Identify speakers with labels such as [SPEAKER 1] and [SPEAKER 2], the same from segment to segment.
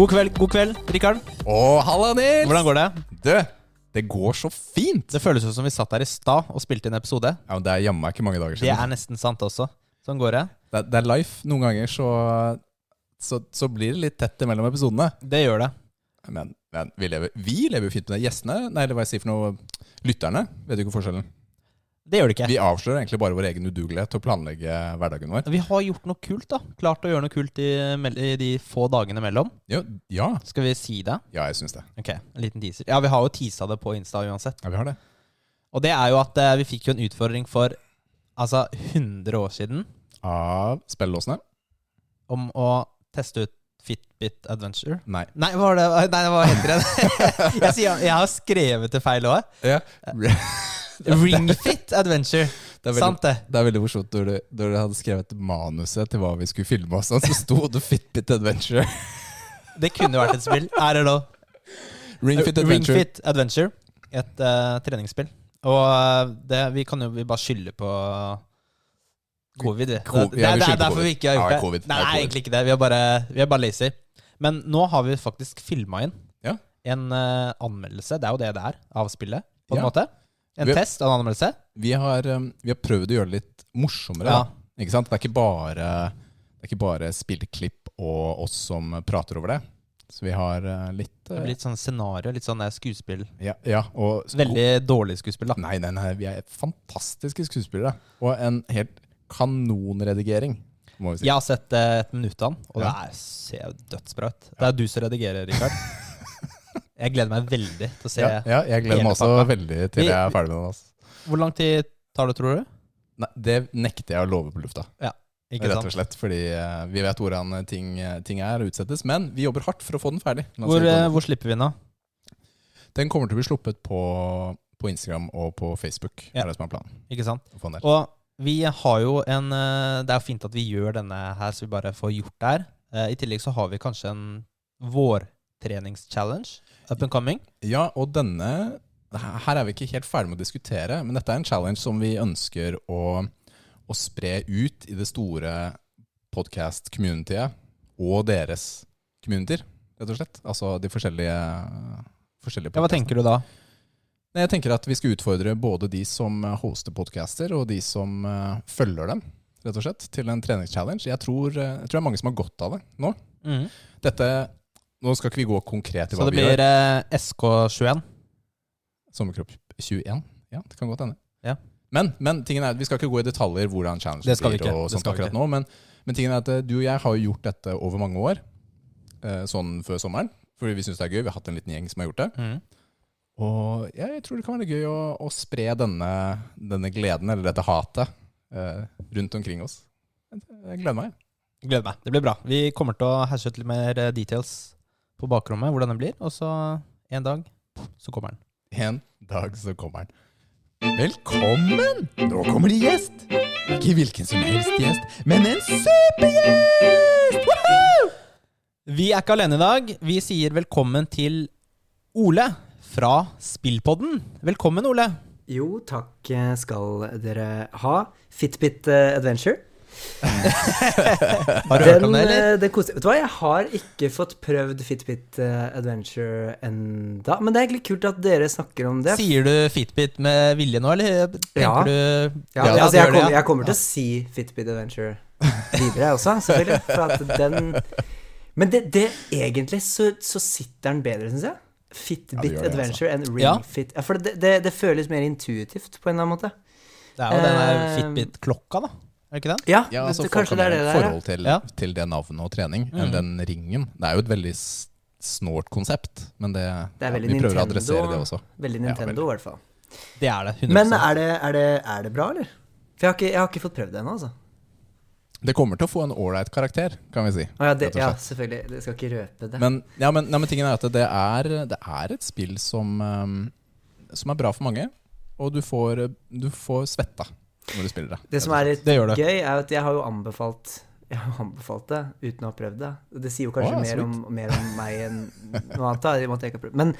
[SPEAKER 1] God kveld, god kveld, Rikard.
[SPEAKER 2] Å, halla, Nils!
[SPEAKER 1] Hvordan går det?
[SPEAKER 2] Du, det går så fint!
[SPEAKER 1] Det føles jo som vi satt her i stad og spilte inn episode.
[SPEAKER 2] Ja, men Det er jammen ikke mange dager siden.
[SPEAKER 1] Det er nesten sant også. Sånn går det.
[SPEAKER 2] Det det er life. Noen ganger så, så, så blir det litt tett imellom episodene.
[SPEAKER 1] Det gjør det.
[SPEAKER 2] Men, men vi, lever, vi lever jo fint med det. Gjestene, nei, eller hva jeg sier for noe, lytterne, vet jo ikke forskjellen.
[SPEAKER 1] Det gjør det ikke.
[SPEAKER 2] Vi avslører egentlig bare vår egen udugelighet til å planlegge hverdagen vår.
[SPEAKER 1] Vi har gjort noe kult, da. Klart å gjøre noe kult i, i de få dagene mellom.
[SPEAKER 2] Jo, ja,
[SPEAKER 1] Skal vi si det?
[SPEAKER 2] ja, jeg syns det.
[SPEAKER 1] Ok, en liten teaser. Ja, vi har jo teasa det på Insta uansett.
[SPEAKER 2] Ja, vi har det.
[SPEAKER 1] Og det er jo at eh, vi fikk jo en utfordring for altså 100 år siden
[SPEAKER 2] Av spillelåsene?
[SPEAKER 1] om å teste ut Fitbit Adventure.
[SPEAKER 2] Nei.
[SPEAKER 1] Nei, hva var det? Nei, det var heter det. jeg, sier, jeg har skrevet det feil òg.
[SPEAKER 2] Ja.
[SPEAKER 1] Ringfit Adventure.
[SPEAKER 2] Det er veldig,
[SPEAKER 1] Sant det.
[SPEAKER 2] det er veldig morsomt når du, når du hadde skrevet manuset til hva vi skulle filme oss, så sto det Fitbit Adventure.
[SPEAKER 1] Det kunne vært et spill. Er det nå?
[SPEAKER 2] Ringfit Adventure.
[SPEAKER 1] Ring Adventure. Et uh, treningsspill. Og eh, det, vi kan jo vi bare skylde på covid. Det, det, det er derfor vi ikke har gjort det.
[SPEAKER 2] covid.
[SPEAKER 1] Nei,
[SPEAKER 2] covid.
[SPEAKER 1] egentlig ikke det. Vi er bare, vi er bare lazy. Men nå har vi faktisk filma inn
[SPEAKER 2] Ja.
[SPEAKER 1] en uh, anmeldelse. Det er jo det det er av spillet, på en
[SPEAKER 2] Ja.
[SPEAKER 1] måte. En
[SPEAKER 2] Vi-
[SPEAKER 1] test av en anmeldelse.
[SPEAKER 2] Vi har, um, vi har prøvd å gjøre det litt morsommere.
[SPEAKER 1] Ja.
[SPEAKER 2] Det er ikke bare, det er ikke bare spillklipp og oss som prater over det. Så vi har uh, litt,
[SPEAKER 1] Det blir litt sånn scenario, litt sånn eh, skuespill.
[SPEAKER 2] ja, ja,
[SPEAKER 1] Veldig dårlig skuespill, da.
[SPEAKER 2] Nei, nei, nei, vi er fantastiske skuespillere. Og en helt kanonredigering, si.
[SPEAKER 1] Jeg har sett eh, et minutt av den, og
[SPEAKER 2] Ja.
[SPEAKER 1] det er, ser dødsbra ut. Det er du som redigerer, Rikard. Jeg gleder meg veldig til å se
[SPEAKER 2] ja, ja, jeg gleder meg også
[SPEAKER 1] pakka.
[SPEAKER 2] veldig til
[SPEAKER 1] Vi-
[SPEAKER 2] jeg er ferdig med den. Altså.
[SPEAKER 1] Hvor lang tid tar det, tror du?
[SPEAKER 2] Nei, det nekter jeg å love på lufta.
[SPEAKER 1] Ja, Ikke
[SPEAKER 2] Rett og slett, fordi uh, vi vet hvordan ting, ting er og utsettes. Men vi jobber hardt for å få den ferdig.
[SPEAKER 1] Hvor, eh, hvor slipper vi den, da?
[SPEAKER 2] Den kommer til å bli sluppet på, på Instagram og på Facebook.
[SPEAKER 1] Ja.
[SPEAKER 2] er det som er planen.
[SPEAKER 1] Ikke sant? Og vi har jo en eh, Det er jo fint at vi gjør denne her, så vi bare får gjort det her. Eh, I tillegg så har vi kanskje en vårtreningschallenge up and coming.
[SPEAKER 2] Ja, og denne Her er vi ikke helt ferdig med å diskutere, men dette er en challenge som vi ønsker å, å spre ut i det store podcast-communityet og deres communityer, rett og slett. Altså de forskjellige, forskjellige
[SPEAKER 1] Ja, hva tenker du da?
[SPEAKER 2] Jeg tenker at vi skal utfordre både de som hoster podcaster, og de som eh, følger dem, rett og slett, til en treningschallenge. Jeg tror, eh, jeg tror det er mange som har godt av det nå. Dette Nå skal ikke vi gå konkret i
[SPEAKER 1] Så
[SPEAKER 2] hva
[SPEAKER 1] det
[SPEAKER 2] vi gjør.
[SPEAKER 1] blir eh, SK21.
[SPEAKER 2] Sommerkropp 21? Ja, det kan godt hende.
[SPEAKER 1] Ja.
[SPEAKER 2] Men, men tingen er, at vi skal ikke gå i detaljer hvordan challengen
[SPEAKER 1] Det skal vi
[SPEAKER 2] blir.
[SPEAKER 1] ikke,
[SPEAKER 2] og
[SPEAKER 1] det
[SPEAKER 2] sånt
[SPEAKER 1] skal vi
[SPEAKER 2] akkurat
[SPEAKER 1] ikke.
[SPEAKER 2] nå, men, men tingen er at eh, du og jeg har jo gjort dette over mange år. eh, Sånn før sommeren. Fordi vi syns det er gøy. Vi har hatt en liten gjeng som har gjort det. Og ja, jeg tror det kan være gøy å, å spre denne, denne gleden, eller dette hatet, eh, rundt omkring oss. Jeg gleder meg.
[SPEAKER 1] Gleder meg. Det blir bra. Vi kommer til å hashe ut litt mer eh, details på bakrommet, hvordan den blir. Og så en dag så kommer den.
[SPEAKER 2] En dag så kommer den. Velkommen! Nå kommer det gjest. Ikke hvilken som helst gjest, men en supergjest! Woohoo!
[SPEAKER 1] Vi er ikke alene i dag. Vi sier velkommen til Ole fra Spillpodden. Velkommen, Ole.
[SPEAKER 3] Jo, takk skal dere ha. Fitbit eh, Adventure.
[SPEAKER 1] Har du hørt om det, eller?
[SPEAKER 3] eh, det koser Vet du hva, jeg har ikke fått prøvd Fitbit eh, Adventure enda. Men det er egentlig kult at dere snakker om det.
[SPEAKER 1] Sier du Fitbit med vilje nå, eller tenker
[SPEAKER 3] Ja.
[SPEAKER 1] du
[SPEAKER 3] Ja,
[SPEAKER 2] Ja,
[SPEAKER 3] altså, jeg, kommer,
[SPEAKER 1] ja.
[SPEAKER 3] jeg kommer til å si Fitbit Adventure videre, jeg også, selvfølgelig. For at den Men det, det egentlig så, så sitter den bedre, syns jeg. Fitbit
[SPEAKER 2] Ja, det det,
[SPEAKER 3] Adventure enn
[SPEAKER 1] Ja.
[SPEAKER 3] Ringfit. Ja, for det, det, det føles mer intuitivt på en eller annen måte.
[SPEAKER 1] Det er jo den der
[SPEAKER 3] Eh,
[SPEAKER 1] Fitbit-klokka, da. Er det ikke den?
[SPEAKER 3] Ja,
[SPEAKER 2] Ja, altså,
[SPEAKER 3] det, kanskje det er det
[SPEAKER 2] der.
[SPEAKER 3] det er.
[SPEAKER 2] forhold til,
[SPEAKER 1] Ja.
[SPEAKER 2] til det navnet og trening
[SPEAKER 1] Mm.
[SPEAKER 2] enn den ringen. Det er jo et veldig snålt konsept, men det,
[SPEAKER 3] Det er
[SPEAKER 2] ja, vi prøver å adressere det også.
[SPEAKER 3] Veldig Nintendo, i hvert fall.
[SPEAKER 1] Det er det. 100
[SPEAKER 3] Men er det, er, det, er det bra, eller? For jeg har ikke, jeg har ikke fått prøvd det ennå, altså.
[SPEAKER 2] Det kommer til å få en ålreit karakter, kan vi si.
[SPEAKER 3] Ah, ja, det, ja, selvfølgelig. Det skal ikke røpe det.
[SPEAKER 2] Men, ja, men, nei, men tingen er at det er, det er et spill som, um, som er bra for mange, og du får, du får svetta når du spiller det.
[SPEAKER 3] det som er litt gøy, er at jeg har jo anbefalt jeg har anbefalt det uten å ha prøvd det. Det sier jo kanskje
[SPEAKER 2] oh,
[SPEAKER 3] mer, om, mer om meg enn noe annet. da, jeg ikke prøvd. Men,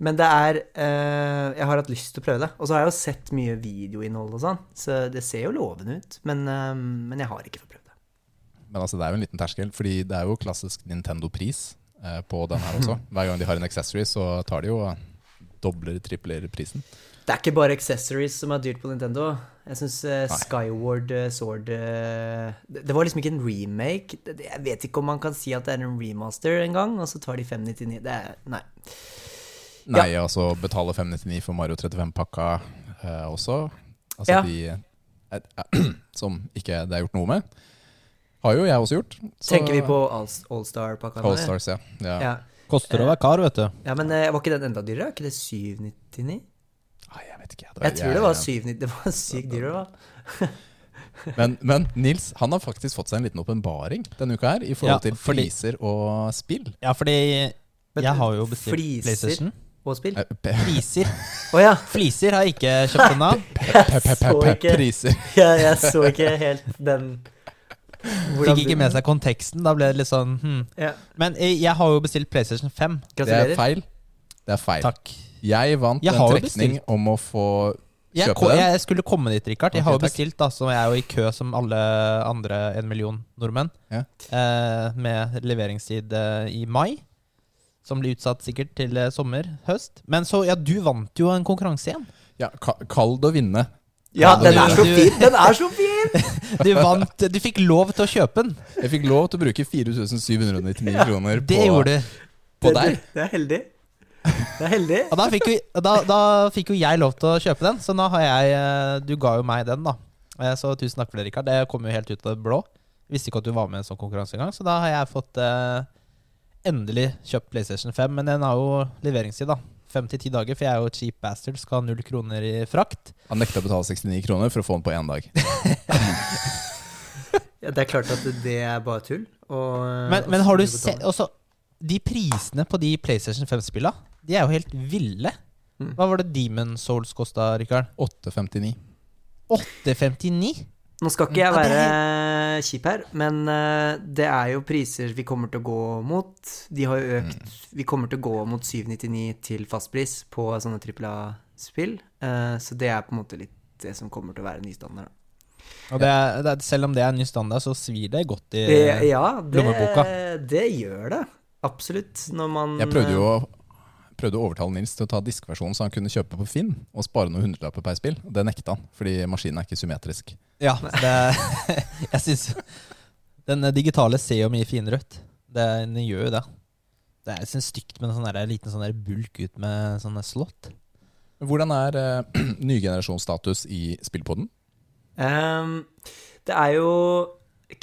[SPEAKER 3] men det er uh, Jeg har hatt lyst til å prøve det. Og så har jeg jo sett mye videoinnhold og sånn, så det ser jo lovende ut. Men, uh, men jeg har ikke fått prøvd det.
[SPEAKER 2] Men altså, det er jo en liten terskel, fordi det er jo klassisk Nintendo-pris. uh, på den her også. Hver gang de har en accessory, så tar de jo dobler, tripler prisen.
[SPEAKER 3] Det er ikke bare accessories som er dyrt på Nintendo. Jeg syns
[SPEAKER 2] uh,
[SPEAKER 3] Skyward uh, Sword uh, det, det var liksom ikke en remake. Det, det- jeg vet ikke om man kan si at det er en remaster engang, og så tar de 599. Det er Nei.
[SPEAKER 2] Nei, altså betale 599 for Mario 35-pakka eh, også. Altså
[SPEAKER 3] Ja.
[SPEAKER 2] de eh, eh, Som ikke det er gjort noe med. Har jo jeg også gjort. så-
[SPEAKER 3] Tenker vi på All- Allstar-pakka?
[SPEAKER 2] All
[SPEAKER 3] ja?
[SPEAKER 2] Stars, ja. ja.
[SPEAKER 1] Koster å være kar, vet du.
[SPEAKER 3] ja, men eh, var ikke den enda dyrere? Er ikke det 799?
[SPEAKER 2] Nei, jeg vet ikke.
[SPEAKER 3] Jeg tror det var 799. Det var sykt dyrt. da.
[SPEAKER 2] Men, men Nils han har faktisk fått seg en liten åpenbaring denne uka her i forhold
[SPEAKER 1] Ja,
[SPEAKER 2] til
[SPEAKER 1] fordi-
[SPEAKER 2] fliser og spill.
[SPEAKER 1] Ja, fordi
[SPEAKER 3] Men
[SPEAKER 1] jeg har jo bestilt
[SPEAKER 3] fliser
[SPEAKER 1] PlayStation.
[SPEAKER 3] Og spill?
[SPEAKER 1] Fliser.
[SPEAKER 3] Oh, ja!
[SPEAKER 1] Fliser har jeg ikke kjøpt ennå.
[SPEAKER 2] Priser.
[SPEAKER 3] Jeg, jeg så ikke helt den
[SPEAKER 1] Fikk ikke med seg konteksten. Da ble det litt sånn hmm.
[SPEAKER 3] Ja.
[SPEAKER 1] Men eh, jeg har jo bestilt PlayStation 5.
[SPEAKER 2] Det er feil. Det er feil.
[SPEAKER 1] Takk.
[SPEAKER 2] Jeg vant
[SPEAKER 1] Jeg
[SPEAKER 2] en trekning om å få
[SPEAKER 1] Jeg,
[SPEAKER 2] kjøpe den.
[SPEAKER 1] jeg skulle komme dit, Rikard. Jeg
[SPEAKER 2] okay,
[SPEAKER 1] har jo bestilt, da, så jeg er jo i kø som alle andre en million nordmenn.
[SPEAKER 2] Ja.
[SPEAKER 1] Eh, med leveringstid eh, i mai. Som blir utsatt sikkert til eh, sommer, høst. Men så, ja, du vant jo en konkurranse igjen.
[SPEAKER 2] Ja, ka- kall å vinne.
[SPEAKER 3] Ja,
[SPEAKER 2] Ja,
[SPEAKER 3] den er så fin! Den er så fin!
[SPEAKER 1] Du vant, du fikk lov til å kjøpe den.
[SPEAKER 2] Jeg fikk lov til å bruke 4799 kroner på,
[SPEAKER 1] Det gjorde du.
[SPEAKER 2] på deg.
[SPEAKER 3] det, det er heldig. Det er heldig.
[SPEAKER 1] Og da fikk, jo, da, da fikk jo jeg lov til å kjøpe den, så nå har jeg eh, Du ga jo meg den, da. Eh, Så tusen takk for det, Rikard. Det kom jo helt ut av det blå. Visste ikke at du var med i en sånn konkurranse engang, så da har jeg fått eh, endelig kjøpt PlayStation 5. Men den har jo leveringstid, da. Fem til ti dager, for jeg er jo cheap bastard, skal ha null kroner i frakt.
[SPEAKER 2] Han nekta å betale 69 kroner for å få den på én dag.
[SPEAKER 3] Ja, det er klart at det er bare tull. Og,
[SPEAKER 1] Men,
[SPEAKER 3] og
[SPEAKER 1] men har du sett også, De prisene på de PlayStation 5-spilla, de er jo helt ville.
[SPEAKER 3] Mm.
[SPEAKER 1] Hva var det Demon Souls kosta, Rikard?
[SPEAKER 2] 859.
[SPEAKER 1] 859?
[SPEAKER 3] Nå skal ikke jeg være kjip her, men eh, det er jo priser vi kommer til å gå mot. De har jo økt Vi kommer til å gå mot 799 til fastpris på sånne trippel A-spill. Eh, så det er på en måte litt det som kommer til å være ny standard.
[SPEAKER 1] Og det er, det er, selv om det er en ny standard, så svir det godt i
[SPEAKER 3] Eh, ja, det,
[SPEAKER 1] lommeboka.
[SPEAKER 3] det gjør det. Absolutt. Når man
[SPEAKER 2] Jeg prøvde jo å prøvde å overtale Nils til å ta diskversjonen så han kunne kjøpe på Finn og spare noen hundrelapper per spill. Det nekta han, fordi maskinen er ikke symmetrisk.
[SPEAKER 1] Ja, det, jeg syns Den digitale ser jo mye finere ut. Det, den gjør jo det. Det er sånn stygt med en sånn der, liten sånn der bulk ut med sånne slott.
[SPEAKER 2] Hvordan er uh, nygenerasjonsstatus i spillpoden?
[SPEAKER 3] Um, det er jo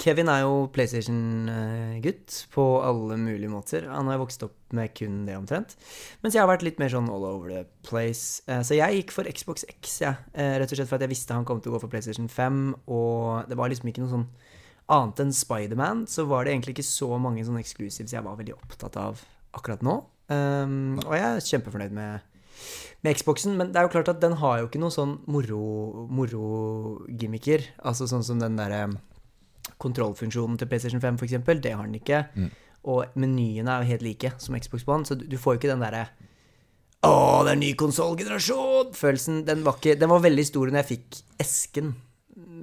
[SPEAKER 3] Kevin er jo PlayStation-gutt på alle mulige måter. Han har vokst opp med kun det, omtrent. Mens jeg har vært litt mer sånn all over the place. Eh, så jeg gikk for Xbox X, jeg. Eh, rett og slett for at jeg visste han kom til å gå for PlayStation 5. Og det var liksom ikke noe sånn Annet enn Spiderman, så var det egentlig ikke så mange sånne exclusives jeg var veldig opptatt av akkurat nå. Ehm, og jeg er kjempefornøyd med med Xboxen, men det er jo klart at den har jo ikke noe sånn moro- moro-gimmicker. altså sånn som den derre kontrollfunksjonen til PlayStation 5, for eksempel. Det har den ikke.
[SPEAKER 2] Mm.
[SPEAKER 3] Og menyene er jo helt like som Xbox One, så du, du får jo ikke den derre Å, det er ny konsollgenerasjon! Følelsen. Den var, ikke, den var veldig stor når jeg fikk esken.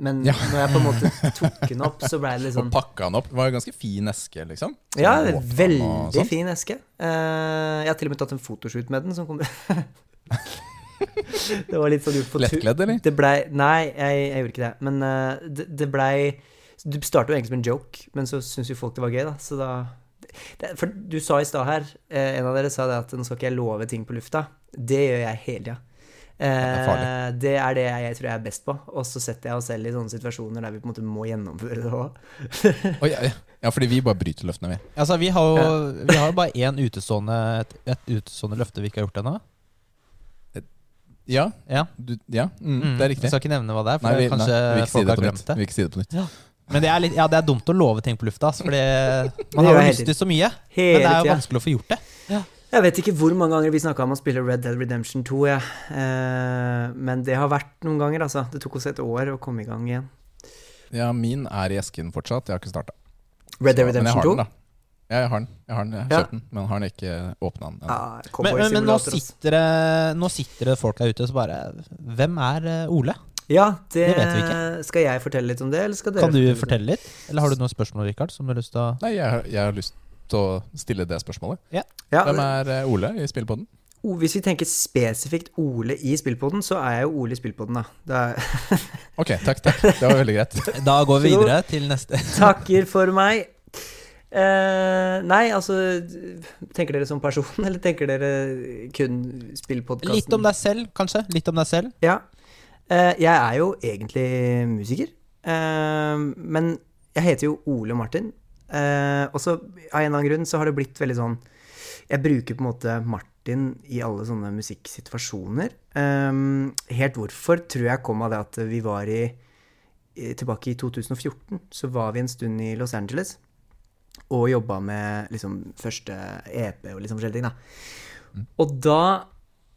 [SPEAKER 3] Men
[SPEAKER 2] Ja.
[SPEAKER 3] når jeg på en måte tok den opp, så ble det litt
[SPEAKER 2] Og
[SPEAKER 3] sånn
[SPEAKER 2] pakka den opp. Det var en ganske fin eske, liksom.
[SPEAKER 3] Ja, veldig
[SPEAKER 2] sånn.
[SPEAKER 3] fin eske. Eh, jeg har til og med tatt en fotoshoot med den som kom Det var litt sånn gjort på tur.
[SPEAKER 2] Lettkledd, eller?
[SPEAKER 3] Det blei Nei, jeg, jeg gjorde ikke det. Men eh, det, det blei Du starter jo egentlig som en joke, men så syns jo folk det var gøy, da. Så da det, For du sa i stad her, eh, en av dere sa det at nå skal ikke jeg love ting på lufta. Det gjør jeg hele tida.
[SPEAKER 2] er.
[SPEAKER 3] Eh, det er det jeg, jeg tror jeg er best på. Og så setter jeg oss selv i sånne situasjoner der vi på en måte må gjennomføre det òg.
[SPEAKER 2] oh, ja, ja. ja, fordi vi bare bryter løftene, vi.
[SPEAKER 1] Altså, vi har jo, vi har jo bare én utestående, et, et utestående løfte vi ikke har gjort ennå.
[SPEAKER 2] Ja,
[SPEAKER 1] Ja.
[SPEAKER 2] du, ja mm,
[SPEAKER 1] Mm.
[SPEAKER 2] det er
[SPEAKER 1] Jeg
[SPEAKER 2] riktig.
[SPEAKER 1] skal ikke nevne hva det er, for
[SPEAKER 2] Nei, vi,
[SPEAKER 1] kanskje
[SPEAKER 2] nei, vi vil ikke si
[SPEAKER 1] folk har glemt det.
[SPEAKER 2] Vi vil ikke si det på nytt.
[SPEAKER 1] Men det er, litt, ja, det er dumt å love ting på lufta, ass, fordi man har jo lyst til så mye. Men det er jo
[SPEAKER 3] tida.
[SPEAKER 1] vanskelig å få gjort det.
[SPEAKER 3] Jeg vet ikke hvor mange ganger vi snakka om å spille Red Dead Redemption 2, ja. Eh, men det har vært noen ganger, altså. Det tok oss et år å komme i gang igjen.
[SPEAKER 2] Ja, min er i esken fortsatt. Jeg har ikke starta.
[SPEAKER 3] Red Dead Redemption 2?
[SPEAKER 2] Ja, jeg har den. Jeg har den, jeg har
[SPEAKER 3] Ja.
[SPEAKER 2] kjøpt den, men har den ikke åpna den. ennå.
[SPEAKER 3] Ah,
[SPEAKER 1] Men, men, men nå,
[SPEAKER 3] altså.
[SPEAKER 1] sitter det, nå sitter det folk der ute som bare Hvem er eh, Ole?
[SPEAKER 3] Ja, det,
[SPEAKER 1] Det vet vi ikke.
[SPEAKER 3] Skal jeg fortelle litt om det, eller skal dere
[SPEAKER 1] Kan du
[SPEAKER 3] fortelle,
[SPEAKER 1] fortelle litt? Eller har du noen spørsmål, Rikard, som du har lyst til å
[SPEAKER 2] Nei, jeg, jeg har lyst til å stille det spørsmålet.
[SPEAKER 3] Ja,
[SPEAKER 2] Hvem er eh, Ole i spillpodden?
[SPEAKER 3] Hvis vi tenker spesifikt Ole i spillpodden, så er jeg jo Ole i spillpodden, da. Det er,
[SPEAKER 2] Ok, takk, takk. Det var veldig greit.
[SPEAKER 1] Da går vi
[SPEAKER 3] Så-
[SPEAKER 1] videre til neste.
[SPEAKER 3] takker for meg. Eh, nei, altså Tenker dere som person, eller tenker dere kun spillpodkasten?
[SPEAKER 1] Litt om deg selv, kanskje? Litt om deg selv.
[SPEAKER 3] Ja. Eh, jeg er jo egentlig musiker. Eh, men jeg heter jo Ole Martin. Eh, og så av en eller annen grunn så har det blitt veldig sånn Jeg bruker på en måte Martin i alle sånne musikksituasjoner. Helt hvorfor tror jeg kom av det at vi var i i- Tilbake i 2014 så var vi en stund i Los Angeles og jobba med liksom første EP og liksom forskjellige ting, da. Og da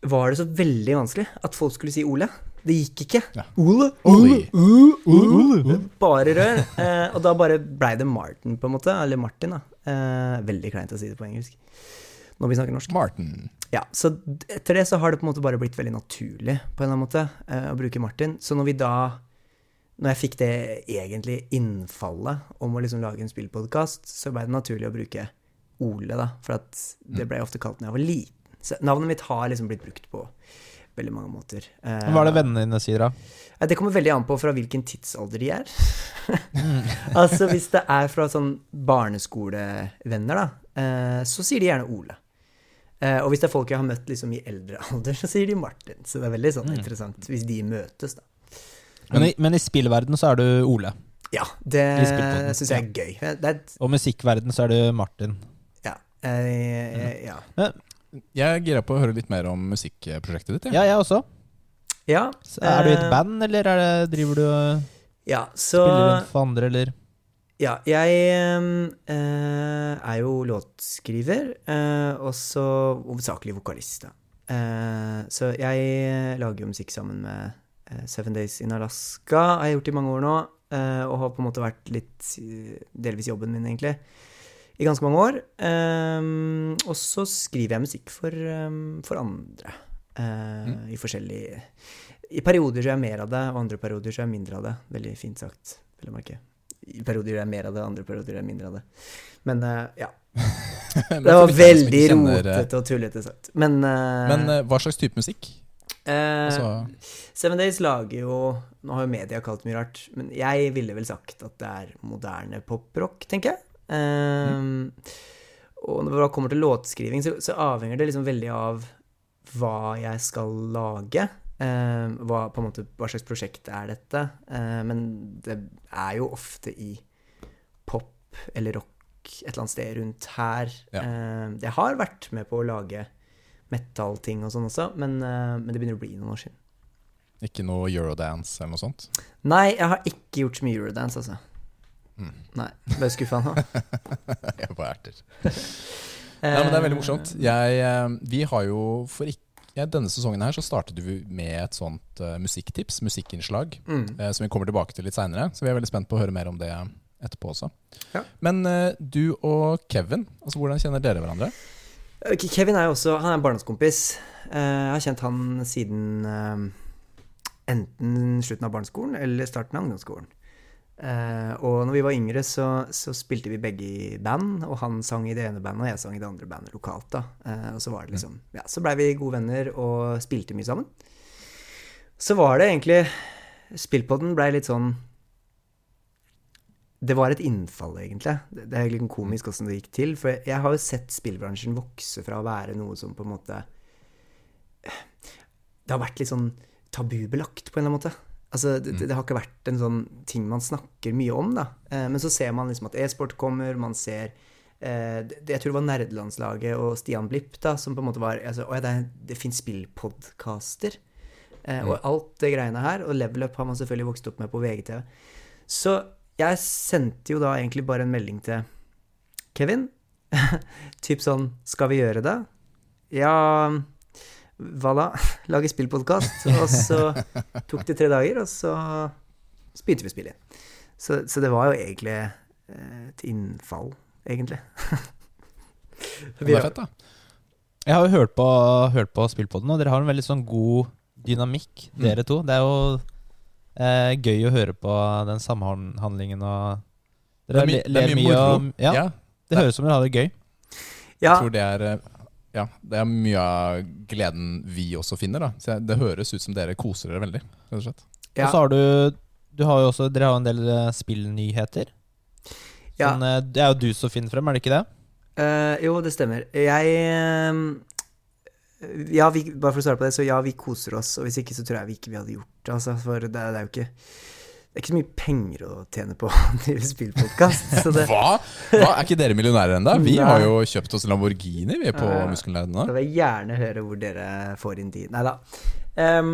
[SPEAKER 3] var det så veldig vanskelig at folk skulle si Ole. Det gikk ikke.
[SPEAKER 2] Ja.
[SPEAKER 3] Ole,
[SPEAKER 2] Ole.
[SPEAKER 3] Ole, Bare rør. Eh, og da bare blei det Martin, på en måte. Eller Martin, da. Eh, veldig kleint å si det på engelsk. Når vi snakker norsk.
[SPEAKER 2] Martin.
[SPEAKER 3] Ja, så etter det så har det på en måte bare blitt veldig naturlig på en eller annen måte eh, å bruke Martin. Så når vi da Når jeg fikk det egentlig innfallet om å liksom lage en spillpodkast, så ble det naturlig å bruke Ole, da. For at det ble jeg ofte kalt når jeg var liten. Så navnet mitt har liksom blitt brukt på veldig mange måter.
[SPEAKER 1] Hva er det vennene dine sier, da?
[SPEAKER 3] Eh, Det kommer veldig an på fra hvilken tidsalder de er. altså hvis det er fra sånn barneskolevenner, da, eh, så sier de gjerne Ole. Eh, og hvis det er folk jeg har møtt liksom i eldre alder, så sier de Martin. Så det er veldig sånn interessant hvis de møtes, da.
[SPEAKER 1] Men i, men i spillverden så er du Ole.
[SPEAKER 3] Ja, det syns jeg er gøy. Det er,
[SPEAKER 1] Og musikkverden så er du Martin.
[SPEAKER 3] ja, eh, ja.
[SPEAKER 2] Jeg er gira på å høre litt mer om musikkprosjektet ditt.
[SPEAKER 1] Ja, jeg også.
[SPEAKER 3] ja.
[SPEAKER 1] Så er du i et
[SPEAKER 3] eh,
[SPEAKER 1] band, eller er det, driver du og
[SPEAKER 3] Ja, så
[SPEAKER 1] spiller rundt for andre, eller?
[SPEAKER 3] Ja, jeg eh, er jo låtskriver, eh, og så hovedsakelig vokalist, da. Eh, så jeg lager jo musikk sammen med eh, Seven Days in Alaska, har jeg gjort i mange år nå, eh, og har på en måte vært litt delvis jobben min, egentlig, i ganske mange år. Eh, og så skriver jeg musikk for, eh, for andre, eh, i forskjellige I perioder så er jeg mer av det, og andre perioder så er jeg mindre av det. Veldig fint sagt, vil jeg merke. I perioder er jeg mer av det, andre perioder er jeg mindre av det. Men eh, ja. Det var veldig rotete og tullete sagt. Men, uh,
[SPEAKER 2] Men hva slags type musikk? Uh,
[SPEAKER 3] Seven Days lager jo Nå har jo media kalt mye rart, men jeg ville vel sagt at det er moderne poprock, tenker jeg. Eh, Og når det kommer til låtskriving, så, så avhenger det liksom veldig av hva jeg skal lage. Um, hva, måte, hva slags prosjekt er dette? Eh, men det er jo ofte i pop eller rock et eller annet sted rundt her.
[SPEAKER 2] Ja.
[SPEAKER 3] Eh, jeg har vært med på å lage metal-ting og sånn også, men, uh, men det begynner å bli noen år siden.
[SPEAKER 2] ikke noe eurodance eller noe sånt?
[SPEAKER 3] Nei, jeg har ikke gjort så mye eurodance, altså.
[SPEAKER 2] Mm.
[SPEAKER 3] Nei, ble skuffa nå.
[SPEAKER 2] Jeg bare erter. Ja, men det er veldig morsomt. Jeg, eh, vi har jo for ikke ja, Denne sesongen her så startet vi med et sånt uh, musikktips, musikkinnslag,
[SPEAKER 3] Mm.
[SPEAKER 2] uh, som vi kommer tilbake til litt seinere. Så vi er veldig spent på å høre mer om det etterpå også.
[SPEAKER 3] Ja.
[SPEAKER 2] Men uh, du og Kevin, altså hvordan kjenner dere hverandre?
[SPEAKER 3] Kevin er jo også Han er en barndomskompis. Eh, jeg har kjent han siden eh, enten slutten av barneskolen eller starten av ungdomsskolen. Eh, og når vi var yngre, så, så spilte vi begge i band, og han sang i det ene bandet, og jeg sang i det andre bandet lokalt. da. Uh, og så var det liksom Ja, så blei vi gode venner og spilte mye sammen. Så var det egentlig Spillpodden blei litt sånn det var et innfall, egentlig. Det det er egentlig komisk åssen det gikk til. For jeg har jo sett spillbransjen vokse fra å være noe som på en måte Det har vært litt sånn tabubelagt, på en eller annen måte. Altså, det, det har ikke vært en sånn ting man snakker mye om, da. Eh, men så ser man liksom at e-sport kommer, man ser eh, det, Jeg tror det var Nerdelandslaget og Stian Blipp da, som på en måte var altså, Å ja, det, det fins spillpodkaster. Eh, og alt det greiene her. Og Level Up har man selvfølgelig vokst opp med på VGTV. Så jeg sendte jo da egentlig bare en melding til Kevin. typ sånn Skal vi gjøre det? Ja Da? Lage spillpodkast? Og så tok det tre dager, og så begynte vi å spille igjen. Så, så det var jo egentlig eh, et innfall, egentlig.
[SPEAKER 2] Det er fett, da.
[SPEAKER 1] Jeg har jo hørt på, hørt på spillpodden, og dere har en veldig sånn god dynamikk,
[SPEAKER 2] Mm.
[SPEAKER 1] dere to. Det er jo eh, gøy å høre på den samhandlingen og
[SPEAKER 2] Det er, my, det er mye
[SPEAKER 1] mye
[SPEAKER 2] moro.
[SPEAKER 1] ja.
[SPEAKER 2] Ja.
[SPEAKER 1] Det høres ut som dere har det gøy.
[SPEAKER 3] Ja,
[SPEAKER 2] Jeg tror det er eh, ja, det er mye av gleden vi også finner. da Så Det høres ut som dere koser dere veldig. rett og slett
[SPEAKER 3] ja.
[SPEAKER 1] Og så har du Du har jo også Dere har en del eh, spillnyheter.
[SPEAKER 3] Ja.
[SPEAKER 1] Sånn, det er jo du som finner frem, er det ikke det?
[SPEAKER 3] Uh, jo, det stemmer. Jeg uh, Ja, vi, bare for å svare på det, så ja, vi koser oss. Og hvis ikke, så tror jeg vi ikke vi hadde gjort det. Altså, for det, er- det er jo ikke Det er ikke så mye penger å tjene på å drive spillpodkast. Det,
[SPEAKER 2] Hva? Hva? Er ikke dere millionærer ennå? Vi
[SPEAKER 3] Nei.
[SPEAKER 2] har jo kjøpt oss Lamborghini vi er på
[SPEAKER 3] Ja.
[SPEAKER 2] Muskelnerdene.
[SPEAKER 3] Da vil jeg gjerne høre hvor dere får inn de. Nei da. Um,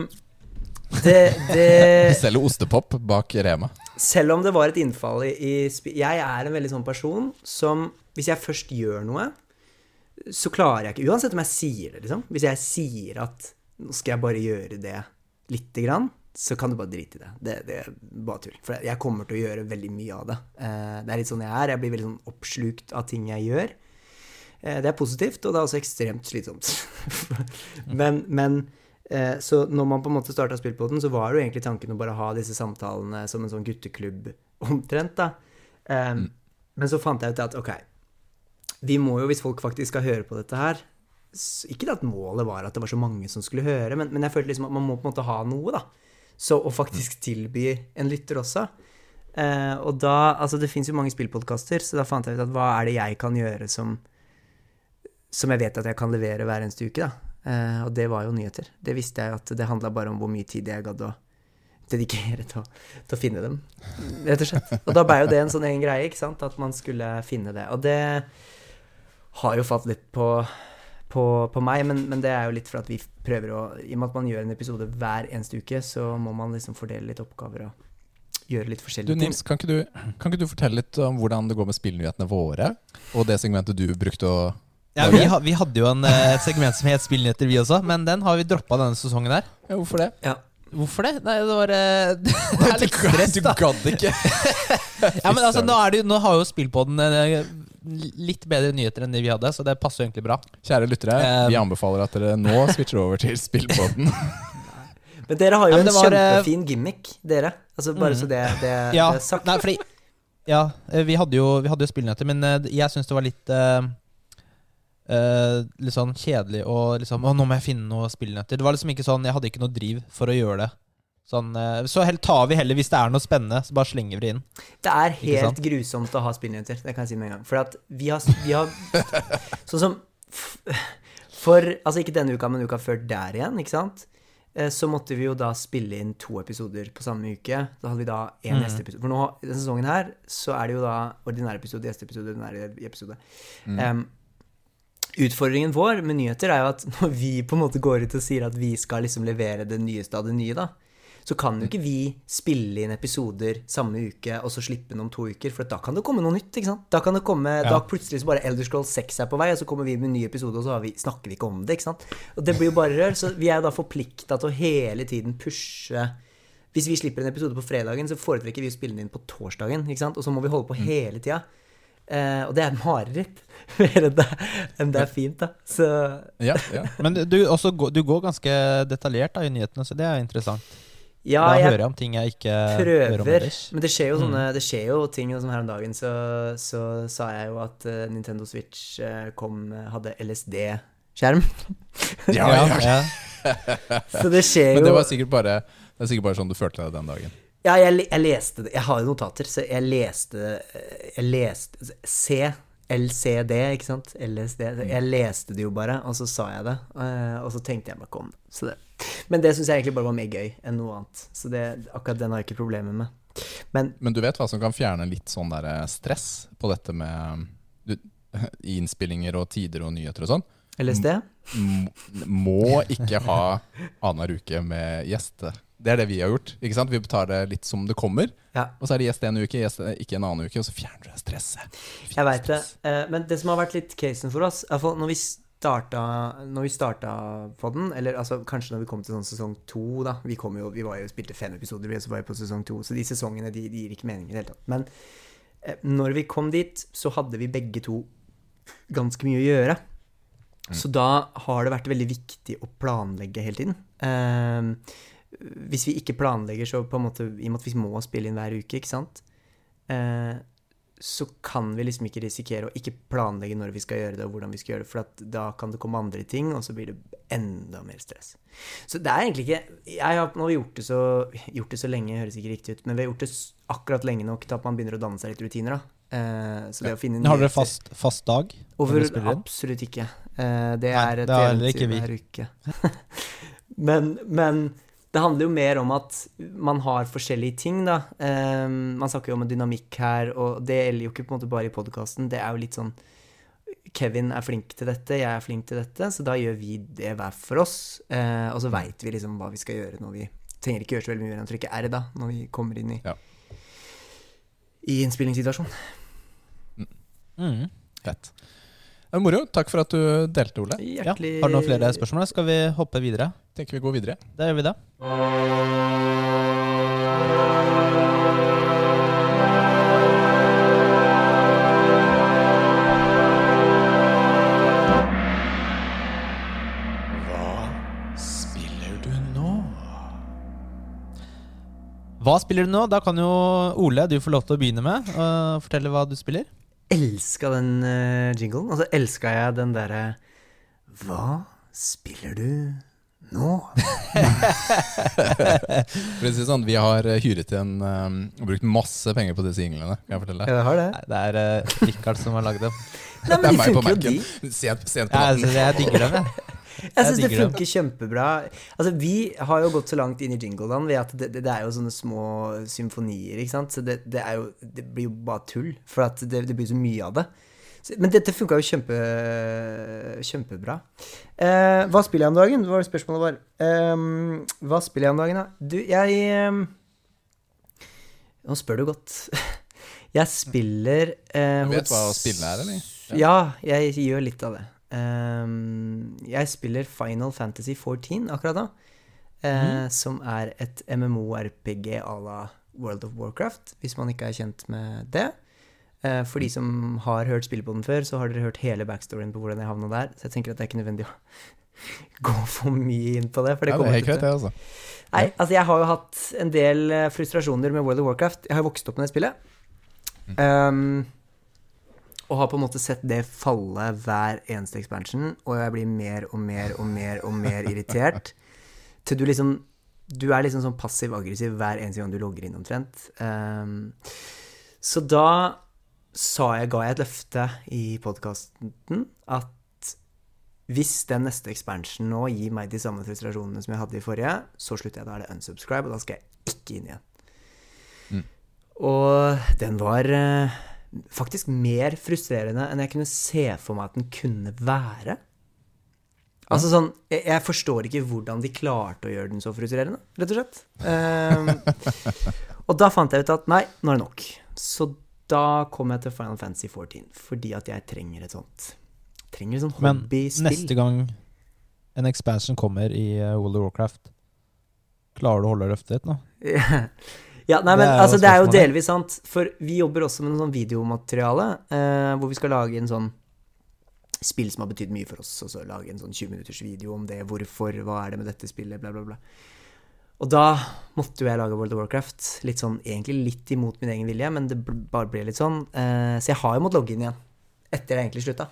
[SPEAKER 3] det,
[SPEAKER 2] Vi
[SPEAKER 3] det
[SPEAKER 2] selger ostepop bak Rema.
[SPEAKER 3] Selv om det var et innfall i, i Jeg er en veldig sånn person som Hvis jeg først gjør noe, så klarer jeg ikke Uansett om jeg sier det, liksom. Hvis jeg sier at nå skal jeg bare gjøre det lite grann, så kan du bare drite i det. Det, det er bare tull. For jeg kommer til å gjøre veldig mye av det. Eh, det er litt sånn jeg er. Jeg blir veldig sånn oppslukt av ting jeg gjør. Eh, det er positivt, og det er også ekstremt slitsomt. men, men eh, Så når man på en måte starta Spillpodden, så var det jo egentlig tanken å bare ha disse samtalene som en sånn gutteklubb omtrent, da. Eh, Men så fant jeg ut at ok, vi må jo, hvis folk faktisk skal høre på dette her Ikke at målet var at det var så mange som skulle høre, men, men jeg følte liksom at man må på en måte ha noe, da. Så å faktisk tilby en lytter også. Eh, og da Altså, det fins jo mange spillpodkaster, så da fant jeg ut at hva er det jeg kan gjøre som Som jeg vet at jeg kan levere hver eneste uke, da. Eh, og det var jo nyheter. Det visste jeg at det handla bare om hvor mye tid jeg gadd å dedikere til å, til å finne dem, rett og slett. Og da ble jo det en sånn egen greie, ikke sant, at man skulle finne det. Og det har jo falt litt på, på, på meg, men, men det er jo litt for at vi prøver å I og med at man gjør en episode hver eneste uke, så må man liksom fordele litt oppgaver og gjøre litt
[SPEAKER 2] Du
[SPEAKER 3] forskjellige ting.
[SPEAKER 2] Nils, kan ikke du, kan ikke du fortelle litt om hvordan det går med spillnyhetene våre? Og det segmentet du brukte å
[SPEAKER 1] Ja, vi, ha, vi hadde jo en, eh, segment som het Spillnyheter, vi også, men den har vi droppa denne sesongen her.
[SPEAKER 2] Ja, hvorfor det?
[SPEAKER 3] Ja.
[SPEAKER 1] Hvorfor det? Nei, det var eh, Det er litt stress,
[SPEAKER 2] Du gadd ikke.
[SPEAKER 1] Ja, men altså, nå, er det, jo- nå har jo Spillpodden eh, litt bedre nyheter enn de vi hadde, så det passer egentlig bra.
[SPEAKER 2] Kjære lyttere,
[SPEAKER 1] Eh,
[SPEAKER 2] vi anbefaler at dere nå switcher over til spillbåten.
[SPEAKER 3] Men dere har jo
[SPEAKER 1] Nei,
[SPEAKER 3] en
[SPEAKER 1] var, eh,
[SPEAKER 3] kjempefin gimmick, dere. Altså Bare så det, det,
[SPEAKER 1] Ja,
[SPEAKER 3] det er sagt.
[SPEAKER 1] nei, fordi Ja, eh, vi hadde jo, vi hadde jo spillnyheter, men jeg syns det var litt uh, uh, Litt sånn kjedelig og liksom Å, nå må jeg finne noe spillnyheter. Det var liksom ikke sånn Jeg hadde ikke noe driv for å gjøre det. Sånn, eh, så tar vi heller, hvis det er noe spennende, så bare slenger vi det inn.
[SPEAKER 3] Det er helt grusomt å ha spillnyheter, det kan jeg si med en gang. For at vi har, vi har Sånn som For Altså ikke denne uka, men uka før der igjen, ikke sant? Eh, Så måtte vi jo da spille inn to episoder på samme uke. Da hadde vi da én
[SPEAKER 1] Mm.
[SPEAKER 3] gjesteepisode. For nå, denne sesongen her, så er det jo da ordinær episode, gjesteepisode, ordinær episode. Em, utfordringen vår med nyheter er jo at når vi på en måte går ut og sier at vi skal liksom levere det nyeste av det nye, da, så kan jo ikke vi spille inn episoder samme uke og så slippe den om to uker, for da kan det komme noe nytt. ikke sant? Da kan det komme, da plutselig så bare Elder Scroll 6 er på vei, og så kommer vi med en ny episode, og så har vi, snakker vi ikke om det. ikke sant? Og det blir jo bare rør. Så vi er jo da forplikta til å hele tiden pushe Hvis vi slipper en episode på fredagen, så foretrekker vi å spille den inn på torsdagen, ikke sant? og så må vi holde på hele tida. Eh, og det er et mareritt mer enn det, enn det er fint, da. Så
[SPEAKER 2] Ja, ja.
[SPEAKER 1] Men du, også, du går ganske detaljert da, i nyhetene, så det er interessant.
[SPEAKER 3] Ja,
[SPEAKER 1] da hører jeg om ting jeg ikke hører om ellers.
[SPEAKER 3] Men det skjer jo
[SPEAKER 1] Mm.
[SPEAKER 3] Det skjer jo ting sånn her om dagen, så, så sa jeg jo at eh, Nintendo Switch eh, kom hadde LSD-skjerm.
[SPEAKER 2] Ja, ja, ja.
[SPEAKER 3] Så det skjer jo
[SPEAKER 2] Men det var sikkert bare, det er sikkert bare sånn du følte deg den dagen.
[SPEAKER 3] Ja, jeg, jeg leste det. Jeg har jo notater, så jeg leste eh, Jeg leste C. LCD, ikke sant? LSD.
[SPEAKER 2] Mm.
[SPEAKER 3] Jeg leste det jo bare, og så sa jeg det. Og så tenkte jeg meg ikke om. Så det. Men det syns jeg egentlig bare var mer gøy enn noe annet. Så det, akkurat den har jeg ikke problemer med. Men
[SPEAKER 2] Men du vet hva som kan fjerne litt sånn der eh, stress på dette med du, innspillinger og tider og nyheter og sånn?
[SPEAKER 3] LSD?
[SPEAKER 2] Må ikke ha annenhver uke med gjeste. Det er det vi har gjort. ikke sant? Vi tar det litt som det kommer.
[SPEAKER 3] Ja.
[SPEAKER 2] Og så er det gjest en uke, gjest ikke en annen uke, og så fjerner du stresset. Fjerner
[SPEAKER 3] Jeg veit det. Eh, Men det som har vært litt casen for oss, er hvert fall når vi starta, når vi starta på den, eller altså kanskje når vi kom til sånn sesong to, da Vi, kom jo, vi var jo spilte fem episoder, vi så var jo på sesong to, så de sesongene de, de gir ikke mening i det hele tatt. Men eh, når vi kom dit, så hadde vi begge to ganske mye å gjøre. Så da har det vært veldig viktig å planlegge hele tiden. Eh, hvis vi ikke planlegger, så på en måte I og med at vi må spille inn hver uke, ikke sant, eh, så kan vi liksom ikke risikere å ikke planlegge når vi skal gjøre det, og hvordan vi skal gjøre det, for da kan det komme andre ting, og så blir det enda mer stress. Så det er egentlig ikke Jeg har nå gjort det så, gjort det så lenge, høres ikke riktig ut, men vi har gjort det akkurat lenge nok til at man begynner å danne seg litt rutiner, da. Uh, så det å finne
[SPEAKER 1] Har dere fast, fast dag?
[SPEAKER 3] Over, absolutt ikke. Uh, det
[SPEAKER 1] Nei,
[SPEAKER 3] er et
[SPEAKER 1] det har
[SPEAKER 3] eventyr
[SPEAKER 1] ikke vi.
[SPEAKER 3] hver uke. men, men det handler jo mer om at man har forskjellige ting, da. Um, man snakker jo om en dynamikk her, og det gjelder jo ikke på en måte bare i podkasten. Det er jo litt sånn Kevin er flink til dette, jeg er flink til dette, så da gjør vi det hver for oss. Uh, og så veit vi liksom hva vi skal gjøre når vi Trenger ikke gjøre så veldig mye mer enn å trykke R, da, når vi kommer inn i,
[SPEAKER 2] Ja.
[SPEAKER 3] i innspillingssituasjonen.
[SPEAKER 1] Mm.
[SPEAKER 2] Fett. Det moro. Takk for at du delte, Ole.
[SPEAKER 1] Ja. Har du noen flere spørsmål? Skal vi hoppe videre?
[SPEAKER 2] Tenker vi går videre.
[SPEAKER 1] Da gjør vi det.
[SPEAKER 2] Hva spiller du nå?
[SPEAKER 1] Hva spiller du nå? Da kan jo Ole, du få lov til å begynne med å fortelle hva du spiller.
[SPEAKER 3] Elska den uh, jinglen. Og så elska jeg den derre Hva spiller du nå?
[SPEAKER 2] For å si det sånn, Vi har eh, hyret inn um, og brukt masse penger på disse jinglene. Kan jeg fortelle deg?
[SPEAKER 3] jeg har det.
[SPEAKER 1] Nei, det er uh, Richard som har lagd dem.
[SPEAKER 3] Nei,
[SPEAKER 2] Det er
[SPEAKER 3] de
[SPEAKER 2] meg på Mac-en. Sent, sent på
[SPEAKER 1] Ja,
[SPEAKER 2] natten.
[SPEAKER 1] altså, jeg digger dem, jeg.
[SPEAKER 3] Jeg syns det funker kjempebra. Altså, vi har jo gått så langt inn i jingleland ved at det, det, det er jo sånne små symfonier, ikke sant. Så det, det er jo Det blir jo bare tull, for at det, det blir så mye av det. Så, men dette funka jo kjempe, kjempebra. Eh, hva spiller jeg om dagen? Det var spørsmålet var. Eh, hva spiller jeg om dagen, da? Du, jeg eh, Nå spør du godt. Jeg spiller eh,
[SPEAKER 2] Du vet hva
[SPEAKER 3] å
[SPEAKER 2] spille er, eller?
[SPEAKER 3] Ja, jeg gjør litt av det. Ehm, jeg spiller Final Fantasy 14 akkurat nå. mm. Som er et MMO-RPG à la World of Warcraft, hvis man ikke er kjent med det. Uh, for de som har hørt spillet på den før, så har dere hørt hele backstoryen på hvordan jeg havna der. Så jeg tenker at det er ikke nødvendig å gå for mye inn på det. For det
[SPEAKER 2] Ja, det er helt
[SPEAKER 3] til
[SPEAKER 2] det, altså.
[SPEAKER 3] Nei, altså jeg har jo hatt en del eh, frustrasjoner med World of Warcraft. Jeg har jo vokst opp med det spillet. Um, og har på en måte sett det falle hver eneste expansion, og jeg blir mer og mer og mer og mer irritert. Til du liksom Du er liksom sånn passiv-aggressiv hver eneste gang du logger inn, omtrent. Um, så da sa jeg, ga jeg et løfte i podkasten at hvis den neste expansion nå gir meg de samme frustrasjonene som jeg hadde i forrige, så slutter jeg. Da er det unsubscribe, og da skal jeg ikke inn igjen.
[SPEAKER 2] Mm.
[SPEAKER 3] Og den var eh, faktisk mer frustrerende enn jeg kunne se for meg at den kunne være. Altså sånn, jeg, jeg forstår ikke hvordan de klarte å gjøre den så frustrerende, rett og slett. Um, og da fant jeg ut at nei, nå er det nok. Så da kom jeg til Final Fantasy 14, fordi at jeg trenger et sånt Trenger et sånt
[SPEAKER 1] Men neste gang en expansion kommer i uh, World of Warcraft, klarer du å holde løftet ditt nå?
[SPEAKER 3] Ja, nei, men
[SPEAKER 1] Det er
[SPEAKER 3] altså, det er jo delvis sant. For vi jobber også med noe sånn videomateriale, eh, hvor vi skal lage en sånn spill som har betydd mye for oss, og så lage en sånn 20 minutters video om det, hvorfor, hva er det med dette spillet, bla, bla, bla. Og da måtte jo jeg lage World of Warcraft, litt sånn, egentlig litt imot min egen vilje, men det bare ble litt sånn. Eh, så jeg har jo måttet logge inn igjen, etter jeg egentlig slutta.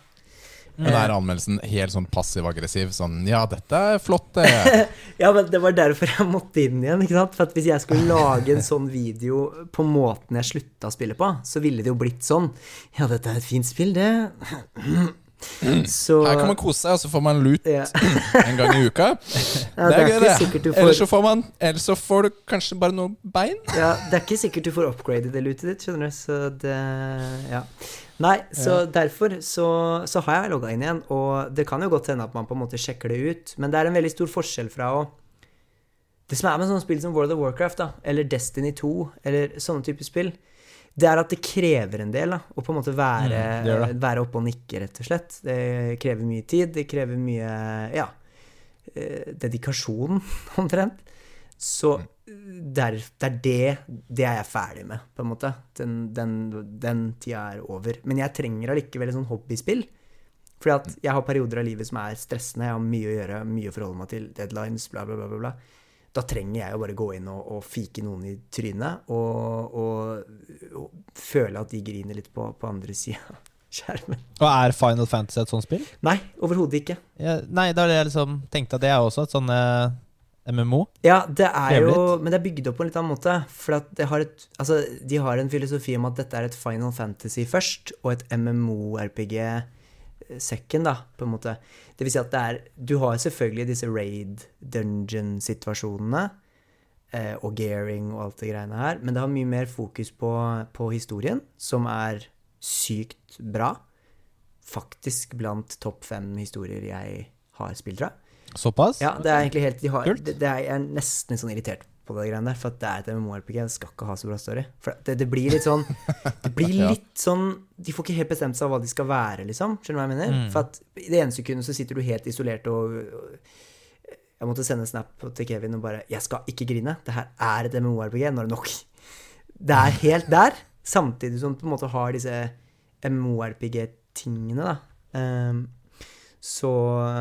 [SPEAKER 2] Men er anmeldelsen helt sånn passiv-aggressiv? Sånn Ja, dette er flott, det.
[SPEAKER 3] Ja, men det var derfor jeg måtte inn igjen. ikke sant? For at Hvis jeg skulle lage en sånn video på måten jeg slutta å spille på, så ville det jo blitt sånn Ja, dette er et fint spill, det. Så
[SPEAKER 2] Her kan man kose seg, og så får man lut
[SPEAKER 3] ja.
[SPEAKER 2] en gang i uka.
[SPEAKER 3] Ja,
[SPEAKER 2] Det er gøy, det.
[SPEAKER 3] er du
[SPEAKER 2] Eller
[SPEAKER 3] får
[SPEAKER 2] så får man Eller så får du kanskje bare noe bein.
[SPEAKER 3] ja, Det er ikke sikkert du får upgradet det lutet ditt, skjønner du. Så det Ja. Nei, så derfor så, så har jeg logga inn igjen, og det kan jo godt hende at man på en måte sjekker det ut, men det er en veldig stor forskjell fra å Det som er med sånne spill som World of Warcraft, da, eller Destiny 2, eller sånne typer spill, det er at det krever en del da, å på en måte være,
[SPEAKER 1] Mm, det det.
[SPEAKER 3] være oppe og nikke, rett og slett. Det krever mye tid, det krever mye ja, eh, dedikasjon, omtrent. Så der, det er det Det er jeg ferdig med, på en måte. Den, den, den tida er over. Men jeg trenger allikevel et sånn hobbyspill. Fordi at jeg har perioder av livet som er stressende. Jeg har mye å gjøre, mye å forholde meg til. Deadlines, bla, bla, bla. bla, bla. da trenger jeg jo bare gå inn og, og fike noen i trynet og, og, og føle at de griner litt på, på andre sida av skjermen.
[SPEAKER 1] Og er Final Fantasy et sånt spill?
[SPEAKER 3] Nei, overhodet ikke.
[SPEAKER 1] Ja, nei, da er det jeg liksom tenkte at det er også et sånn eh, MMO.
[SPEAKER 3] Ja, det er
[SPEAKER 1] Trevlig.
[SPEAKER 3] jo Men det er bygd opp på en litt annen måte. For har et, altså, de har en filosofi om at dette er et Final Fantasy først, og et MMO-RPG second, da, på en måte. Det vil si at det er Du har selvfølgelig disse raid dungeon-situasjonene. Eh, og gearing og alt det greiene her. Men det har mye mer fokus på, på historien, som er sykt bra. Faktisk blant topp fem historier jeg har spilt, fra.
[SPEAKER 1] Såpass?
[SPEAKER 3] Ja, det er egentlig helt de har,
[SPEAKER 1] Kult.
[SPEAKER 3] det, er, Jeg er nesten litt sånn irritert på det greiene der, for at det er et MMORPG. Det skal ikke ha så bra story. For det, det blir litt sånn Det blir litt sånn De får ikke helt bestemt seg av hva de skal være, liksom. Skjønner du hva jeg mener?
[SPEAKER 1] Mm.
[SPEAKER 3] For at i det ene sekundet så sitter du helt isolert og, og Jeg måtte sende snap til Kevin og bare 'Jeg skal ikke grine. Det her er et MMORPG. Nå er det nok.' Det er helt der, samtidig som du på en måte har disse MMORPG-tingene, da. Ehm, så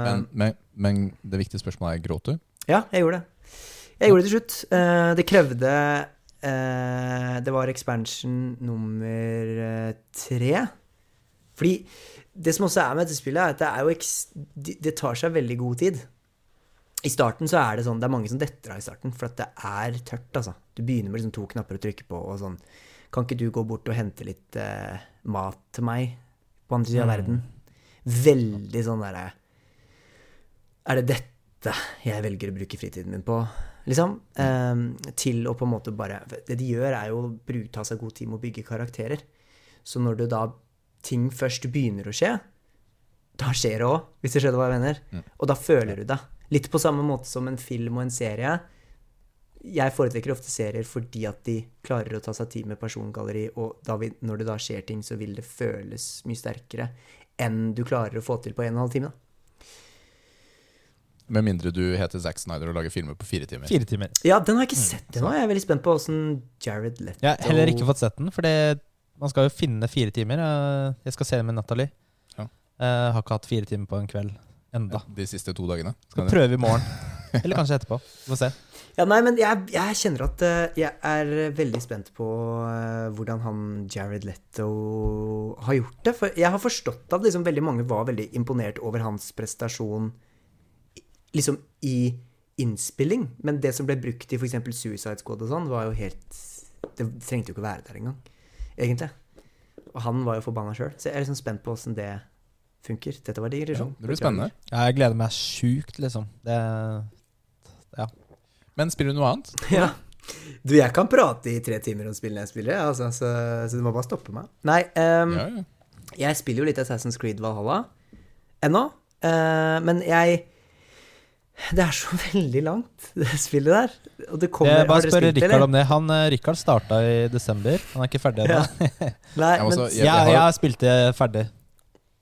[SPEAKER 2] Men, men, men det viktige spørsmålet er gråt du?
[SPEAKER 3] ja, jeg gjorde det. Jeg gjorde det til slutt. Eh, det krevde eh, Det var expansion nummer eh, tre. Fordi det som også er med dette spillet, er at det er jo det tar seg veldig god tid. I starten så er det sånn Det er mange som detter av i starten, for at det er tørt, altså. Du begynner med liksom to knapper å trykke på, og sånn Kan ikke du gå bort og hente litt eh, mat til meg på andre sida av
[SPEAKER 1] Mm.
[SPEAKER 3] verden? Veldig sånn derre Er det dette jeg velger å bruke fritiden min på? Liksom. Um, til å på en måte bare Det de gjør, er jo å ta seg god tid med å bygge karakterer. Så når det da ting først begynner å skje, da skjer det òg, hvis du skjønner hva jeg mener.
[SPEAKER 2] Mm.
[SPEAKER 3] Og da føler du det. Litt på samme måte som en film og en serie. Jeg foretrekker ofte serier fordi at de klarer å ta seg tid med persongalleri, og da når det da skjer ting, så vil det føles mye sterkere enn du klarer å få til på en og en halv time. Da.
[SPEAKER 2] Med mindre du heter Zack Snyder og lager filmer på fire timer.
[SPEAKER 1] Fire timer.
[SPEAKER 3] Ja, den har jeg ikke sett ennå. Jeg er veldig spent på åssen Jared Leto
[SPEAKER 1] Jeg har heller ikke fått sett den, for man skal jo finne fire timer. Eh, Jeg skal se den med Natalie.
[SPEAKER 2] Ja.
[SPEAKER 1] Jeg har ikke hatt fire timer på en kveld enda.
[SPEAKER 2] De siste to dagene.
[SPEAKER 1] Skal
[SPEAKER 2] Skal
[SPEAKER 1] prøve i morgen. Eller kanskje etterpå. Vi får se.
[SPEAKER 3] Ja, nei, men jeg, jeg kjenner at eh, jeg er veldig spent på eh, hvordan han Jared Leto har gjort det. For jeg har forstått at liksom veldig mange var veldig imponert over hans prestasjon liksom i innspilling. Men det som ble brukt i f.eks. Suicide Squad og sånn, var jo helt Det trengte jo ikke å være der engang, egentlig. Og han var jo forbanna sjøl. Så jeg er liksom spent på åssen det funker. Dette var
[SPEAKER 2] Ja,
[SPEAKER 3] digresjon.
[SPEAKER 2] det blir spennende.
[SPEAKER 1] Ja, jeg gleder meg sjukt, liksom. Det,
[SPEAKER 2] Men spiller du noe annet?
[SPEAKER 3] Ja. Du, jeg kan prate i tre timer om spillene jeg spiller, altså, så, så du må bare stoppe meg. Nei, um,
[SPEAKER 2] Ja, ja.
[SPEAKER 3] jeg spiller jo litt Assassin's Creed Valhalla ennå, uh, men jeg Det er så veldig langt, det spillet der. Og det kommer
[SPEAKER 1] jeg bare
[SPEAKER 3] det,
[SPEAKER 1] Rikard om det. Han, eh, Rikard starta i desember. Han er ikke ferdig ennå.
[SPEAKER 3] Nei,
[SPEAKER 2] Jeg
[SPEAKER 1] Jeg,
[SPEAKER 2] jeg har-
[SPEAKER 1] jeg har spilt det ferdig.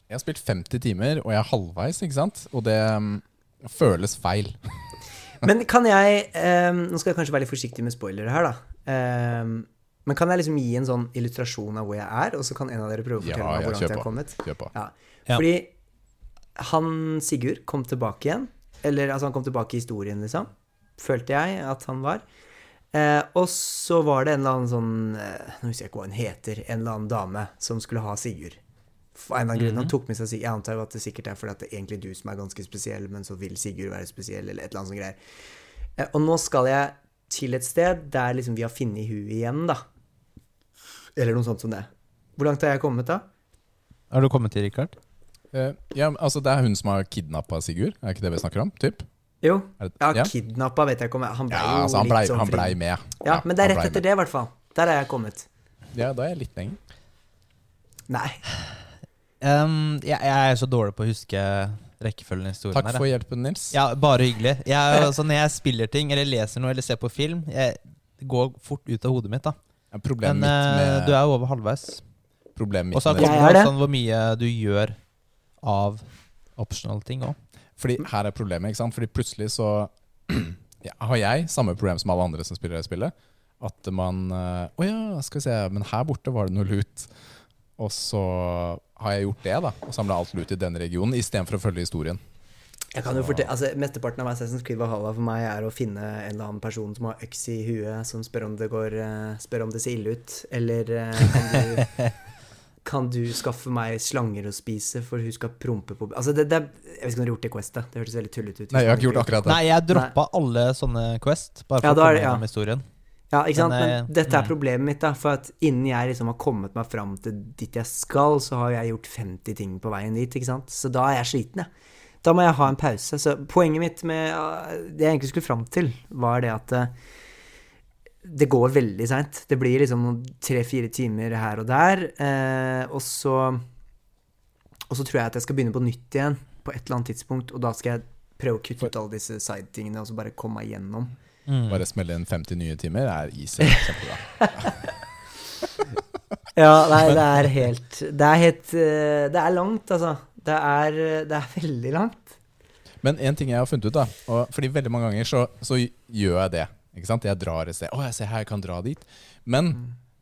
[SPEAKER 2] Jeg har spilt 50 timer, og jeg er halvveis, ikke sant? Og det um, føles feil.
[SPEAKER 3] Men kan jeg um, Nå skal jeg kanskje være litt forsiktig med spoilere her, da. Um, men kan jeg liksom gi en sånn illustrasjon av hvor jeg er, og så kan en av dere prøve å
[SPEAKER 2] Ja,
[SPEAKER 3] fortelle meg
[SPEAKER 2] ja,
[SPEAKER 3] hvor langt jeg har kommet?
[SPEAKER 2] Kjøp på.
[SPEAKER 3] Ja.
[SPEAKER 1] Ja.
[SPEAKER 3] Fordi han Sigurd kom tilbake igjen. Eller altså, han kom tilbake i historien, liksom. Følte jeg at han var. Eh, og så var det en eller annen sånn eh, Nå husker jeg ikke hva hun heter. En eller annen dame som skulle ha Sigurd. For en eller annen grunn. Han tok med seg Sigurd. Jeg antar jo at det sikkert er fordi at det er egentlig du som er ganske spesiell, men så vil Sigurd være spesiell, eller et eller annet sånt greier. Eh, og nå skal jeg til et sted der liksom vi har funnet huet igjen, da. Eller noe sånt som det. Hvor langt har jeg kommet, da?
[SPEAKER 1] Har du kommet til, Rikard?
[SPEAKER 2] Uh, ja, altså Det er hun som har kidnappa Sigurd, er ikke det vi snakker om? Typ?
[SPEAKER 3] Jo.
[SPEAKER 2] Det-
[SPEAKER 3] Ja,
[SPEAKER 2] ja?
[SPEAKER 3] kidnappa vet jeg ikke om jeg Han ble
[SPEAKER 2] Ja, altså, han
[SPEAKER 3] litt sånn
[SPEAKER 2] han
[SPEAKER 3] fri.
[SPEAKER 2] med.
[SPEAKER 3] Ja, men det er rett
[SPEAKER 2] etter
[SPEAKER 3] etter det, i hvert fall. Der er jeg kommet.
[SPEAKER 2] Ja, da er jeg litt lenger.
[SPEAKER 3] Nei.
[SPEAKER 1] Um, jeg, jeg er så dårlig på å huske rekkefølgen i historien.
[SPEAKER 2] Takk
[SPEAKER 1] her,
[SPEAKER 2] for hjelpen, Nils.
[SPEAKER 1] Ja, Bare hyggelig. Jeg, altså, når jeg spiller ting, eller leser noe, eller ser på film, jeg, går fort ut av hodet mitt. da
[SPEAKER 2] Ja, Problemet
[SPEAKER 1] Men
[SPEAKER 2] mitt
[SPEAKER 1] eh,
[SPEAKER 2] med,
[SPEAKER 1] du er jo over halvveis.
[SPEAKER 2] problemet mitt
[SPEAKER 1] Og så
[SPEAKER 3] er
[SPEAKER 1] det sånn hvor mye du gjør av optional ting òg.
[SPEAKER 2] Fordi her er problemet, ikke sant? Fordi plutselig så ja, har jeg samme problem som alle andre som spiller det spillet. At man eh, oh ja, skal vi se, men her borte var det noe lut. Og så har jeg gjort det, da. Og samla alt lut i denne regionen istedenfor å følge historien.
[SPEAKER 3] Jeg kan jo fortelle, altså Mesteparten av Assassin's Creed Valhalla for meg er å finne en eller annen person som har øks i huet, som spør om det går eh, Spør om det ser ille ut. Eller eh, kan du Kan du skaffe meg slanger å spise, for hun skal prompe på Altså, det, det Jeg vet ikke om du har gjort det Questet. Det hørtes veldig tullete ut.
[SPEAKER 2] Nei, jeg har ikke gjort akkurat det.
[SPEAKER 1] Nei, jeg droppa alle sånne Quest, bare for
[SPEAKER 3] Ja,
[SPEAKER 1] å komme
[SPEAKER 3] gjennom ja.
[SPEAKER 1] historien.
[SPEAKER 3] Ja, ikke sant?
[SPEAKER 1] Men,
[SPEAKER 3] Men,
[SPEAKER 1] eh,
[SPEAKER 3] dette er
[SPEAKER 1] mm.
[SPEAKER 3] problemet mitt, da. For at innen jeg liksom har kommet meg fram til dit jeg skal, så har jeg gjort 50 ting på veien dit, ikke sant. Så da er jeg sliten, jeg. Da må jeg ha en pause. Så poenget mitt med uh, det jeg egentlig skulle fram til, var det at uh, det går veldig seint. Det blir liksom tre-fire timer her og der, eh, og så Og så tror jeg at jeg skal begynne på nytt igjen på et eller annet tidspunkt, og da skal jeg prøve å kutte ut alle disse side-tingene og så bare komme meg gjennom.
[SPEAKER 1] Mm.
[SPEAKER 2] Bare smelle inn 50 nye timer er easy. Kjempebra.
[SPEAKER 3] Ja, nei, det er helt Det er helt eh, Det er langt, altså. Det er, det er veldig langt.
[SPEAKER 2] Men en ting jeg har funnet ut, da og Fordi veldig mange ganger så, så gjør jeg det. Ikke sant? Jeg drar et sted. Å, jeg ser her, jeg kan dra dit. Men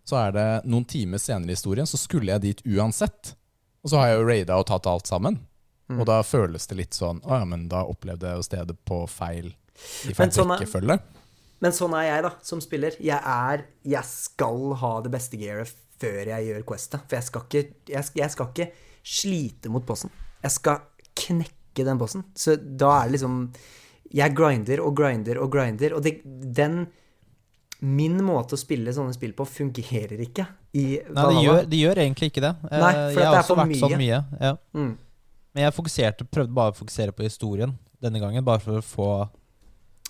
[SPEAKER 2] så er det noen timer senere i historien, så skulle jeg dit uansett. Og så har jeg jo raida og tatt alt sammen.
[SPEAKER 3] Mm.
[SPEAKER 2] Og da føles det litt sånn Å ja, men da opplevde jeg jo stedet på feil i feil
[SPEAKER 3] sånn
[SPEAKER 2] rekkefølge.
[SPEAKER 3] Men sånn er jeg, da, som spiller. Jeg er Jeg skal ha det beste gearet før jeg gjør questet. For jeg skal ikke Jeg skal, jeg skal ikke slite mot bossen. Jeg skal knekke den bossen. Så da er det liksom Jeg grinder og grinder og grinder, og det, den Min måte å spille sånne spill på fungerer ikke i
[SPEAKER 1] Nei,
[SPEAKER 3] det
[SPEAKER 1] gjør, det gjør egentlig ikke det. Eh,
[SPEAKER 3] Nei, for
[SPEAKER 1] jeg
[SPEAKER 3] det
[SPEAKER 1] har
[SPEAKER 3] er
[SPEAKER 1] også
[SPEAKER 3] for
[SPEAKER 1] vært sånn
[SPEAKER 3] mye.
[SPEAKER 1] mye. Ja.
[SPEAKER 3] Mm.
[SPEAKER 1] Men jeg prøvde bare å fokusere på historien denne gangen, bare for å få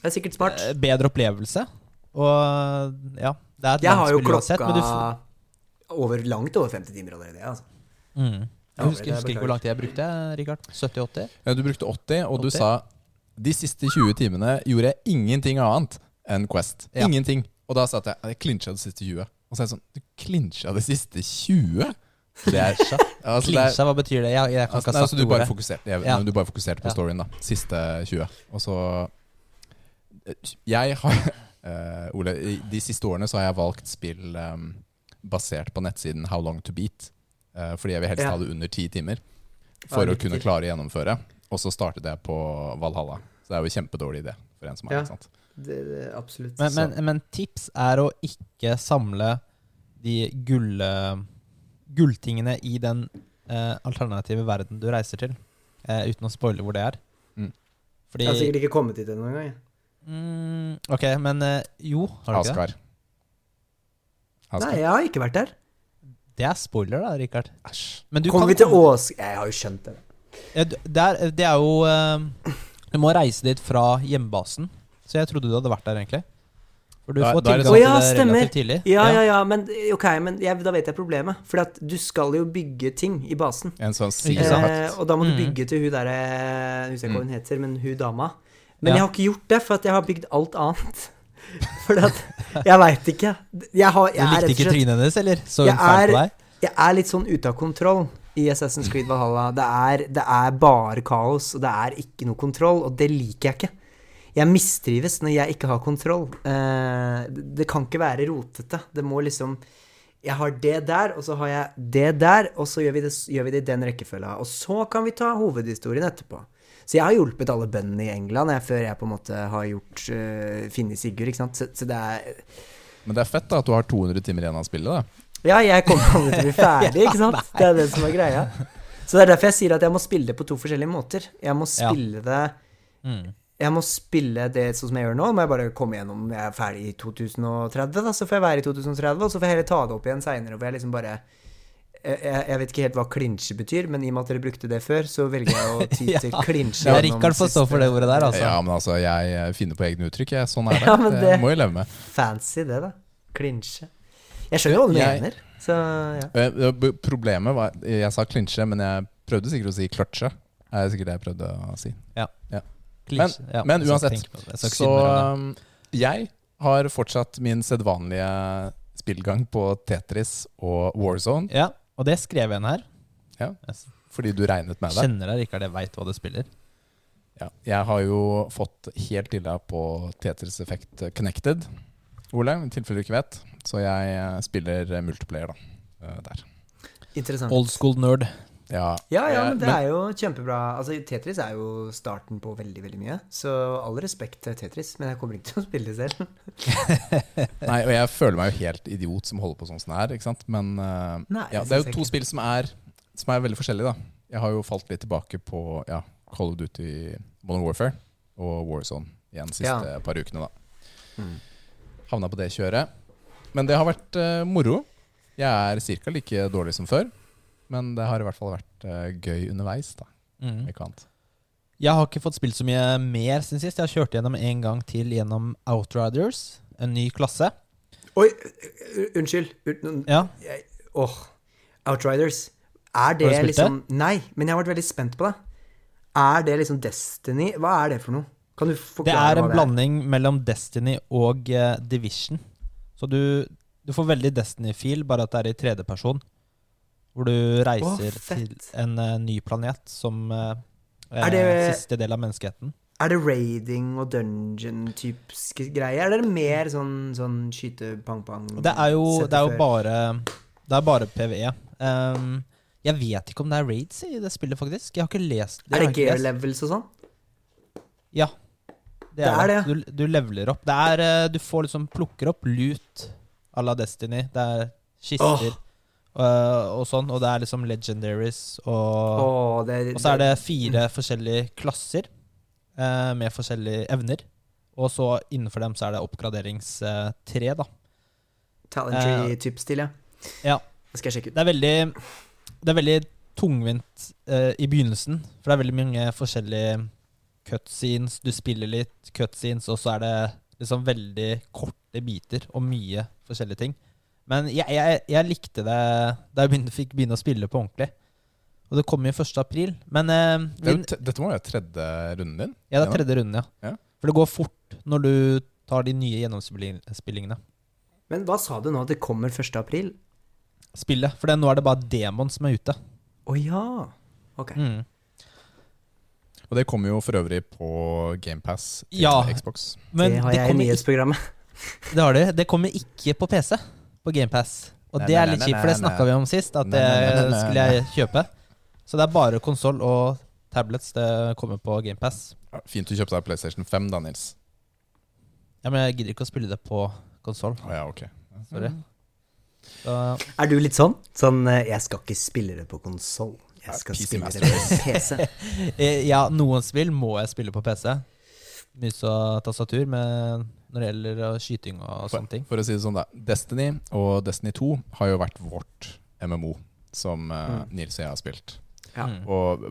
[SPEAKER 3] Det er sikkert smart.
[SPEAKER 1] eh, bedre opplevelse. Og ja, det er et
[SPEAKER 3] Jeg
[SPEAKER 1] langt
[SPEAKER 3] har jo
[SPEAKER 1] spill uansett,
[SPEAKER 3] klokka
[SPEAKER 1] du
[SPEAKER 3] over, langt over 50 timer allerede. Altså.
[SPEAKER 1] mm. Jeg husker,
[SPEAKER 3] jeg
[SPEAKER 1] husker ikke hvor lang tid jeg brukte, Rikard. 70-80?
[SPEAKER 2] Ja, du brukte 80, og du
[SPEAKER 1] 80.
[SPEAKER 2] sa de siste 20 timene gjorde jeg ingenting annet enn Quest.
[SPEAKER 1] Ja.
[SPEAKER 2] Ingenting. Og da sa jeg at jeg klinsja de siste 20. Og så er jeg sånn Du klinsja de siste 20? Det er altså,
[SPEAKER 1] Klinsja, hva betyr det? Jeg, jeg kan
[SPEAKER 2] altså,
[SPEAKER 1] ikke
[SPEAKER 2] nei, altså, du, bare fokuserte, jeg,
[SPEAKER 1] Ja.
[SPEAKER 2] du bare fokuserte på storyen, da. Siste 20. Og så Jeg har uh, Ole, i de siste årene så har jeg valgt spill um, basert på nettsiden How Long To Beat. Uh, fordi jeg vil helst
[SPEAKER 3] Ja.
[SPEAKER 2] ha det under ti timer
[SPEAKER 3] Ja,
[SPEAKER 2] for å kunne klare å gjennomføre. Og så startet jeg på Valhalla. Så det er jo en kjempedårlig idé for en som er
[SPEAKER 3] Ja.
[SPEAKER 2] ikke sant?
[SPEAKER 3] Det, det, absolutt.
[SPEAKER 1] Men, men, men tips er å ikke samle de gull, gulltingene i den uh, alternative verden du reiser til, uh, uten å spoile hvor det er.
[SPEAKER 2] Mm.
[SPEAKER 1] Fordi
[SPEAKER 3] jeg har sikkert ikke kommet dit ennå engang.
[SPEAKER 1] Mm, Ok, men eh, jo, har du ikke det?
[SPEAKER 2] Askar. Askar.
[SPEAKER 3] Nei, jeg har ikke vært der.
[SPEAKER 1] Det er spoiler, da, Rikard.
[SPEAKER 2] Æsj.
[SPEAKER 1] Men du
[SPEAKER 3] Kommer
[SPEAKER 1] kan
[SPEAKER 3] vi til Ås... Jeg har jo skjønt det.
[SPEAKER 1] Ja, det, er, det er jo uh, Du må reise dit fra hjemmebasen. Så jeg trodde du hadde vært der, egentlig. For du
[SPEAKER 2] Da-
[SPEAKER 1] får tilgang
[SPEAKER 3] sånn-
[SPEAKER 1] til
[SPEAKER 3] ja,
[SPEAKER 1] det relativt tidlig.
[SPEAKER 3] Ja, ja, ja, men okay, men jeg, da vet jeg problemet. For du skal jo bygge ting i basen.
[SPEAKER 2] En sånn
[SPEAKER 3] Eh, og da må du
[SPEAKER 1] Mm.
[SPEAKER 3] bygge til hun derre Husker jeg ikke hva hun heter, men hun dama. Men
[SPEAKER 1] Ja.
[SPEAKER 3] jeg har ikke gjort det, for at jeg har bygd alt annet. For Jeg veit ikke. Jeg, har, jeg, du
[SPEAKER 1] likte ikke trynet hennes, eller? Så hun feil på deg?
[SPEAKER 3] jeg er litt sånn ute av kontroll i Assassin's Creed Valhalla. Det er, det er bare kaos, og det er ikke noe kontroll, og det liker jeg ikke. Jeg mistrives når jeg ikke har kontroll. Eh, det det kan ikke være rotete. Det må liksom Jeg har det der, og så har jeg det der, og så gjør vi det, gjør vi det i den rekkefølga. Og så kan vi ta hovedhistorien etterpå. Så jeg har hjulpet alle bøndene i England jeg, før jeg på en måte har gjort uh, funnet Sigurd, ikke sant. Så, så det er
[SPEAKER 2] Men det er fett da at du har 200 timer igjen av spillet. da
[SPEAKER 3] Ja, jeg kommer aldri til å bli ferdig, ikke sant? Det er det som er greia. Så det er derfor jeg sier at jeg må spille det på to forskjellige måter. Jeg må
[SPEAKER 1] Ja.
[SPEAKER 3] spille det
[SPEAKER 1] Mm.
[SPEAKER 3] Jeg må spille det sånn som jeg gjør nå. Må jeg bare komme gjennom Jeg er ferdig i 2030, da, så får jeg være i 2030, og så får jeg heller ta det opp igjen seinere, hvor jeg liksom bare jeg, vet ikke helt hva klinsje betyr, men i og med at dere brukte det før, så velger jeg å ty til klinsje.
[SPEAKER 1] Ja, Rikard får stå for det ordet der, altså.
[SPEAKER 2] Ja, men altså, jeg finner på egne uttrykk. Jeg. Sånn er det.
[SPEAKER 3] Ja,
[SPEAKER 2] det
[SPEAKER 3] det-
[SPEAKER 2] må jeg leve med.
[SPEAKER 3] Fancy, det, da. Klinsje. Jeg skjønner jo hva du mener, så ja.
[SPEAKER 2] Eh, Problemet var Jeg sa klinsje, men jeg prøvde sikkert å si kløtsje. Er sikkert det jeg prøvde å si.
[SPEAKER 1] Ja. Ja,
[SPEAKER 2] men
[SPEAKER 1] ja, men
[SPEAKER 2] uansett,
[SPEAKER 1] det.
[SPEAKER 2] Så
[SPEAKER 1] det.
[SPEAKER 2] um, jeg har fortsatt min sedvanlige spillgang på Tetris og Warzone,
[SPEAKER 1] Ja, og det skrev jeg inn her.
[SPEAKER 2] Ja. Fordi du regnet med det.
[SPEAKER 1] kjenner deg, Rikard. Jeg veit hva du spiller.
[SPEAKER 2] Ja. Jeg har jo fått helt illa på Tetris Effect Connected, Ole, i tilfelle du ikke vet. Så jeg spiller multiplayer da, eh, der.
[SPEAKER 3] Interessant.
[SPEAKER 1] Old school nerd.
[SPEAKER 2] Ja,
[SPEAKER 3] Ja, ja, men det er jo kjempebra. Altså, Tetris er jo starten på veldig, veldig mye. Så all respekt til Tetris, men jeg kommer ikke til å spille det selv.
[SPEAKER 2] Nei, og jeg føler meg jo helt idiot som holder på sånn som det er, ikke sant. Men eh,
[SPEAKER 3] Nei,
[SPEAKER 2] ja, det er jo to spill som er, som er veldig forskjellige, da. Jeg har jo falt litt tilbake på ja, Call of Duty Modern Warfare og Warzone igjen de siste par ukene, da.
[SPEAKER 3] Mm.
[SPEAKER 2] Havna på det kjøret. Men det har vært uh, moro. Jeg er ca. like dårlig som før. Men det har i hvert fall vært uh, gøy underveis, da.
[SPEAKER 1] Mm.
[SPEAKER 2] Ikke annet.
[SPEAKER 1] Jeg har ikke fått spilt så mye mer siden sist. Jeg har kjørt gjennom en gang til gjennom Outriders, en ny klasse.
[SPEAKER 3] Oi, unnskyld. Un-
[SPEAKER 1] Ja,
[SPEAKER 3] jeg- Åh, Outriders. Er det
[SPEAKER 1] Har du spilt
[SPEAKER 3] liksom Nei, men jeg har vært veldig spent på det. Er det liksom Destiny? Hva er det for noe? Kan du
[SPEAKER 1] Det
[SPEAKER 3] forklare
[SPEAKER 1] er en
[SPEAKER 3] hva det
[SPEAKER 1] blanding mellom Destiny og uh, Division. Så du, du får veldig Destiny-feel, bare at det er i tredjeperson. Hvor du reiser
[SPEAKER 3] fett.
[SPEAKER 1] til en uh, ny planet som uh,
[SPEAKER 3] Er
[SPEAKER 1] eh,
[SPEAKER 3] det-
[SPEAKER 1] siste del av menneskeheten.
[SPEAKER 3] Er det raiding og dungeon-typiske greier? Eller er det mer sånn, sånn skyte-pang-pang?
[SPEAKER 1] Det er jo, det er jo bare Det er bare PVE. Um, jeg vet ikke om det er raids i det spillet, faktisk. Jeg har ikke lest
[SPEAKER 3] det.
[SPEAKER 1] Er det
[SPEAKER 3] gear levels og sånn?
[SPEAKER 1] Ja. Det
[SPEAKER 3] Det er
[SPEAKER 1] det. Du, du leveler opp. Det er, eh, du får liksom plukker opp loot à la Destiny. Det er kister eh, og sånn, og det er liksom legendaries og
[SPEAKER 3] oh, det,
[SPEAKER 1] Og så er det fire forskjellige klasser uh, med forskjellige evner. Og så innenfor dem så er det oppgraderingstré, da.
[SPEAKER 3] Talentry-type-stil, ja.
[SPEAKER 1] Ja.
[SPEAKER 3] Det skal jeg sjekke ut.
[SPEAKER 1] Det er veldig, det er veldig tungvint eh, i begynnelsen, for det er veldig mange forskjellige cutscenes. Du spiller litt cutscenes, og så er det liksom veldig korte biter og mye forskjellige ting. Men jeg, jeg, jeg likte det da jeg begynte, fikk begynne å spille på ordentlig. Og det kom jo 1. april. Men eh,
[SPEAKER 2] Det er
[SPEAKER 1] vi,
[SPEAKER 2] jo dette må være tredje runden din?
[SPEAKER 1] ja, det er tredje runden, ja.
[SPEAKER 2] Ja.
[SPEAKER 1] For det går fort når du tar de nye gjennomspillingene.
[SPEAKER 3] Men hva sa du nå? Det kommer 1. april?
[SPEAKER 1] Spillet. For det, nå er det bare demon som er ute.
[SPEAKER 3] Å ja. Ok.
[SPEAKER 1] Mm.
[SPEAKER 2] Og det kommer jo for øvrig på GamePass til
[SPEAKER 1] Ja.
[SPEAKER 2] Xbox.
[SPEAKER 1] Men
[SPEAKER 3] det har
[SPEAKER 1] det
[SPEAKER 3] jeg i nyhetsprogrammet.
[SPEAKER 1] Det har du. Det kommer ikke på PC på GamePass. Og
[SPEAKER 2] Nei,
[SPEAKER 1] det er litt kjipt, for det snakka vi om sist, at det
[SPEAKER 2] nei,
[SPEAKER 1] skulle jeg kjøpe. Så det er bare konsoll og tablets det kommer på GamePass.
[SPEAKER 2] Ja, Fint du kjøpte deg PlayStation 5 da, Nils.
[SPEAKER 1] Ja, men jeg gidder ikke å spille det på konsoll.
[SPEAKER 2] Å ja, ok.
[SPEAKER 1] Sorry. Så,
[SPEAKER 3] Er du litt sånn? Sånn eh, Jeg skal ikke spille det på konsoll. Jeg skal
[SPEAKER 2] PC
[SPEAKER 3] spille det på PC.
[SPEAKER 1] eh, ja, noen spill må jeg spille på PC. Mus og tastatur med, når det gjelder uh, skyting og sånne ting.
[SPEAKER 2] For å si det sånn, da. Destiny og Destiny 2 har jo vært vårt MMO, som eh,
[SPEAKER 3] Mm.
[SPEAKER 2] Nils og jeg har spilt.
[SPEAKER 3] Ja.
[SPEAKER 1] Mm.
[SPEAKER 2] Og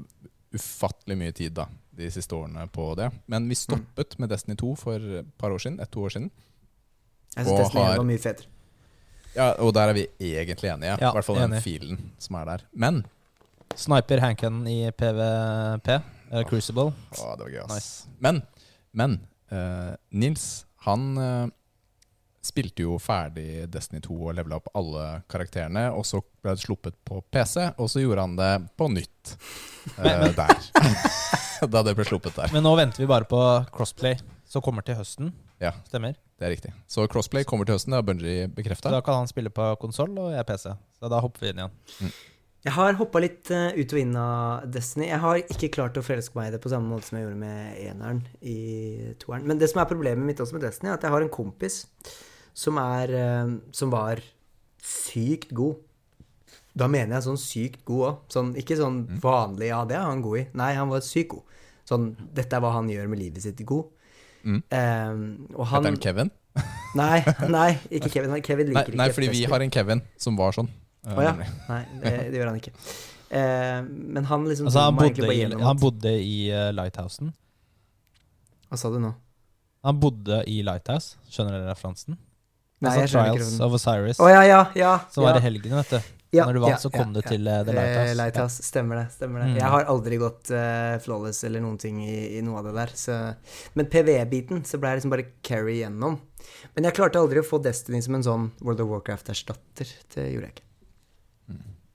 [SPEAKER 2] ufattelig mye tid da, de siste årene på det. Men vi stoppet med Destiny 2 for et par år siden. Et-to år siden.
[SPEAKER 3] Jeg syns Destiny
[SPEAKER 2] har-
[SPEAKER 3] var mye fetere.
[SPEAKER 2] Ja, Og der er vi egentlig enige.
[SPEAKER 1] Ja,
[SPEAKER 2] I hvert fall den
[SPEAKER 1] enig.
[SPEAKER 2] filen som er der. Men
[SPEAKER 1] Sniper Hanken i PVP, eller Crucible.
[SPEAKER 2] Å, det var gøy, ass.
[SPEAKER 1] Nice.
[SPEAKER 2] Men, men uh, Nils, han eh, spilte jo ferdig Destiny 2 og levela opp alle karakterene, og så ble det sluppet på PC, og så gjorde han det på nytt eh, der. da det ble sluppet der.
[SPEAKER 1] Men nå venter vi bare på Crossplay, som kommer til høsten.
[SPEAKER 2] Ja.
[SPEAKER 1] Stemmer.
[SPEAKER 2] Det er riktig. Så Crossplay kommer til høsten, det har Bungie
[SPEAKER 1] bekreftet.
[SPEAKER 2] bekrefta.
[SPEAKER 1] da kan han spille på konsoll og jeg PC. Så da hopper vi inn igjen.
[SPEAKER 3] Jeg har hoppa litt eh, ut og inn av Destiny. Jeg har ikke klart å forelske meg i det på samme måte som jeg gjorde med eneren i toeren. Men det som er problemet mitt også med Destiny, er at jeg har en kompis som er eh, Som var sykt god. Da mener jeg sånn sykt god òg. Sånn, ikke sånn vanlig 'ja, det er han god i'. Nei, han var sykt god. Sånn 'dette er hva han gjør med livet sitt', god.
[SPEAKER 2] Mm.
[SPEAKER 3] Um, og han
[SPEAKER 2] Heter han Kevin?
[SPEAKER 3] Nei, nei, ikke Kevin. Kevin
[SPEAKER 2] Nei,
[SPEAKER 3] liker
[SPEAKER 2] nei,
[SPEAKER 3] ikke
[SPEAKER 2] fordi vi har en Kevin som var sånn. Eh,
[SPEAKER 3] Å ja. Nei, det, det gjør han ikke. Eh, men han liksom
[SPEAKER 1] Altså, han bodde i, han bodde i uh, Lighthousen.
[SPEAKER 3] Hva sa du nå?
[SPEAKER 1] Han bodde i Lighthouse. Skjønner dere referansen?
[SPEAKER 3] Nei,
[SPEAKER 1] altså Trials of Osiris.
[SPEAKER 3] Oh, ja, ja, ja.
[SPEAKER 1] Som var i helgen, vet du.
[SPEAKER 3] Ja,
[SPEAKER 1] Når du vant, så kom du til uh, The
[SPEAKER 3] Eh,
[SPEAKER 1] Lighthouse.
[SPEAKER 3] Lighthouse, Stemmer det. stemmer det
[SPEAKER 1] Mm.
[SPEAKER 3] Jeg har aldri gått uh, flawless eller noen ting i, i noe av det der. Så. Men PVE-biten så ble jeg liksom bare carry gjennom. Men jeg klarte aldri å få Destiny som en sånn World of Warcraft-erstatter. Det gjorde jeg ikke.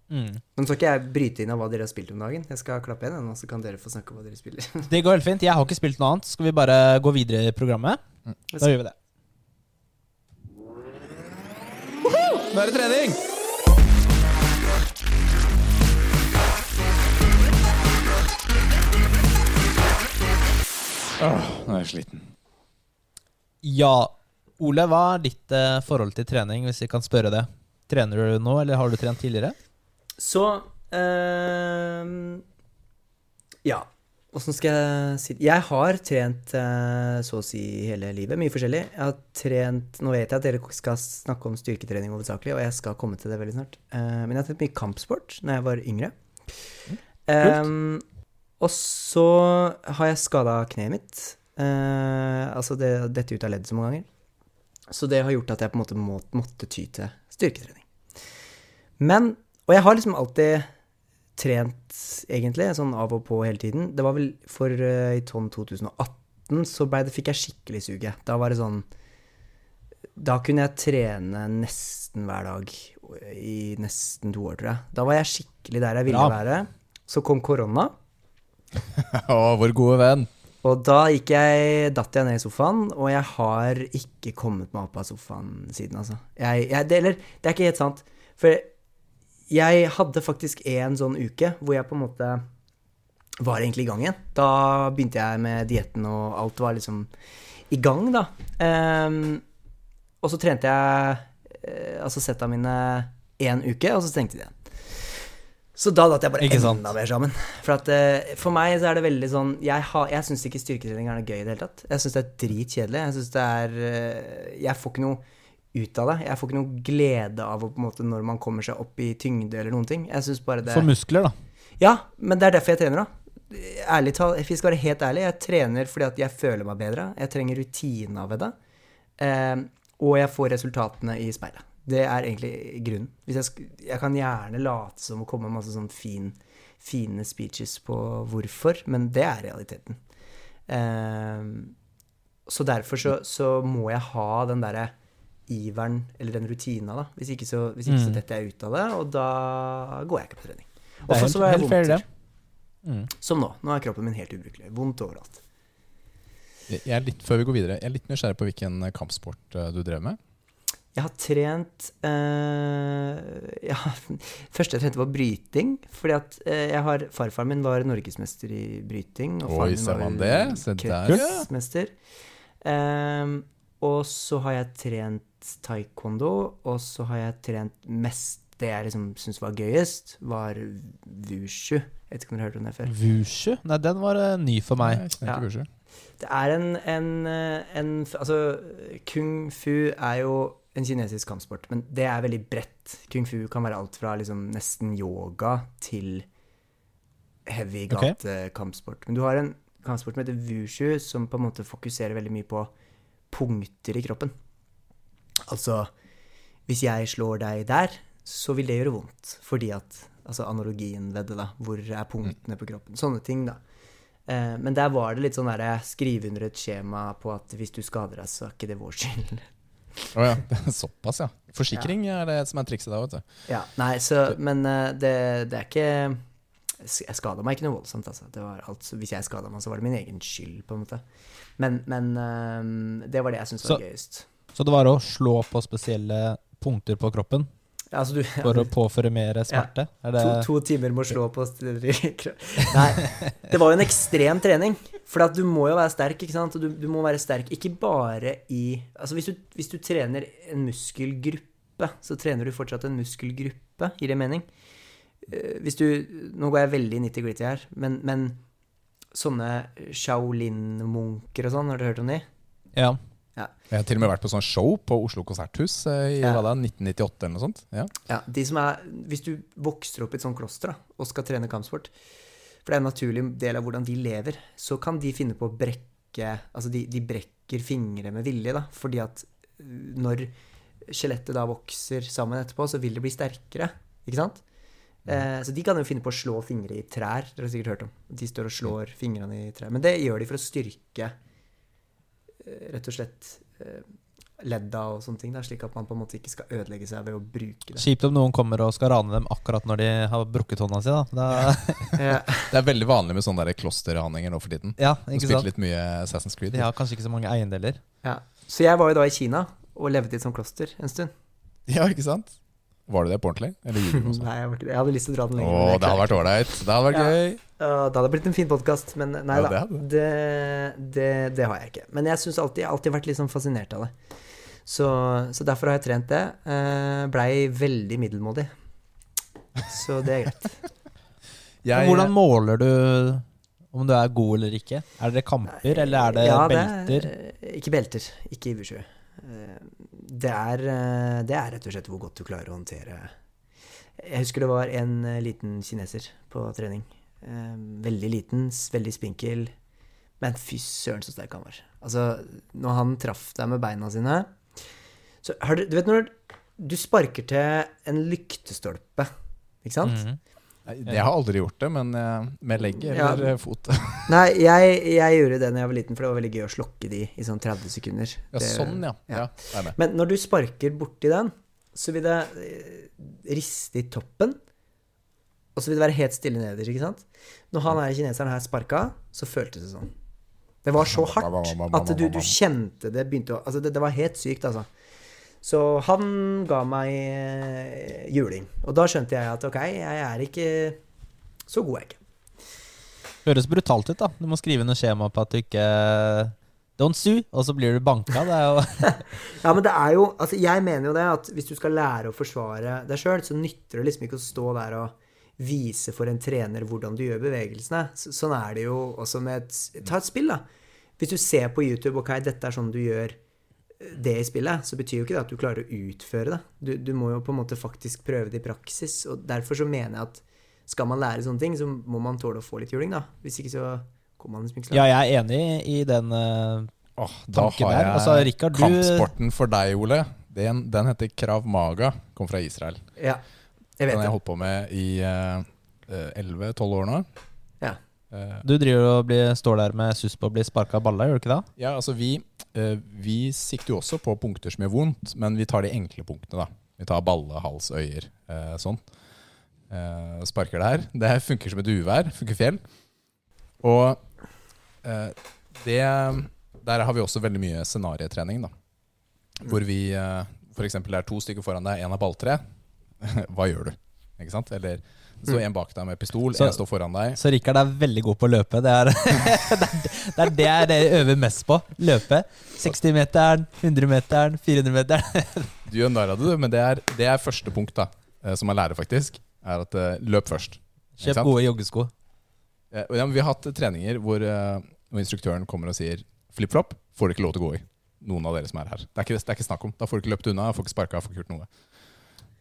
[SPEAKER 1] Mm.
[SPEAKER 3] Men så skal ikke jeg bryte inn av hva dere har spilt om dagen. Jeg skal klappe igjen, og så kan dere få snakke om hva dere spiller.
[SPEAKER 1] det går helt fint. Jeg har ikke spilt noe annet. Skal vi bare gå videre i programmet?
[SPEAKER 2] Mm.
[SPEAKER 1] Da gjør vi det.
[SPEAKER 2] Nå er det trening! Åh, nå er jeg sliten.
[SPEAKER 1] Ja. Ole, hva er ditt eh, forhold til trening, hvis vi kan spørre det? Trener du nå, eller har du trent tidligere?
[SPEAKER 3] Så ehm, Ja, åssen skal jeg si det? Jeg har trent eh, så å si hele livet, mye forskjellig. Jeg har trent Nå vet jeg at dere skal snakke om styrketrening hovedsakelig, og jeg skal komme til det veldig snart. Eh, men jeg har trent mye kampsport når jeg var yngre. Um, og så har jeg skada kneet mitt. Uh, altså det dette ut av ledd så mange ganger. Så det har gjort at jeg på en måte må, måtte ty til styrketrening. Men Og jeg har liksom alltid trent, egentlig, sånn av og på hele tiden. Det var vel for uh, i sånn 2018 så ble det, fikk jeg skikkelig suget. Da var det sånn Da kunne jeg trene nesten hver dag i nesten to år, tror jeg. Da var jeg skikkelig der jeg ville
[SPEAKER 1] ja.
[SPEAKER 3] være. Så kom korona.
[SPEAKER 2] Å, vår gode venn.
[SPEAKER 3] Og da gikk jeg, datt jeg ned i sofaen, og jeg har ikke kommet meg opp av sofaen siden, altså. Jeg, jeg, det, eller, det er ikke helt sant. For jeg hadde faktisk en sånn uke hvor jeg på en måte var egentlig i gang igjen. Da begynte jeg med dietten, og alt var liksom i gang, da. Um, og så trente jeg eh, altså setta mine én uke, og så stengte de igjen. Så da datt jeg bare enda mer sammen. For, at, eh, for meg så er det veldig sånn Jeg, har- jeg syns ikke styrketrening er noe gøy i det hele tatt. Jeg syns det er dritkjedelig. Jeg synes det er eh, Jeg får ikke noe ut av det. Jeg får ikke noe glede av å på en måte når man kommer seg opp i tyngde eller noen ting. Jeg synes bare det
[SPEAKER 1] For muskler, da.
[SPEAKER 3] Ja, men det er derfor jeg trener, da. Ærlig talt, jeg skal være helt ærlig, jeg trener fordi at jeg føler meg bedre. Jeg trenger rutina ved det. Eh, og jeg får resultatene i speilet. Det er egentlig grunnen. Jeg, jeg kan gjerne late som å komme med masse sånn fin, fine speeches på hvorfor, men det er realiteten. Eh, så derfor så, så må jeg ha den derre iveren, eller den rutina, da. Hvis ikke så, hvis ikke så
[SPEAKER 1] Mm.
[SPEAKER 3] detter jeg ut av det, og da går jeg ikke på trening.
[SPEAKER 1] Helt,
[SPEAKER 3] så var jeg
[SPEAKER 1] vondt.
[SPEAKER 3] vondter.
[SPEAKER 1] Mm.
[SPEAKER 3] Som nå. Nå er kroppen min helt ubrukelig. Vondt overalt.
[SPEAKER 2] Jeg er litt, før vi går videre, jeg er litt nysgjerrig på hvilken eh, kampsport eh, du drev med.
[SPEAKER 3] Jeg har trent øh, ja, Første jeg trente var bryting. Fordi at jeg har Farfaren min var norgesmester i bryting. Og
[SPEAKER 2] Oi,
[SPEAKER 3] min
[SPEAKER 2] ser
[SPEAKER 3] var
[SPEAKER 2] man det? Se der, ja.
[SPEAKER 3] Ehm, og så har jeg trent taekwondo, og så har jeg trent mest Det jeg liksom syns var gøyest, var wushu. Jeg vet ikke om dere har hørt om det før?
[SPEAKER 1] Wushu? Nei, den var uh, ny for meg.
[SPEAKER 2] Jeg
[SPEAKER 3] Ja. Det er en, en, eh, en Altså, kung fu er jo en kinesisk kampsport, men det er veldig bredt. Kung fu kan være alt fra liksom nesten yoga til heavy gatekampsport. Okay. Men du har en kampsport som heter wushu, som på en måte fokuserer veldig mye på punkter i kroppen. Altså, hvis jeg slår deg der, så vil det gjøre vondt. Fordi at Altså analogien ved det, da. Hvor er punktene på kroppen? Sånne ting, da. Eh, men der var det litt sånn derre skrive under et skjema på at hvis du skader deg, så er ikke det vår skyld.
[SPEAKER 2] Å ja, det er såpass, ja. Forsikring er det som er trikset der, vet du.
[SPEAKER 3] Ja, nei, så Men eh, det, det er ikke Jeg skada meg ikke noe voldsomt, altså. Det var alt, hvis jeg skada meg, så var det min egen skyld, på en måte. Men, men eh, det var det jeg syntes var
[SPEAKER 1] Så-
[SPEAKER 3] gøyest.
[SPEAKER 1] Så det var å slå på spesielle punkter på kroppen
[SPEAKER 3] Altså, du
[SPEAKER 1] for å påføre mer smerte? Er det
[SPEAKER 3] to, to timer å slå på Nei, det var jo en ekstrem trening. For du må jo være sterk, ikke sant? Du, du må være sterk ikke bare i Altså hvis du, hvis du trener en muskelgruppe, så trener du fortsatt en muskelgruppe, gir det mening? Eh, Hvis du Nå går jeg veldig nitty-gritty her, men, men sånne Shaolin-munker og sånn, har du hørt om de?
[SPEAKER 1] Ja.
[SPEAKER 2] Jeg har til og med vært på sånn show på Oslo konserthus eh, i
[SPEAKER 3] Ja.
[SPEAKER 2] hva da, 1998 eller noe sånt. Ja.
[SPEAKER 3] Ja, de som er, Hvis du vokser opp i et sånt kloster da, og skal trene kampsport, for det er en naturlig del av hvordan de lever, så kan de finne på å brekke Altså, de, de brekker fingre med vilje, da, fordi at øh, når skjelettet da vokser sammen etterpå, så vil det bli sterkere, ikke sant? Eh, så de kan jo finne på å slå fingre i trær, dere har sikkert hørt om. De står og slår fingrene i trær. Men det gjør de for å styrke rett og slett eh, ledda og sånne ting, der, slik at man på en måte ikke skal ødelegge seg ved å bruke det.
[SPEAKER 1] Kjipt om noen kommer og skal rane dem akkurat når de har brukket hånda si. Da. Da,
[SPEAKER 3] Ja.
[SPEAKER 2] Det er veldig vanlig med sånne klosterraninger nå for tiden.
[SPEAKER 1] ja, ikke sant?
[SPEAKER 2] litt mye Assassin's Creed.
[SPEAKER 1] De har kanskje ikke så mange eiendeler.
[SPEAKER 3] Ja. Så jeg var jo da i Kina og levde i et sånt kloster en stund.
[SPEAKER 2] Ja, ikke sant? Var du det på ordentlig? Eller gjorde du noe sånt?
[SPEAKER 3] Nei, jeg, var ikke jeg hadde lyst til å dra den lenger. Åh,
[SPEAKER 2] det hadde vært ålreit. Det hadde vært
[SPEAKER 3] Ja.
[SPEAKER 2] gøy.
[SPEAKER 3] Ja, det hadde blitt en fin podkast, men nei
[SPEAKER 2] Ja,
[SPEAKER 3] da.
[SPEAKER 2] det
[SPEAKER 3] Det, det, det har jeg ikke. Men jeg syns alltid, jeg har alltid vært litt sånn fascinert av det. Så, så derfor har jeg trent det. Eh, Blei veldig middelmådig. Så det er greit.
[SPEAKER 2] Jeg,
[SPEAKER 1] Hvordan måler du om du er god eller ikke? Er det kamper, eller er det
[SPEAKER 3] Ja,
[SPEAKER 1] belter?
[SPEAKER 3] er- ikke belter. Ikke i Wushu. Eh, Det er, eh, det er rett og slett hvor godt du klarer å håndtere Jeg husker det var en eh, liten kineser på trening. Eh, Veldig liten, veldig spinkel. Men fy søren så sterk han var. Altså, når han traff deg med beina sine Så har du, du vet når du sparker til en lyktestolpe, ikke sant?
[SPEAKER 1] Mhm.
[SPEAKER 2] jeg har aldri gjort det, men med med eller
[SPEAKER 3] Ja.
[SPEAKER 2] eller fot.
[SPEAKER 3] Nei, jeg, jeg gjorde det da jeg var liten, for det var veldig gøy å slokke de i sånn 30 sekunder.
[SPEAKER 2] Ja,
[SPEAKER 3] Det-
[SPEAKER 2] sånn, ja.
[SPEAKER 3] ja.
[SPEAKER 2] ja.
[SPEAKER 3] Men når du sparker borti den, så vil det eh, riste i toppen. Og så vil det være helt stille nederst, ikke sant? Når han her kineseren her sparka, så føltes det sånn. Det var så hardt at du, du kjente det begynte å Altså, det, det var helt sykt, altså. Så han ga meg eh, juling. Og da skjønte jeg at ok, jeg er ikke Så god er jeg ikke.
[SPEAKER 1] Høres brutalt ut, da. Du må skrive noe skjema på at du ikke Don't sue, og så blir du banka. Det er jo
[SPEAKER 3] Ja, men det er jo Altså, jeg mener jo det at hvis du skal lære å forsvare deg sjøl, så nytter det liksom ikke å stå der og vise for en trener hvordan du gjør bevegelsene. Så, sånn er det jo også med et Ta et spill, da. Hvis du ser på YouTube ok, dette er sånn du gjør eh, det i spillet, så betyr jo ikke det at du klarer å utføre det. Du, du må jo på en måte faktisk prøve det i praksis. Og derfor så mener jeg at skal man lære sånne ting, så må man tåle å få litt juling, da. Hvis ikke så kommer man liksom ikke langt.
[SPEAKER 1] Ja, jeg er enig i den uh,
[SPEAKER 2] oh, da
[SPEAKER 1] tanken
[SPEAKER 2] har
[SPEAKER 1] der. Altså, Richard, du
[SPEAKER 2] kampsporten for deg, Ole. Den, den heter Krav Maga. Kom fra Israel.
[SPEAKER 3] Ja, jeg
[SPEAKER 2] Den
[SPEAKER 3] vet
[SPEAKER 2] har jeg holdt på med i elleve-tolv år nå.
[SPEAKER 3] Ja.
[SPEAKER 2] Eh,
[SPEAKER 1] Du driver og blir, står der med suss på å bli sparka av balla, gjør du ikke det?
[SPEAKER 2] ja, altså vi, eh, vi sikter jo også på punkter som gjør vondt, men vi tar de enkle punktene, da. Vi tar balle, hals, øyer, eh, sånn. Eh, sparker der. Det funker som et uvær. Funker fjell. Og eh, det Der har vi også veldig mye scenarietrening, da. Hvor vi eh, f.eks. er to stykker foran deg, én har balltre. Hva gjør du? Ikke sant? Eller så står en bak deg med pistol,
[SPEAKER 1] Så-
[SPEAKER 2] jeg står foran deg.
[SPEAKER 1] Så Rikard er veldig god på å løpe. Det er det er det jeg øver mest på. Løpe. 60-meteren, 100-meteren, 400-meteren.
[SPEAKER 2] Du gjør narr av det, du, men det er, det er første punkt da eh, som man lærer, faktisk. Er at eh, løp først.
[SPEAKER 1] Kjøp gode joggesko.
[SPEAKER 2] Eh, ja, vi har hatt treninger hvor, hvor instruktøren kommer og sier flip-flop får du ikke lov til å gå i. Noen av dere som er her. Det er ikke, det er ikke snakk om. Da får du ikke løpt unna, får ikke sparka, får ikke gjort noe.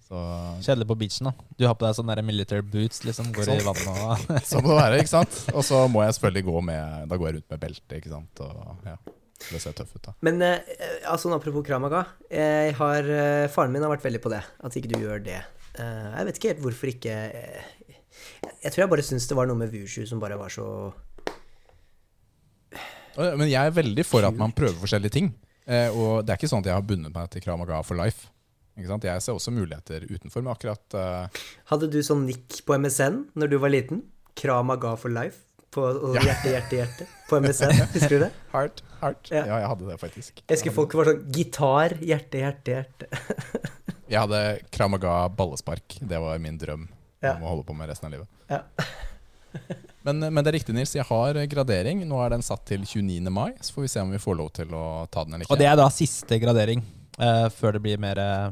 [SPEAKER 2] Så
[SPEAKER 1] Kjedelig på beachen. da Du har på deg sånne military boots, liksom. Går i
[SPEAKER 2] Sånn.
[SPEAKER 1] vannet og
[SPEAKER 2] sånn må det være, ikke sant? Og så må jeg selvfølgelig gå med Da går jeg rundt med belte, ikke sant. Og ja, det ser tøff ut, da.
[SPEAKER 3] Men eh, altså, apropos Kramaga. Jeg har, eh, faren min har vært veldig på det. At ikke du gjør det. Eh, jeg vet ikke helt hvorfor ikke eh, Jeg tror jeg bare syns det var noe med Wushu som bare var så
[SPEAKER 2] Men jeg er veldig for at man prøver forskjellige ting. Eh, og det er ikke sånn at jeg har bundet meg til Krav Maga for life. Ikke sant? Jeg ser også muligheter utenfor, men akkurat uh...
[SPEAKER 3] Hadde du sånn nikk på MSN når du var liten? Kramaga for life? På og
[SPEAKER 2] Ja.
[SPEAKER 3] hjerte, hjerte, hjerte? På MSN, husker du det?
[SPEAKER 2] Heart, heart.
[SPEAKER 3] Ja.
[SPEAKER 2] Ja. jeg hadde det faktisk.
[SPEAKER 3] Jeg husker folk var sånn gitar, hjerte, hjerte, hjerte.
[SPEAKER 2] Jeg hadde Kramaga ballespark. Det var min drøm
[SPEAKER 3] Ja.
[SPEAKER 2] om å holde på med resten av livet.
[SPEAKER 3] Ja.
[SPEAKER 2] men, men det er riktig, Nils. Jeg har gradering. Nå er den satt til 29. mai. Så får vi se om vi får lov til å ta den eller ikke.
[SPEAKER 1] Og det er da siste gradering. uh, før det blir mer eh,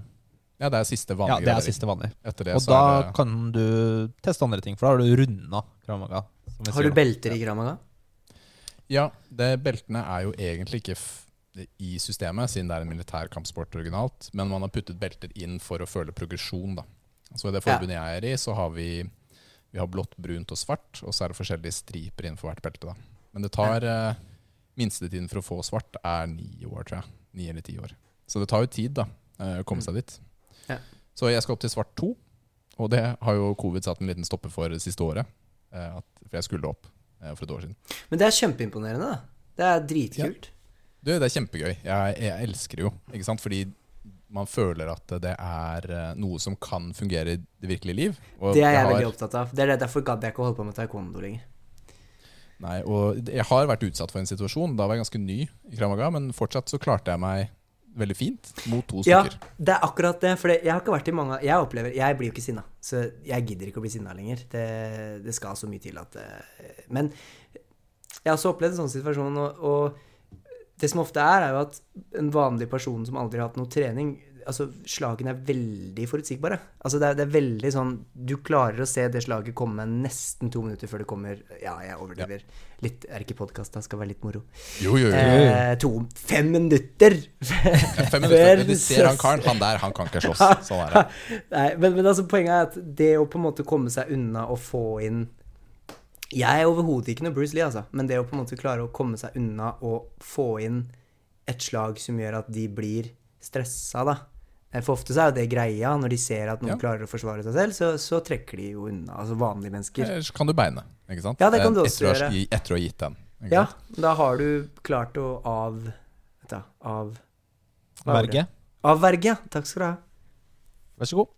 [SPEAKER 2] Ja, det er siste vanlige.
[SPEAKER 1] Ja, det er siste vanlige.
[SPEAKER 2] Etter det
[SPEAKER 1] Og
[SPEAKER 2] så
[SPEAKER 1] da
[SPEAKER 2] er det
[SPEAKER 1] kan du teste andre ting, for da har du runda Kramaga.
[SPEAKER 3] Har du
[SPEAKER 1] da.
[SPEAKER 3] belter i Kramaga?
[SPEAKER 2] Ja, det, beltene er jo egentlig ikke f i systemet, siden det er en militær kampsport originalt. Men man har puttet belter inn for å føle progresjon, da. Så i det
[SPEAKER 3] Ja.
[SPEAKER 2] forbundet jeg er i, så har vi, vi har blått, brunt og svart, og så er det forskjellige striper innenfor hvert belte. da. Men det tar eh, Minstetiden for å få svart er ni år, tror jeg. Ni eller ti år. Så det tar jo tid, da, eh, å komme seg dit.
[SPEAKER 3] Ja.
[SPEAKER 2] Så jeg skal opp til svart to, og det har jo covid satt en liten stopper for det siste året. eh, At, for jeg skulle opp eh, for et år siden.
[SPEAKER 3] Men det er kjempeimponerende, da. Det er dritkult.
[SPEAKER 2] Du, det er kjempegøy. Jeg, jeg elsker det jo. Ikke sant? Fordi man føler at det er eh, noe som kan fungere i det virkelige liv. Og
[SPEAKER 3] Det er jeg
[SPEAKER 2] har,
[SPEAKER 3] veldig opptatt av. Det er det- Derfor gadd jeg ikke å holde på med taekwondo lenger.
[SPEAKER 2] Nei, og jeg har vært utsatt for en situasjon. Da var jeg ganske ny i Kramaga, men fortsatt så klarte jeg meg veldig fint mot to stykker.
[SPEAKER 3] Ja, det er akkurat det. For jeg har ikke vært i mange Jeg opplever Jeg blir jo ikke sinna. Så jeg gidder ikke å bli sinna lenger. Det, det skal så mye til at eh, Men jeg har også opplevd en sånn situasjon, og, og det som ofte er, er jo at en vanlig person som aldri har hatt noe trening Altså, slagene er veldig forutsigbare. Altså, det er, det er veldig sånn Du klarer å se det slaget komme nesten to minutter før det kommer Ja, jeg overdriver litt. Er det ikke podkast, da? Skal være litt moro.
[SPEAKER 2] Jo, jo, jo.
[SPEAKER 3] Eh, to Fem minutter!
[SPEAKER 2] Fem minutter, men du ser han karen, han der, han kan ikke slåss. Sånn er det.
[SPEAKER 3] Nei, men, men altså, poenget er at det å på en måte komme seg unna og få inn Jeg er overhodet ikke noe Bruce Lee, altså, men det å på en måte klare å komme seg unna og få inn et slag som gjør at de blir stressa, da. Eh, For ofte så er jo det greia. Når de ser at noen
[SPEAKER 2] Ja.
[SPEAKER 3] klarer å forsvare seg selv, så, så trekker de jo unna. Altså vanlige mennesker.
[SPEAKER 2] Ellers kan du beine, ikke sant?
[SPEAKER 3] Ja, det kan du
[SPEAKER 2] Eh,
[SPEAKER 3] også
[SPEAKER 2] etter å
[SPEAKER 3] gjøre.
[SPEAKER 2] Etter å ha gitt den. ikke
[SPEAKER 3] Ja,
[SPEAKER 2] sant?
[SPEAKER 3] da har du klart å av... Vet du, av?
[SPEAKER 1] Verge.
[SPEAKER 3] Avverge, ja. Takk skal du ha.
[SPEAKER 1] Vær så god.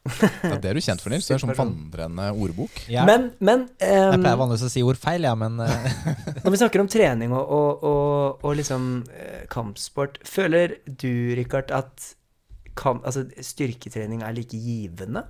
[SPEAKER 2] Det er det du er kjent for, Nils. Du er
[SPEAKER 3] som
[SPEAKER 2] vandrende ordbok.
[SPEAKER 1] Jeg,
[SPEAKER 3] Men, men
[SPEAKER 1] jeg
[SPEAKER 3] ehm,
[SPEAKER 1] pleier vanligvis å si ord feil, ja, men eh,
[SPEAKER 3] Når vi snakker om trening og, og, og, og liksom eh, kampsport, føler du, Rikard, at kamp, altså, styrketrening er like givende?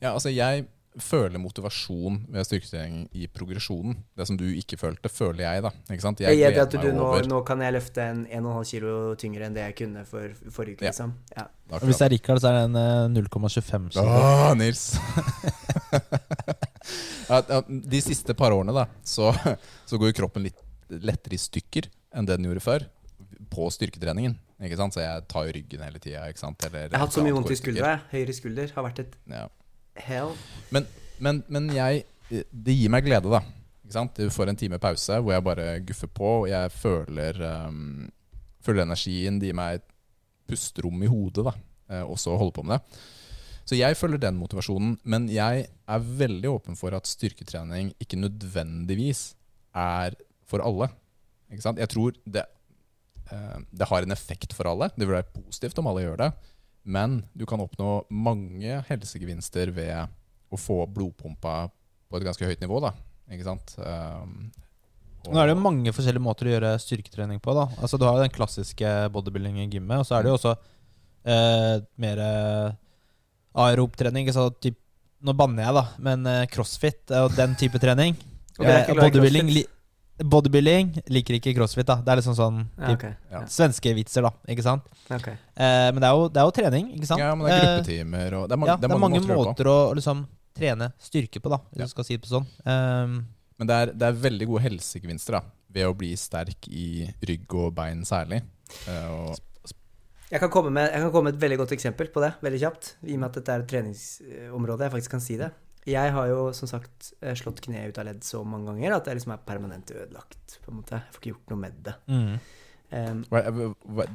[SPEAKER 2] Ja, altså jeg føler motivasjon ved styrketrening i progresjonen. Det som du ikke følte, føler jeg, da. Ikke sant?
[SPEAKER 3] Jeg, jeg
[SPEAKER 2] gleder meg
[SPEAKER 3] nå,
[SPEAKER 2] over-
[SPEAKER 3] nå kan jeg løfte en 1,5 kilo tyngre enn det jeg kunne for forrige uke,
[SPEAKER 2] Ja.
[SPEAKER 3] liksom. Ja.
[SPEAKER 1] Hvis det er Rikard, så er det en eh, 0,25 kilo.
[SPEAKER 2] Åh, Nils! ja, ja, de siste par årene da så, så går jo kroppen litt lettere i stykker enn det den gjorde før. På styrketreningen. Ikke sant? Så jeg tar jo ryggen hele tida.
[SPEAKER 3] Jeg har hatt så mye vondt i skuldra. Høyre skulder har vært et
[SPEAKER 2] Ja.
[SPEAKER 3] hell.
[SPEAKER 2] Men, men, men jeg Det gir meg glede, da. Ikke sant? Du får en time pause hvor jeg bare guffer på, og jeg føler, um, føler energien. Det gir meg et pusterom i hodet, da. eh, Også å holde på med det. Så jeg følger den motivasjonen, men jeg er veldig åpen for at styrketrening ikke nødvendigvis er for alle. Jeg tror det, det har en effekt for alle. Det vil være positivt om alle gjør det. Men du kan oppnå mange helsegevinster ved å få blodpumpa på et ganske høyt nivå. da Ikke sant? Um,
[SPEAKER 1] Nå er det jo mange forskjellige måter å gjøre styrketrening på. da Altså Du har jo den klassiske bodybuilding i gymmet, og så er det jo også eh, mer aerob trening. Så typ, nå banner jeg, da, men eh, crossfit og den type trening.
[SPEAKER 3] Og det er ikke
[SPEAKER 1] Eh,
[SPEAKER 3] glad i
[SPEAKER 1] bodybuilding,
[SPEAKER 3] crossfit?
[SPEAKER 1] Bodybuilding liker ikke crossfit. da Det er liksom sånn
[SPEAKER 3] Ja, okay.
[SPEAKER 2] Ja.
[SPEAKER 1] svenske vitser, da. Ikke sant?
[SPEAKER 3] Okay.
[SPEAKER 1] Eh, men det er, jo, det er jo trening, ikke sant?
[SPEAKER 2] Ja, men det er
[SPEAKER 1] Eh,
[SPEAKER 2] gruppetimer og Det er mange,
[SPEAKER 1] ja, det er mange
[SPEAKER 2] måter å gjøre det
[SPEAKER 1] måter å liksom trene styrke på, da hvis
[SPEAKER 2] Ja.
[SPEAKER 1] du skal si det på sånn. Um,
[SPEAKER 2] Men det er, det er veldig gode helsegevinster da ved å bli sterk i rygg og bein særlig. Uh, og,
[SPEAKER 3] Jeg kan, komme med, jeg kan komme med et veldig godt eksempel på det, veldig kjapt. I og med at dette er et treningsområde jeg faktisk kan si det. Jeg har jo som sagt eh, slått kneet ut av ledd så mange ganger at det liksom er permanent ødelagt. på en måte. Jeg får ikke gjort noe med det.
[SPEAKER 1] mm.
[SPEAKER 3] Um,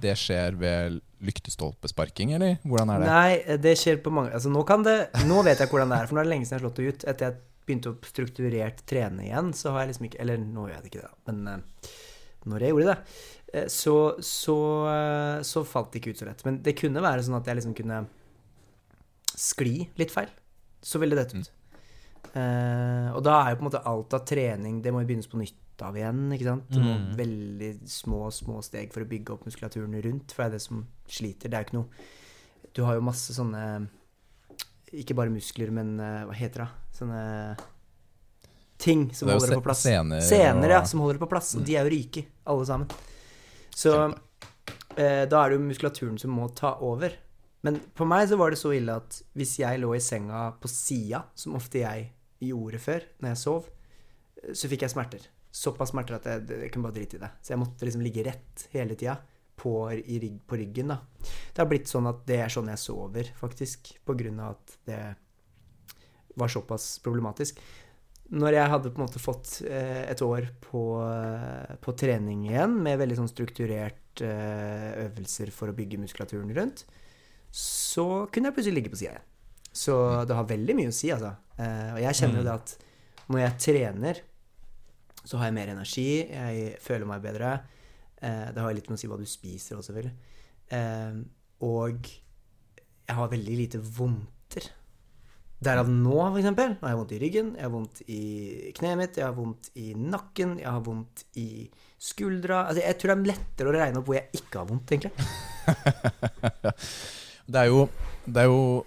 [SPEAKER 2] det skjer ved lyktestolpesparking, eller hvordan er det?
[SPEAKER 3] nei, det skjer på mange Altså nå kan det Nå vet jeg hvordan det er, for nå er det lenge siden jeg har slått det ut. Etter jeg begynte å strukturert trene igjen, så har jeg liksom ikke Eller nå gjør jeg det ikke, da, men uh, når jeg gjorde det, eh, så, så, uh, så falt det ikke ut så lett. Men det kunne være sånn at jeg liksom kunne skli litt feil. Så ville det dette ut. Uh, og da er jo på en måte alt av trening Det må jo begynnes på nytt av igjen. ikke sant? Det må
[SPEAKER 1] Mm.
[SPEAKER 3] veldig små små steg for å bygge opp muskulaturen rundt, for det er det som sliter. Det er jo ikke noe Du har jo masse sånne Ikke bare muskler, men uh, hva heter det? Sånne ting som
[SPEAKER 2] er
[SPEAKER 3] holder det på plass.
[SPEAKER 2] Scener,
[SPEAKER 3] scener ja, som holder det på plass. Og
[SPEAKER 2] Mm.
[SPEAKER 3] de er jo ryke, alle sammen. Så eh, da er det jo muskulaturen som må ta over. Men på meg så var det så ille at hvis jeg lå i senga på sida, som ofte jeg gjorde før når jeg sov, så fikk jeg smerter. Såpass smerter at jeg, jeg kunne bare drite i det. Så jeg måtte liksom ligge rett hele tida på, på ryggen. da. Det har blitt sånn at det er sånn jeg sover, faktisk, på grunn av at det var såpass problematisk. Når jeg hadde på en måte fått eh, et år på, eh, på trening igjen, med veldig sånn strukturert eh, øvelser for å bygge muskulaturen rundt, så kunne jeg plutselig ligge på sida igjen. Så det har veldig mye å si, altså. Eh, og jeg kjenner jo det at når jeg trener, så har jeg mer energi, jeg føler meg bedre. Eh, det har litt med å si hva du spiser også, selvfølgelig. Eh, og jeg har veldig lite vondter. Derav nå, for eksempel. Har jeg vondt i ryggen, jeg har vondt i kneet mitt, jeg har vondt i nakken, jeg har vondt i skuldra Altså, jeg tror det er lettere å regne opp hvor jeg ikke har vondt, egentlig.
[SPEAKER 2] Det er jo Det, er jo,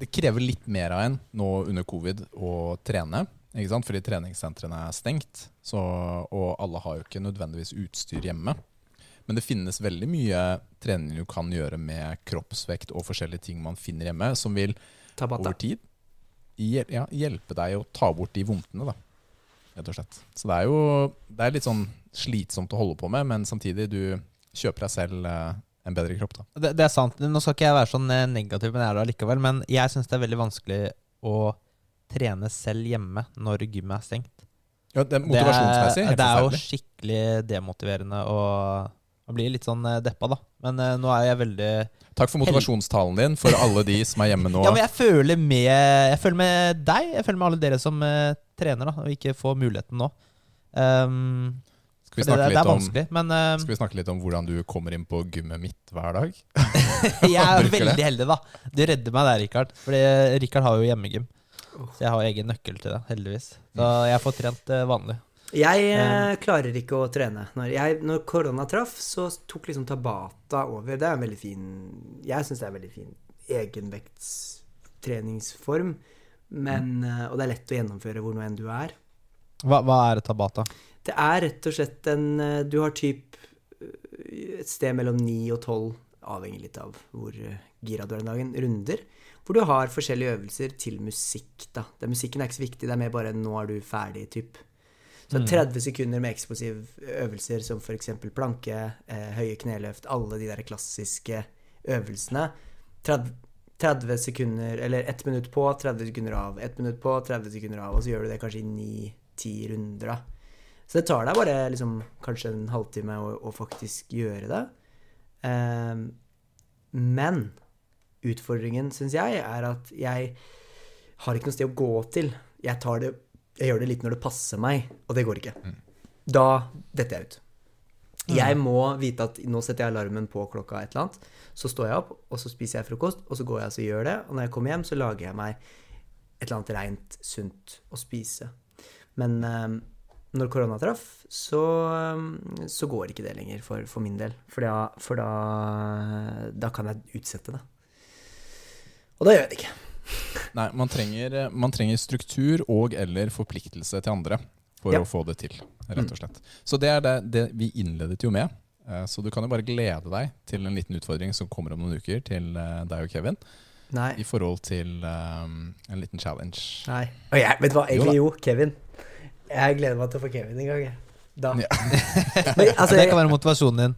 [SPEAKER 2] det krever litt mer av en nå under covid å trene. Ikke sant? Fordi treningssentrene er stengt, så, og alle har jo ikke nødvendigvis utstyr hjemme. Men det finnes veldig mye trening du kan gjøre med kroppsvekt og forskjellige ting man finner hjemme, som vil
[SPEAKER 3] Tabata.
[SPEAKER 2] over tid hjel- ja, hjelpe deg å ta bort de vondtene, da. Rett og slett. Så det er jo det er litt sånn slitsomt å holde på med, men samtidig, du kjøper deg selv eh, en bedre kropp, da.
[SPEAKER 1] Det, det er sant. Nå skal ikke jeg være sånn eh, negativ, men jeg er det allikevel. Men jeg syns det er veldig vanskelig å trene selv hjemme når gymmet er stengt.
[SPEAKER 2] Ja, det er motivasjonsmessig
[SPEAKER 1] det er, det er jo skikkelig demotiverende og man blir litt sånn eh, deppa, da. Men uh, nå er jeg veldig
[SPEAKER 2] Takk for motivasjonstalen din for alle de som er hjemme nå.
[SPEAKER 1] Ja, men jeg føler med Jeg føler med deg. Jeg føler med alle dere som uh, trener, da, og ikke får muligheten nå. Um,
[SPEAKER 2] Skal vi
[SPEAKER 1] det, det
[SPEAKER 2] litt
[SPEAKER 1] vanskelig,
[SPEAKER 2] om
[SPEAKER 1] men uh,
[SPEAKER 2] Skal vi snakke litt om hvordan du kommer inn på gymmet mitt hver dag?
[SPEAKER 1] jeg er veldig
[SPEAKER 2] det.
[SPEAKER 1] heldig, da. Du redder meg der, Rikard. Fordi Rikard har jo hjemmegym. Så jeg har egen nøkkel til det, heldigvis. Så jeg får trent eh, vanlig.
[SPEAKER 3] Jeg eh, klarer ikke å trene. Når, jeg, når korona traff, så tok liksom Tabata over. Det er en veldig fin Jeg syns det er en veldig fin egenvektstreningsform. Men, eh, og det er lett å gjennomføre hvor nå enn du er.
[SPEAKER 1] Hva, hva er tabata?
[SPEAKER 3] Det er rett og slett en eh, Du har typ eh, et sted mellom 9 og 12, avhengig litt av hvor eh, gira du er den dagen, runder. Hvor du har forskjellige øvelser til musikk, da. Det, musikken er ikke så viktig, det er mer bare 'nå er du ferdig', typ. Så 30 sekunder med eksplosive øvelser som f.eks. planke, eh, høye kneløft, alle de der klassiske øvelsene. 30, 30 sekunder, eller 1 minutt på, 30 sekunder av. 1 minutt på, 30 sekunder av. Og så gjør du det kanskje i 9-10 runder, da. Så det tar deg bare liksom, kanskje en halvtime å, å faktisk gjøre det. Eh, men utfordringen, syns jeg, er at jeg har ikke noe sted å gå til. Jeg, tar det, jeg gjør det litt når det passer meg, og det går ikke. Da detter jeg ut. Jeg må vite at nå setter jeg alarmen på klokka et eller annet. Så står jeg opp, og så spiser jeg frokost, og så går jeg og så gjør det. Og når jeg kommer hjem, så lager jeg meg et eller annet rent, sunt å spise. Men eh, når korona traff, så, eh, så går ikke det lenger for, for min del. For, da, for da, da kan jeg utsette det. Og da gjør jeg det ikke.
[SPEAKER 2] Nei, man trenger, man trenger struktur og eller forpliktelse til andre for
[SPEAKER 3] Ja.
[SPEAKER 2] å få det til, rett og slett. Så det er det, det vi innledet jo med. Eh, Så du kan jo bare glede deg til en liten utfordring som kommer om noen uker til eh, deg og Kevin,
[SPEAKER 3] Nei.
[SPEAKER 2] i forhold til um, en liten challenge.
[SPEAKER 3] Nei. Og jeg, vet du hva,
[SPEAKER 2] Jo
[SPEAKER 3] egentlig jo, Kevin. Jeg gleder meg til å få Kevin en gang, jeg. Da.
[SPEAKER 2] Ja.
[SPEAKER 3] Men, altså,
[SPEAKER 1] det kan være motivasjonen din.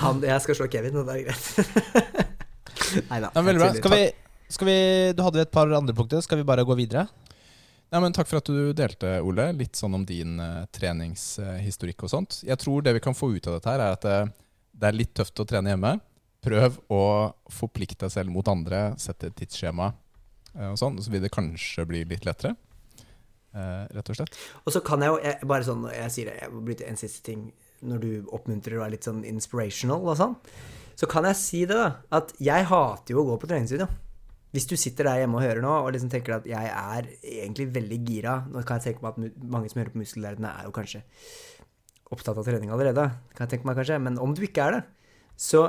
[SPEAKER 3] han, jeg skal slå Kevin, og det er greit. Nei da.
[SPEAKER 2] Ja, veldig bra.
[SPEAKER 1] Skal vi, skal vi, du hadde et par andre punkter. Skal vi bare gå videre?
[SPEAKER 2] Ja, men Takk for at du delte, Ole. Litt sånn om din uh, treningshistorikk og sånt. Jeg tror det vi kan få ut av dette, her er at det, det er litt tøft å trene hjemme. Prøv å forplikte deg selv mot andre, sette et tidsskjema eh, og sånn, så vil det kanskje bli litt lettere. Eh, rett og slett.
[SPEAKER 3] Og så kan jeg jo jeg, Bare sånn, jeg sier det, jeg bryte en siste ting når du oppmuntrer og er litt sånn inspirational og sånn. Så kan jeg si det, da. At jeg hater jo å gå på treningsstudio. Hvis du sitter der hjemme og hører nå og liksom tenker at jeg er egentlig veldig gira Nå kan jeg tenke meg at mange som hører på Muskelverdenen, er jo kanskje opptatt av trening allerede. Kan jeg tenke meg kanskje. Men om du ikke er det, så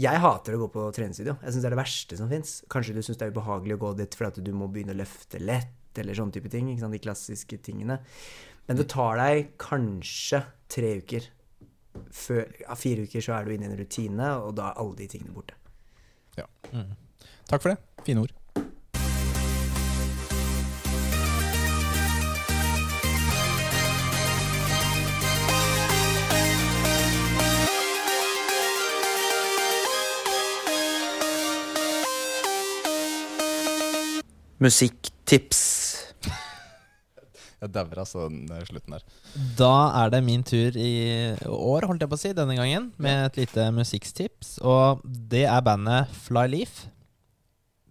[SPEAKER 3] jeg hater å gå på treningsstudio. Jeg syns det er det verste som fins. Kanskje du syns det er ubehagelig å gå dit fordi at du må begynne å løfte lett, eller sånne type ting. Ikke sant? De klassiske tingene. Men det tar deg kanskje tre uker. Før, ja, fire uker så er du inne i en rutine, og da er alle de tingene borte.
[SPEAKER 2] Takk for det. Fine ord.
[SPEAKER 3] Musikktips.
[SPEAKER 2] Jeg dauer altså den slutten der.
[SPEAKER 1] Da er det min tur i år, holdt jeg på å si, denne gangen, med et lite musikktips. Og det er bandet Flyleaf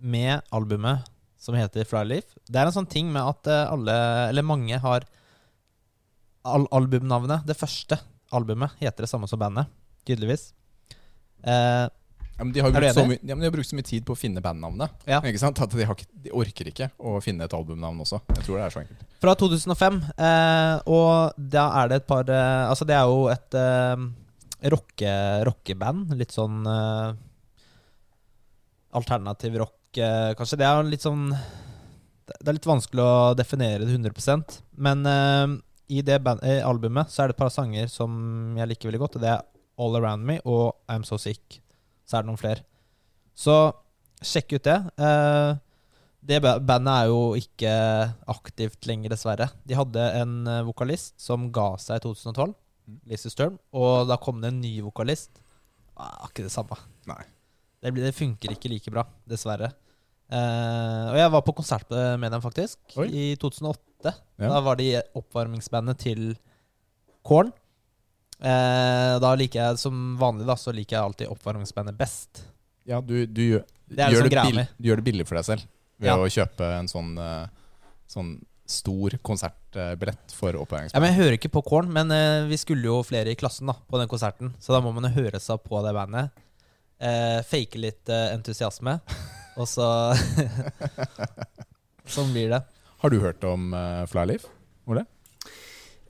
[SPEAKER 1] med albumet som heter Flyleaf. Det er en sånn ting med at eh, alle, eller mange, har al albumnavnet. Det første albumet heter det samme som bandet, tydeligvis. Eh,
[SPEAKER 2] Ja, men de har brukt så, mye- ja, de har brukt så mye tid på å finne bandnavnet.
[SPEAKER 1] Ja.
[SPEAKER 2] Ikke sant? At de, har ikke, de orker ikke å finne et albumnavn også. Jeg tror det er så enkelt.
[SPEAKER 1] Fra 2005. Eh, og da er det et par eh, Altså, det er jo et eh, rocke, rockeband. Litt sånn eh, alternativ rock, eh, kanskje. Det er jo litt sånn Det er litt vanskelig å definere det 100% Men eh, i det band, albumet så er det et par sanger som jeg liker veldig godt. Og det er All Around Me og I'm So Sick. Så er det noen flere. Så sjekk ut det. Eh, det bandet er jo ikke aktivt lenger, dessverre. De hadde en eh, vokalist som ga seg i 2012,
[SPEAKER 2] Mm.
[SPEAKER 1] Lizzie Sturm, og da kom det en ny vokalist. Ah, ikke det samme.
[SPEAKER 2] Nei.
[SPEAKER 1] Det, det funker ikke like bra, dessverre. Eh, og jeg var på konsert med dem, faktisk,
[SPEAKER 2] Oi.
[SPEAKER 1] i 2008.
[SPEAKER 2] Ja.
[SPEAKER 1] Da var de oppvarmingsbandet til Korn. Eh, da liker jeg, som vanlig, da, så liker jeg alltid oppvarmingsbandet best.
[SPEAKER 2] Ja, du, du, gjør,
[SPEAKER 1] Det er
[SPEAKER 2] gjør
[SPEAKER 1] liksom
[SPEAKER 2] det bill- du gjør det billig for deg selv ved
[SPEAKER 1] Ja.
[SPEAKER 2] å kjøpe en sånn, eh, sånn stor konsertbillett for
[SPEAKER 1] Ja, men Jeg hører ikke på Korn, men eh, vi skulle jo flere i klassen da på den konserten. Så da må man jo høre seg på det bandet. Eh, fake litt eh, entusiasme, og så Sånn blir det.
[SPEAKER 2] Har du hørt om Flyleaf? Ole?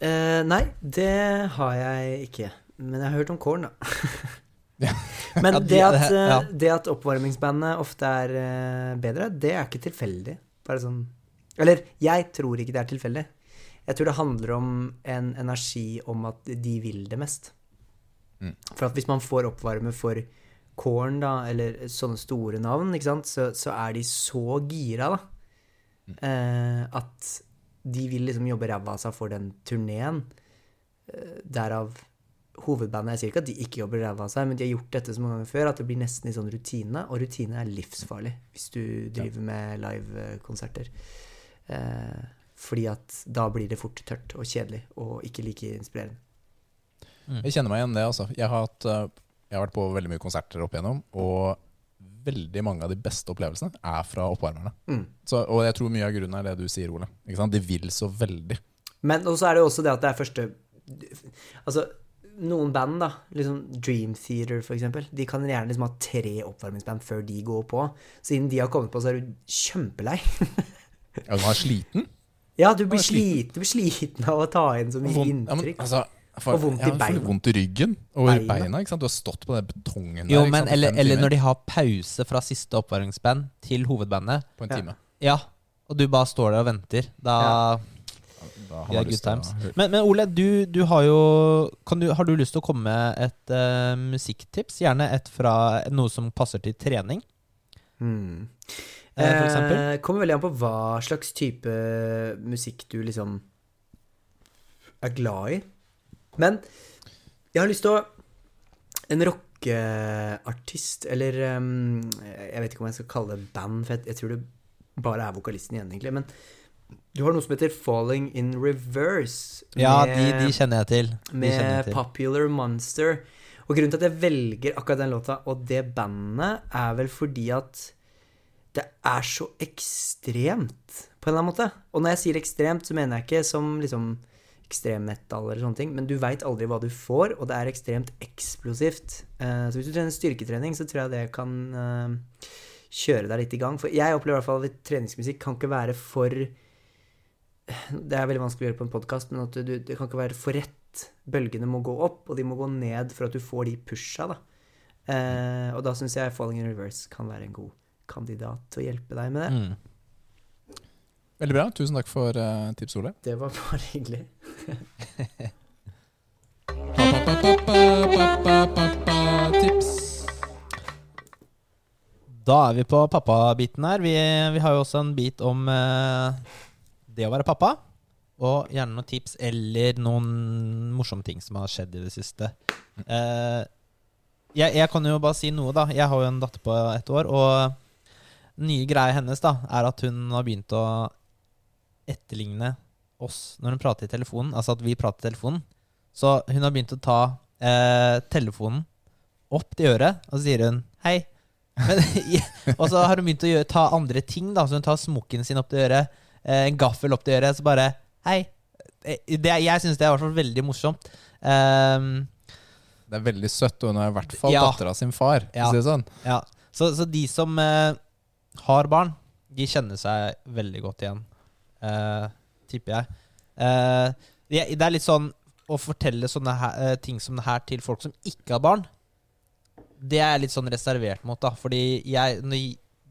[SPEAKER 3] Eh, nei, det har jeg ikke. Men jeg har hørt om Korn, da. Men det at,
[SPEAKER 1] det-
[SPEAKER 3] eh, det at oppvarmingsbandet ofte er eh, bedre, det er ikke tilfeldig. Bare sånn Eller, jeg tror ikke det er tilfeldig. Jeg tror det handler om en energi om at de vil det mest.
[SPEAKER 2] Mm.
[SPEAKER 3] For at hvis man får oppvarme for Korn, da, eller sånne store navn, ikke sant, så, så er de så gira, da. Eh, at de vil liksom jobbe ræva av seg for den turneen. Eh, derav hovedbandet. Jeg sier ikke at de ikke jobber ræva av seg, men de har gjort dette så mange ganger før at det blir nesten i sånn rutine, og rutine er livsfarlig hvis du driver med livekonserter. Eh, fordi at da blir det fort tørt og kjedelig og ikke like inspirerende.
[SPEAKER 2] Jeg kjenner meg igjen det. altså. Jeg har, hatt, eh, jeg har vært på veldig mye konserter opp igjennom, og veldig mange av de beste opplevelsene er fra oppvarmerne.
[SPEAKER 3] Mm.
[SPEAKER 2] Så, og jeg tror mye av grunnen er det du sier, Ole. De vil så veldig.
[SPEAKER 3] Men også er det jo også det at det er første Altså, noen band, da, liksom Dream Theater eksempel, de kan gjerne liksom ha tre oppvarmingsband før de går på. Siden de har kommet på, så er du kjempelei.
[SPEAKER 2] Ja, du er sliten.
[SPEAKER 3] Ja, du blir
[SPEAKER 2] sliten.
[SPEAKER 3] sliten, du blir sliten av å ta inn så mye
[SPEAKER 2] inntrykk. ja, men, altså, for,
[SPEAKER 3] Og vondt i beina. Ja.
[SPEAKER 2] Vondt i ryggen og i
[SPEAKER 3] Beina.
[SPEAKER 2] beina. ikke sant? Du har stått på den betongen
[SPEAKER 1] Jo,
[SPEAKER 2] der
[SPEAKER 1] men
[SPEAKER 2] sant,
[SPEAKER 1] eller, eller når de har pause fra siste oppvarmingsband til hovedbandet.
[SPEAKER 2] på en
[SPEAKER 3] Ja.
[SPEAKER 2] time.
[SPEAKER 1] Ja, og du bare står der og venter. Da
[SPEAKER 2] Da har du
[SPEAKER 1] good
[SPEAKER 2] lyst til å
[SPEAKER 1] times. Men, men Ole, du, du har jo kan du, Har du lyst til å komme med et uh, musikktips? Gjerne et fra noe som passer til trening,
[SPEAKER 3] Mm.
[SPEAKER 1] eh, for eksempel.
[SPEAKER 3] Eh, kommer veldig an på hva slags type musikk du liksom er glad i. Men jeg har lyst til å En rockeartist, eller um, Jeg vet ikke om jeg skal kalle det band, for jeg, jeg tror det bare er vokalisten igjen, egentlig. Men du har noe som heter Falling in Reverse.
[SPEAKER 1] Ja, de, de kjenner jeg til. De med jeg
[SPEAKER 3] med
[SPEAKER 1] til.
[SPEAKER 3] Popular Monster. Og grunnen til at jeg velger akkurat den låta og det bandet, er vel fordi at det er så ekstremt, på en eller annen måte. Og når jeg sier ekstremt, så mener jeg ikke som liksom ekstremmetal eller sånne ting, men du veit aldri hva du får, og det er ekstremt eksplosivt. Eh, så hvis du trener styrketrening, så tror jeg det kan eh, kjøre deg litt i gang. For jeg opplever i hvert fall at treningsmusikk kan ikke være for det er veldig vanskelig å gjøre på en podkast, men at du, det kan ikke være for rett. Bølgene må gå opp, og de må gå ned for at du får de pusha. Da. Eh, og da syns jeg Falling in Reverse kan være en god kandidat til å hjelpe deg med det.
[SPEAKER 1] Mm.
[SPEAKER 2] Veldig bra. Tusen takk for uh, tips, Ole.
[SPEAKER 3] Det var bare hyggelig.
[SPEAKER 2] Tips.
[SPEAKER 1] Da er vi på pappabiten her. Vi, vi har jo også en bit om eh, det å være pappa. Og gjerne noen tips eller noen morsomme ting som har skjedd i det siste. Eh, jeg, jeg kan jo bare si noe, da. Jeg har jo en datter på ett år. Og den nye greia hennes da er at hun har begynt å etterligne oss når hun prater i telefonen. Altså at vi prater i telefonen. Så hun har begynt å ta eh, telefonen opp til øret, og så sier hun hei. Men, og så har hun begynt å gjøre, ta andre ting, da. Så hun tar smokken sin opp til øret, eh, en gaffel opp til øret, så bare Hei. Eh, Det, jeg syns det er i hvert fall veldig morsomt. Um,
[SPEAKER 2] Det er veldig søtt, og hun er i hvert fall
[SPEAKER 1] Ja.
[SPEAKER 2] dattera sin far.
[SPEAKER 1] Ja.
[SPEAKER 2] si det sånn.
[SPEAKER 1] Ja. Så, så de som eh, har barn, de kjenner seg veldig godt igjen. Eh, tipper jeg. Uh, det, det er litt sånn å fortelle sånne her, eh, ting som det her til folk som ikke har barn, det er jeg litt sånn reservert mot, da. Fordi jeg, når,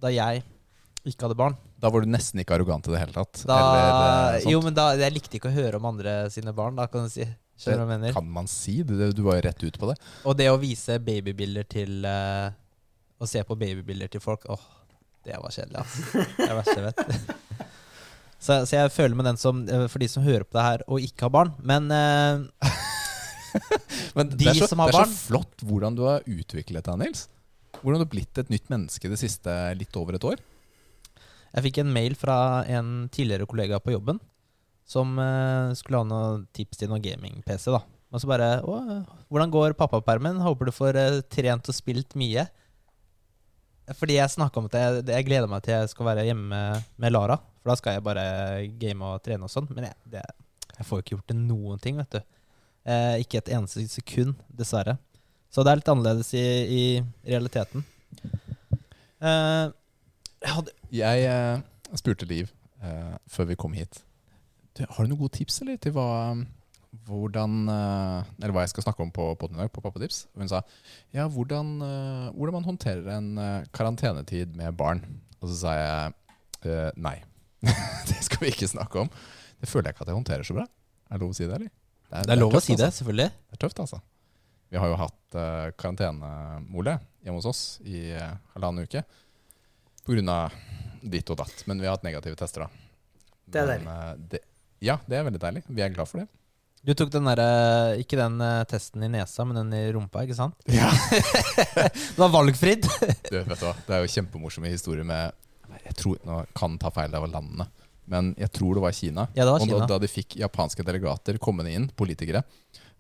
[SPEAKER 1] da jeg ikke hadde barn
[SPEAKER 2] Da var du nesten ikke arrogant i det hele tatt.
[SPEAKER 1] da,
[SPEAKER 2] eller.
[SPEAKER 1] Jo, men da Jeg likte ikke å høre om andre sine barn, da, kan du si. Skjønner du hva jeg mener?
[SPEAKER 2] Kan man si? Du var jo rett ut på det.
[SPEAKER 1] Og det å vise babybilder til uh, Å se på babybilder til folk Åh, det var kjedelig, altså. Det er verste jeg vet. Så, så jeg føler med den som eh, For de som hører på det her og ikke har barn. Men eh,
[SPEAKER 2] Men
[SPEAKER 1] De
[SPEAKER 2] så,
[SPEAKER 1] som har barn
[SPEAKER 2] det er
[SPEAKER 1] barn-
[SPEAKER 2] så flott hvordan du har utviklet deg, Nils. Hvordan du har blitt et nytt menneske det siste litt over et år.
[SPEAKER 1] jeg fikk en mail fra en tidligere kollega på jobben som eh, skulle ha noen tips til noen gaming-PC. da Og så bare Å, hvordan går pappapermen? Håper du får eh, trent og spilt mye. Fordi jeg snakka om at jeg, jeg gleder meg til jeg skal være hjemme med Lara. For da skal jeg bare game og trene og sånn. Men jeg, det, jeg får jo ikke gjort det noen ting, vet du. Eh, ikke et eneste sekund, dessverre. Så det er litt annerledes i, i realiteten. Eh, hadde
[SPEAKER 2] Jeg eh, spurte Liv eh, før vi kom hit. Har du noen gode tips eller, til hva, hvordan, eh, hva jeg skal snakke om på podden i dag, på Pappatips? Og Hun sa ja, hvordan, eh, hvordan man håndterer en karantenetid med barn. Og så sa jeg nei. det skal vi ikke snakke om. Det føler jeg ikke at jeg håndterer så bra. Er det lov å si det, eller?
[SPEAKER 1] Det er lov å
[SPEAKER 2] tøft,
[SPEAKER 1] si det,
[SPEAKER 2] altså.
[SPEAKER 1] selvfølgelig.
[SPEAKER 2] Det er tøft, altså. Vi har jo hatt uh, karantenemole hjemme hos oss i uh, halvannen uke. Av ditt og datt. Men vi har hatt negative tester, da.
[SPEAKER 3] Det er
[SPEAKER 2] Men, Uh, det, ja, det er veldig deilig. Vi er glad for det.
[SPEAKER 1] Du tok den der, Ikke den eh, testen i nesa, men den i rumpa, ikke sant?
[SPEAKER 2] Ja.
[SPEAKER 1] Det var valgfritt.
[SPEAKER 2] Du, vet du hva? Det er jo kjempemorsomme historier med Jeg tror, Nå kan ta feil av landene, men jeg tror det var Kina.
[SPEAKER 1] Ja, det var
[SPEAKER 2] Og da, da de fikk japanske delegater kommende inn, politikere,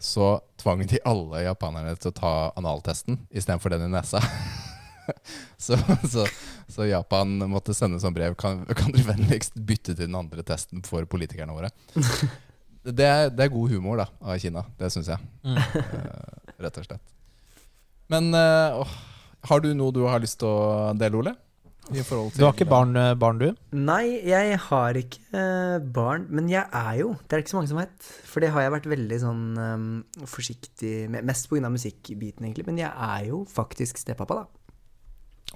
[SPEAKER 2] så tvang de alle japanerne til å ta analtesten istedenfor den i nesa. så, så, så Japan måtte sende sånn brev Kan, kan dere vennligst bytte til den andre testen for politikerne våre? Det er, det er god humor da av Kina. Det syns jeg.
[SPEAKER 1] Mm.
[SPEAKER 2] Eh, rett og slett. Men eh, har du noe du har lyst til å dele, Ole? I forhold
[SPEAKER 1] Du har ikke barn, eh, barn du?
[SPEAKER 3] Nei, jeg har ikke eh, barn, men jeg er jo Det er det ikke så mange som vet. For det har jeg vært veldig sånn um, forsiktig med. Mest pga. musikkbiten, egentlig. Men jeg er jo faktisk stepappa, da.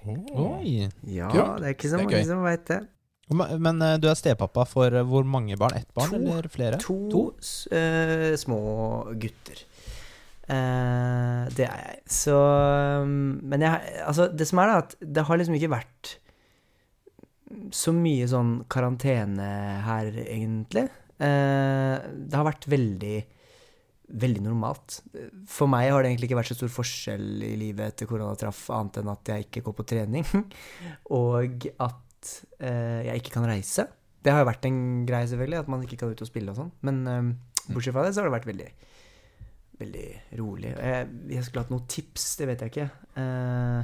[SPEAKER 1] Oi.
[SPEAKER 3] Ja,
[SPEAKER 2] Kult.
[SPEAKER 3] det er ikke så mange som veit det.
[SPEAKER 1] Men eh, du er stepappa for hvor mange barn? Ett barn,
[SPEAKER 3] To.
[SPEAKER 1] eller flere?
[SPEAKER 3] To, to. Uh, små gutter. Eh, det er jeg. Så um, Men jeg Altså, det som er, da, at det har liksom ikke vært så mye sånn karantene her, egentlig. Uh, det har vært veldig Veldig normalt. For meg har det egentlig ikke vært så stor forskjell i livet etter korona traff, annet enn at jeg ikke går på trening, og at uh, jeg ikke kan reise. Det har jo vært en greie, selvfølgelig, at man ikke kan ut og spille og sånn. Men eh, bortsett fra det, så har det vært veldig, veldig rolig. Jeg, jeg skulle hatt noen tips, det vet jeg ikke. Uh,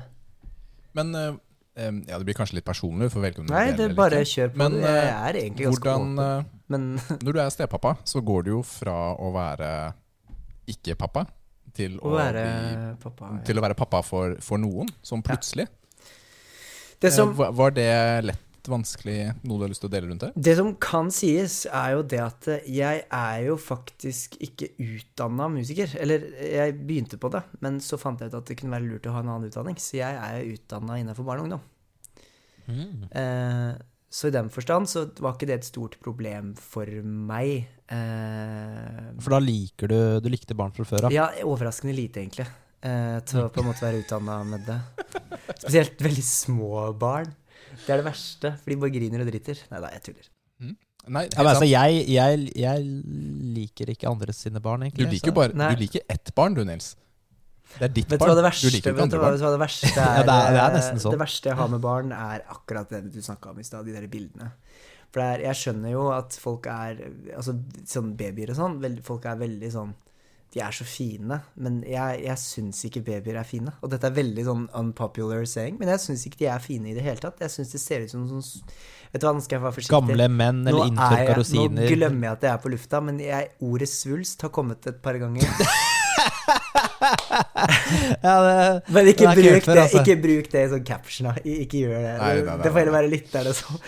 [SPEAKER 2] Men uh, ja, det blir kanskje litt personlig. For du
[SPEAKER 3] nei, det er bare
[SPEAKER 2] ikke.
[SPEAKER 3] kjør på.
[SPEAKER 2] Men,
[SPEAKER 3] det. jeg
[SPEAKER 2] eh,
[SPEAKER 3] er egentlig ganske
[SPEAKER 2] Hvordan, eh,
[SPEAKER 3] Men
[SPEAKER 2] når du er stepappa, så går du jo fra å være ikke-pappa til å,
[SPEAKER 3] å være
[SPEAKER 2] bli,
[SPEAKER 3] pappa ja.
[SPEAKER 2] til å være pappa for, for noen, som plutselig.
[SPEAKER 3] Det som
[SPEAKER 2] var- var det lett, vanskelig, noe du har lyst til å dele rundt det?
[SPEAKER 3] Det som kan sies, er jo det at jeg er jo faktisk ikke utdanna musiker. Eller jeg begynte på det, men så fant jeg ut at det kunne være lurt å ha en annen utdanning. Så jeg er utdanna innenfor barn og ungdom.
[SPEAKER 1] Mm.
[SPEAKER 3] Eh, så i den forstand så var ikke det et stort problem for meg. Eh,
[SPEAKER 1] For da liker du Du likte barn fra før av?
[SPEAKER 3] ja, overraskende lite, egentlig. Eh, til å på en måte være utdanna med det. Spesielt veldig små barn. Det er det verste, for de bare griner og driter. Nei da, jeg tuller.
[SPEAKER 2] Nei,
[SPEAKER 1] Ja, men altså, jeg, jeg, jeg liker ikke andres sine barn,
[SPEAKER 2] du liker bare Du liker ett barn, du, Nils. Det er ditt
[SPEAKER 3] Vet
[SPEAKER 2] barn.
[SPEAKER 3] verste,
[SPEAKER 2] du liker ikke andre barn.
[SPEAKER 3] vet du hva det verste er?
[SPEAKER 1] Ja, det er- det er sånn.
[SPEAKER 3] Det verste jeg har med barn, er akkurat det du snakka om i stad, de der bildene. For det er, jeg skjønner jo at folk er Altså sånn babyer og sånn, folk er veldig sånn De er så fine, men jeg, jeg syns ikke babyer er fine. Og dette er veldig sånn unpopular saying, men jeg syns ikke de er fine i det hele tatt. Jeg syns det ser ut som sånn Vet du hva, nå skal jeg være forsiktig.
[SPEAKER 1] Gamle menn eller
[SPEAKER 3] er
[SPEAKER 1] inntørka
[SPEAKER 3] jeg, nå glemmer jeg at jeg er på lufta, men jeg, ordet svulst har kommet et par ganger.
[SPEAKER 1] Ja, det,
[SPEAKER 3] Men ikke
[SPEAKER 1] det
[SPEAKER 3] bruk
[SPEAKER 1] kult
[SPEAKER 3] det,
[SPEAKER 1] altså.
[SPEAKER 3] ikke bruk det som caption. da. Ikke gjør det.
[SPEAKER 2] Nei, nei, nei,
[SPEAKER 3] det får heller være lytterne som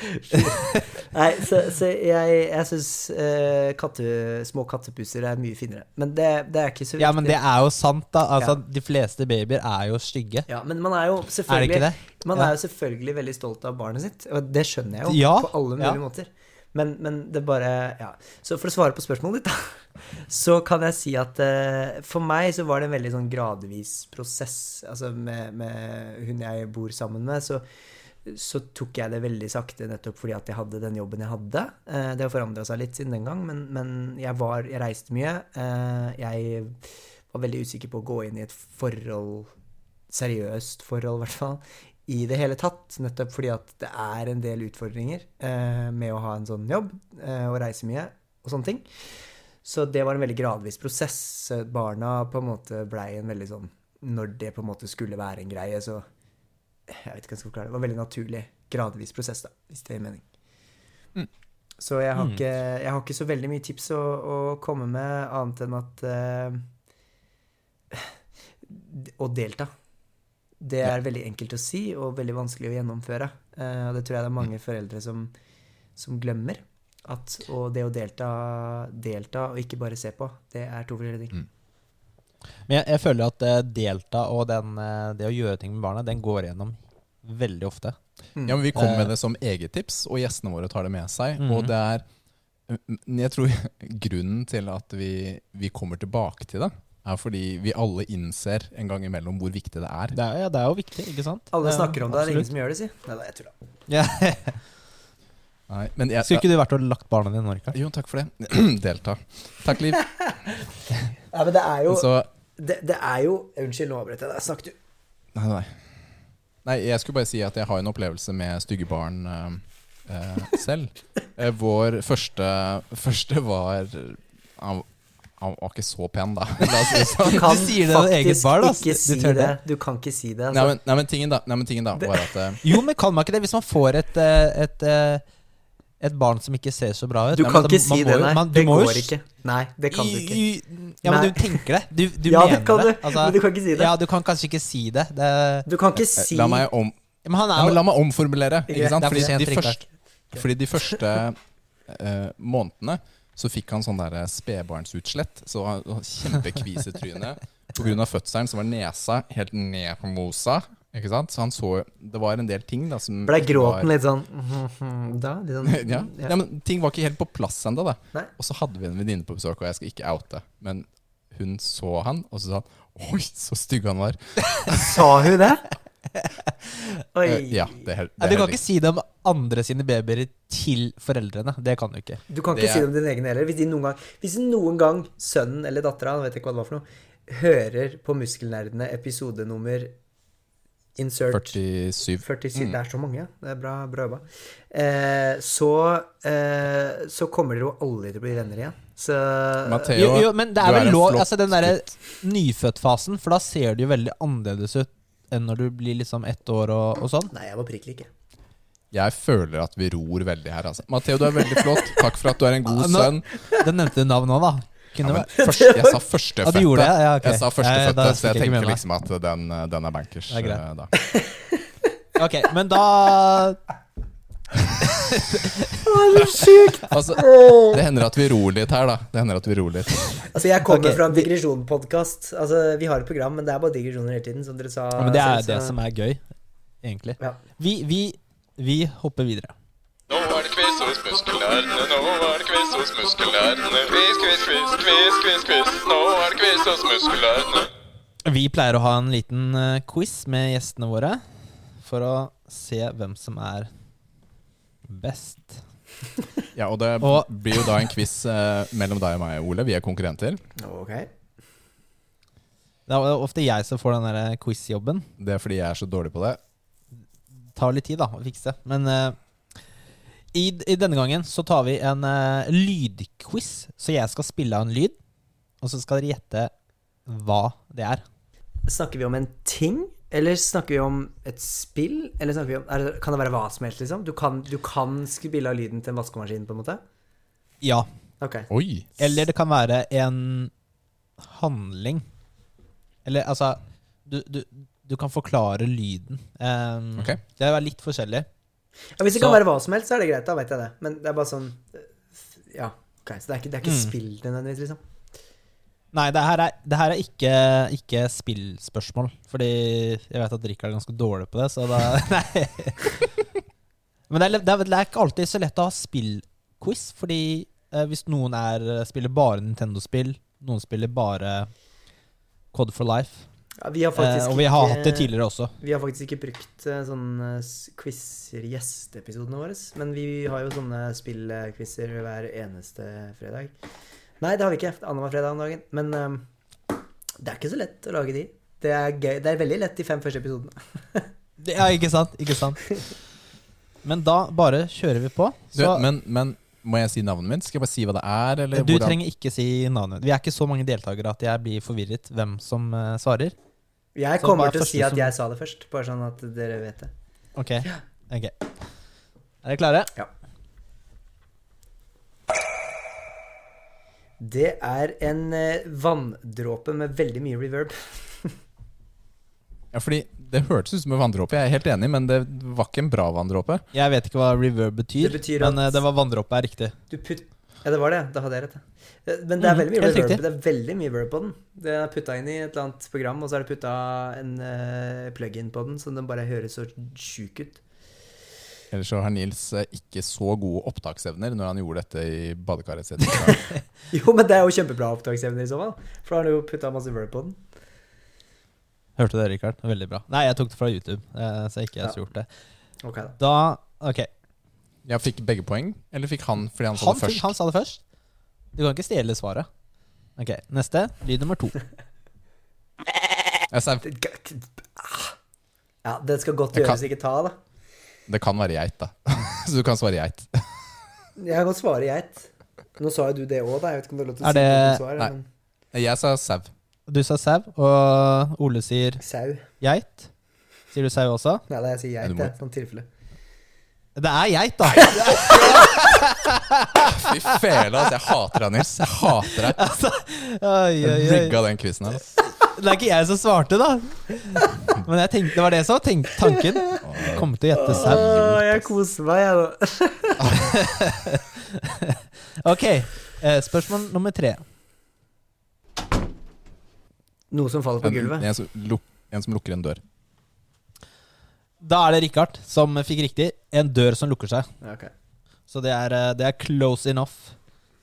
[SPEAKER 3] Nei, så, så jeg, jeg syns uh, katte, små kattepusser er mye finere. Men det, det er ikke så viktig.
[SPEAKER 1] ja, men det er jo sant, da. Altså,
[SPEAKER 3] Ja.
[SPEAKER 1] De fleste babyer er jo stygge.
[SPEAKER 3] Ja, men man er jo selvfølgelig
[SPEAKER 1] er?
[SPEAKER 3] Man
[SPEAKER 1] Ja.
[SPEAKER 3] er jo selvfølgelig veldig stolt av barnet sitt, og det skjønner jeg jo
[SPEAKER 1] Ja,
[SPEAKER 3] på alle mulige
[SPEAKER 1] ja.
[SPEAKER 3] måter. Men, men det bare Ja. Så for å svare på spørsmålet ditt, da, så kan jeg si at uh, for meg så var det en veldig sånn gradvis prosess. Altså med, med hun jeg bor sammen med, så, så tok jeg det veldig sakte nettopp fordi at jeg hadde den jobben jeg hadde. Uh, det har forandra seg litt siden den gang, men, men jeg var Jeg reiste mye. Uh, jeg var veldig usikker på å gå inn i et forhold seriøst forhold, i hvert fall, i det hele tatt. Nettopp fordi at det er en del utfordringer eh, med å ha en sånn jobb eh, og reise mye og sånne ting. Så det var en veldig gradvis prosess. Barna på en måte blei en veldig sånn Når det på en måte skulle være en greie, så Jeg vet ikke hva jeg skal forklare. Det var en veldig naturlig, gradvis prosess, da, hvis det gir mening.
[SPEAKER 2] Mm.
[SPEAKER 3] Så jeg har,
[SPEAKER 1] Mm.
[SPEAKER 3] ikke, jeg har ikke så veldig mye tips å, å komme med, annet enn at eh, Å delta. Det er veldig enkelt å si og veldig vanskelig å gjennomføre. Eh, og det tror jeg det er mange foreldre som, som glemmer. At og det å delta, delta og ikke bare se på, det er to forskjellige ting.
[SPEAKER 1] Men jeg, jeg føler at eh, delta og den, eh, det å gjøre ting med barna, den går igjennom veldig ofte.
[SPEAKER 3] Mm.
[SPEAKER 2] Ja, men Vi kommer med det som eget tips, og gjestene våre tar det med seg.
[SPEAKER 1] Mm.
[SPEAKER 2] Og det er Jeg tror grunnen til at vi, vi kommer tilbake til det, er fordi vi alle innser en gang imellom hvor viktig det er.
[SPEAKER 1] Det er, ja, det er jo viktig, ikke sant?
[SPEAKER 3] Alle
[SPEAKER 1] Ja,
[SPEAKER 3] snakker om det, det er ingen som gjør det, si. Nei, nei, jeg tulla.
[SPEAKER 1] Ja.
[SPEAKER 2] Nei, men jeg,
[SPEAKER 1] Skulle ikke du vært og lagt barna dine i Norge?
[SPEAKER 2] Jo, takk for det. Delta. Takk, Liv.
[SPEAKER 3] Ja, men det er jo
[SPEAKER 2] Så
[SPEAKER 3] det, det er jo Unnskyld, nå avbrøt jeg deg. Snakk du.
[SPEAKER 2] Nei, nei. Nei, jeg skulle bare si at jeg har en opplevelse med stygge barn uh, eh, selv. Eh, vår første, første var han, han var ikke så pen, da. La oss si sånn.
[SPEAKER 3] Du kan
[SPEAKER 1] Du sier det faktisk eget
[SPEAKER 3] faktisk
[SPEAKER 1] da.
[SPEAKER 3] ikke si det.
[SPEAKER 1] det.
[SPEAKER 3] Du kan ikke si det.
[SPEAKER 2] Nei,
[SPEAKER 3] Altså.
[SPEAKER 2] men, nei, men tingen da, nei, men tingen da var at uh...
[SPEAKER 1] Jo, men kan man ikke det? Hvis man får et, et, et, eh, et barn som ikke ser så bra ut
[SPEAKER 3] Du
[SPEAKER 1] Nei,
[SPEAKER 3] kan
[SPEAKER 1] men
[SPEAKER 3] ikke
[SPEAKER 1] man
[SPEAKER 3] si det, nei.
[SPEAKER 1] man-
[SPEAKER 3] det går ikke. Nei, det kan du ikke.
[SPEAKER 1] Ja, men
[SPEAKER 3] Nei.
[SPEAKER 1] du tenker det. Du, du
[SPEAKER 3] ja,
[SPEAKER 1] mener
[SPEAKER 3] det kan du,
[SPEAKER 1] Altså,
[SPEAKER 3] men du kan ikke si det.
[SPEAKER 1] Ja, du kan kanskje ikke si det. det
[SPEAKER 3] Du kan ikke si
[SPEAKER 2] La meg, om,
[SPEAKER 1] men han
[SPEAKER 2] ja,
[SPEAKER 1] er
[SPEAKER 2] men la meg omformulere.
[SPEAKER 3] Ikke?
[SPEAKER 2] Sant?
[SPEAKER 1] Det for
[SPEAKER 2] Fordi de, første, fordi de første eh, månedene så fikk han sånn der spedbarnsutslett. Så han han kjempekvis i trynet. Pga. fødselen så var nesa helt ned på mosa. Ikke sant? Så han så Det var en del ting da som
[SPEAKER 3] Blei
[SPEAKER 2] gråten var-
[SPEAKER 3] litt sånn da? Litt sånn
[SPEAKER 2] ja. ja, men ting var ikke helt på plass ennå. da.
[SPEAKER 3] Nei.
[SPEAKER 2] Og så hadde vi en venninne på besøk, og jeg skal ikke oute, men hun så han, og så sa han Oi, så stygg han var.
[SPEAKER 3] Sa hun det? Oi.
[SPEAKER 2] Eh, ja, det er det er
[SPEAKER 1] Du kan ikke si det om andre sine babyer til foreldrene. Det kan du ikke.
[SPEAKER 3] Du kan
[SPEAKER 2] Det
[SPEAKER 3] ikke si
[SPEAKER 2] er-
[SPEAKER 3] det om din egen heller. Hvis, de noen gang, hvis noen gang sønnen eller dattera, hører på Muskelnerdene episode nummer insert
[SPEAKER 2] 47.
[SPEAKER 3] 47
[SPEAKER 2] Mm.
[SPEAKER 3] Det er så mange. Det er bra, bra jobba. Eh, så, eh, så kommer dere jo aldri til å bli venner igjen. Så
[SPEAKER 2] Matteo,
[SPEAKER 1] Jo, jo, men det er vel lov Altså Den derre nyfødtfasen, for da ser det jo veldig annerledes ut enn når du blir liksom ett år og, og sånn.
[SPEAKER 3] Nei, jeg var prikk like.
[SPEAKER 2] Jeg føler at vi ror veldig her, altså. Matheo, du er veldig flott. Takk for at du er en god sønn.
[SPEAKER 1] Den nevnte du navn nå, da.
[SPEAKER 2] Ja, men først, jeg sa førstefødte.
[SPEAKER 1] Ja, det? Ja, okay.
[SPEAKER 2] Jeg sa førstefødte, så jeg tenker liksom at den, den er bankers.
[SPEAKER 1] Det er greit.
[SPEAKER 2] men Da.
[SPEAKER 1] Ok, men sjukt!
[SPEAKER 2] Altså, det hender at vi ror litt her, da. Det hender at vi ror litt.
[SPEAKER 3] Altså, jeg kommer
[SPEAKER 1] okay.
[SPEAKER 3] fra en digresjon-podkast. Altså, vi har et program, men det er bare digresjoner hele tiden, som dere sa.
[SPEAKER 1] ja, men Det er
[SPEAKER 3] selv,
[SPEAKER 1] det som er gøy, egentlig.
[SPEAKER 3] Ja.
[SPEAKER 1] Vi, vi, vi hopper videre.
[SPEAKER 4] Nå er det quiz hos muskelnerdene, nå er det quiz hos muskelnerdene. Quiz, quiz, quiz, quiz, quiz, quiz. Nå er det quiz hos muskelnerdene.
[SPEAKER 1] Vi pleier å ha en liten eh, quiz med gjestene våre for å se hvem som er best.
[SPEAKER 2] Ja, og det
[SPEAKER 1] Og-
[SPEAKER 2] blir jo da en quiz eh, mellom deg og meg, Ole. Vi er konkurrenter.
[SPEAKER 3] Ok.
[SPEAKER 1] Det er ofte jeg som får den der quiz-jobben.
[SPEAKER 2] Det er fordi jeg er så dårlig på det.
[SPEAKER 1] tar litt tid da å fikse. Men eh, i, i denne gangen så tar vi en eh, lydquiz. Så jeg skal spille av en lyd, og så skal dere gjette hva det er.
[SPEAKER 3] Snakker vi om en ting, eller snakker vi om et spill? Eller snakker vi om, er det, kan det være hva som helst, liksom? Du kan, du kan spille av lyden til en vaskemaskin, på en måte?
[SPEAKER 1] Ja.
[SPEAKER 3] Ok.
[SPEAKER 2] Oi!
[SPEAKER 1] Eller det kan være en handling. Eller altså Du, du, du kan forklare lyden. Um,
[SPEAKER 2] Ok.
[SPEAKER 1] Det er litt forskjellig.
[SPEAKER 3] Ja, hvis det
[SPEAKER 1] Så-
[SPEAKER 3] kan være hva som helst, så er det greit. Da vet jeg det. Men det er bare sånn Ja, ok, så det er ikke, det er ikke
[SPEAKER 1] Mm.
[SPEAKER 3] spill nødvendigvis, liksom.
[SPEAKER 1] Nei, det her er, det her er ikke, ikke spillspørsmål. Fordi jeg vet at Rikard er ganske dårlig på det, så da Nei. Men det er, det, er, ikke alltid så lett å ha spillquiz, fordi eh, hvis noen er, spiller bare Nintendo-spill, noen spiller bare Code for Life
[SPEAKER 3] Ja, vi har
[SPEAKER 1] eh, Og vi har
[SPEAKER 3] ikke-
[SPEAKER 1] hatt det tidligere også.
[SPEAKER 3] Vi har faktisk ikke brukt eh, sånne s- quizer i gjesteepisodene våre. Men vi har jo sånne spillquizer hver eneste fredag. Nei, det har vi ikke. Annenhver fredag om dagen. Men um, det er ikke så lett å lage de. Det er, gøy. det er veldig lett de fem første episodene.
[SPEAKER 1] Ja, ikke sant? Ikke sant? Men da bare kjører vi på.
[SPEAKER 2] Du, men, men må jeg si navnet mitt? Skal jeg bare si hva det er? Eller
[SPEAKER 1] du
[SPEAKER 2] hvordan-
[SPEAKER 1] trenger ikke si navnet. Vi er ikke så mange deltakere at jeg blir forvirret hvem som uh, svarer.
[SPEAKER 3] Jeg
[SPEAKER 1] Så
[SPEAKER 3] kommer til å si at
[SPEAKER 1] som-
[SPEAKER 3] jeg sa det først, bare sånn at dere vet det.
[SPEAKER 1] Ok. okay. Er dere klare?
[SPEAKER 3] Det er en eh, vanndråpe med veldig mye reverb.
[SPEAKER 2] Ja, fordi Det hørtes ut som en vanndråpe, jeg er helt enig, men det var ikke en bra vanndråpe.
[SPEAKER 1] Jeg vet ikke hva reverb betyr,
[SPEAKER 3] Det betyr
[SPEAKER 1] men eh, det var vanndråpe er riktig.
[SPEAKER 3] Du putt... Ja, det var det. Da hadde jeg rett. Eh, Men det er
[SPEAKER 1] Mhm,
[SPEAKER 3] veldig mye
[SPEAKER 1] mm,
[SPEAKER 3] reverb. Det er veldig mye reverb på den. Det er putta inn i et eller annet program, og så er det putta en uh, plug-in på den, så den bare høres så sjuk ut.
[SPEAKER 2] Ellers så har Nils eh, ikke så gode opptaksevner når han gjorde dette i badekaret sitt.
[SPEAKER 3] Jo, men det er jo kjempebra opptaksevner i så fall. For da har du jo putta masse verb på den.
[SPEAKER 1] Hørte det, Rikard? Veldig bra. Nei, jeg tok det fra YouTube, eh, så ikke jeg
[SPEAKER 3] Ja.
[SPEAKER 1] har gjort det.
[SPEAKER 3] Ok da.
[SPEAKER 1] Da Ok.
[SPEAKER 2] Jeg fikk begge poeng, eller fikk han fordi han sa
[SPEAKER 1] Han,
[SPEAKER 2] det
[SPEAKER 1] fikk-
[SPEAKER 2] først?
[SPEAKER 1] han sa det først. Du kan ikke stjele svaret. Ok, Neste. Lyd nummer to.
[SPEAKER 2] Jeg sa,
[SPEAKER 3] Ja, det skal godt gjøres ikke ta, da.
[SPEAKER 2] Det kan være geit, da. Så du kan svare geit.
[SPEAKER 3] Jeg kan svare geit. Nå sa jo du det òg, da. Jeg vet ikke om det er lov til å
[SPEAKER 1] Er
[SPEAKER 3] si
[SPEAKER 1] det-
[SPEAKER 3] svar.
[SPEAKER 2] Nei.
[SPEAKER 3] Men
[SPEAKER 2] Jeg sa sau.
[SPEAKER 1] Du sa sau, og Ole sier
[SPEAKER 3] sau.
[SPEAKER 1] geit. Sier du sau også?
[SPEAKER 3] Nei, da jeg sier
[SPEAKER 2] du
[SPEAKER 3] geit,
[SPEAKER 2] må-
[SPEAKER 3] jeg. Sånn tilfelle.
[SPEAKER 1] Det er geit, da!
[SPEAKER 2] Fy fela, altså. Jeg hater deg, Nils. Jeg hater deg.
[SPEAKER 1] altså, oi,
[SPEAKER 2] Jeg
[SPEAKER 1] oi, oi.
[SPEAKER 2] rigga den quizen her. altså.
[SPEAKER 1] Det er ikke jeg som svarte, da. Men jeg tenkte, det var det som var tenkt, tanken. Kom til å gjette sau.
[SPEAKER 3] Jeg koser meg, jeg, da.
[SPEAKER 1] Ok, eh, spørsmål nummer tre.
[SPEAKER 3] Noe som faller på
[SPEAKER 2] En,
[SPEAKER 3] gulvet.
[SPEAKER 2] en, som luk, en som lukker en dør.
[SPEAKER 1] Da er det Richard som fikk riktig. En dør som lukker seg.
[SPEAKER 3] Okay.
[SPEAKER 1] Så det er, eh, det er close enough.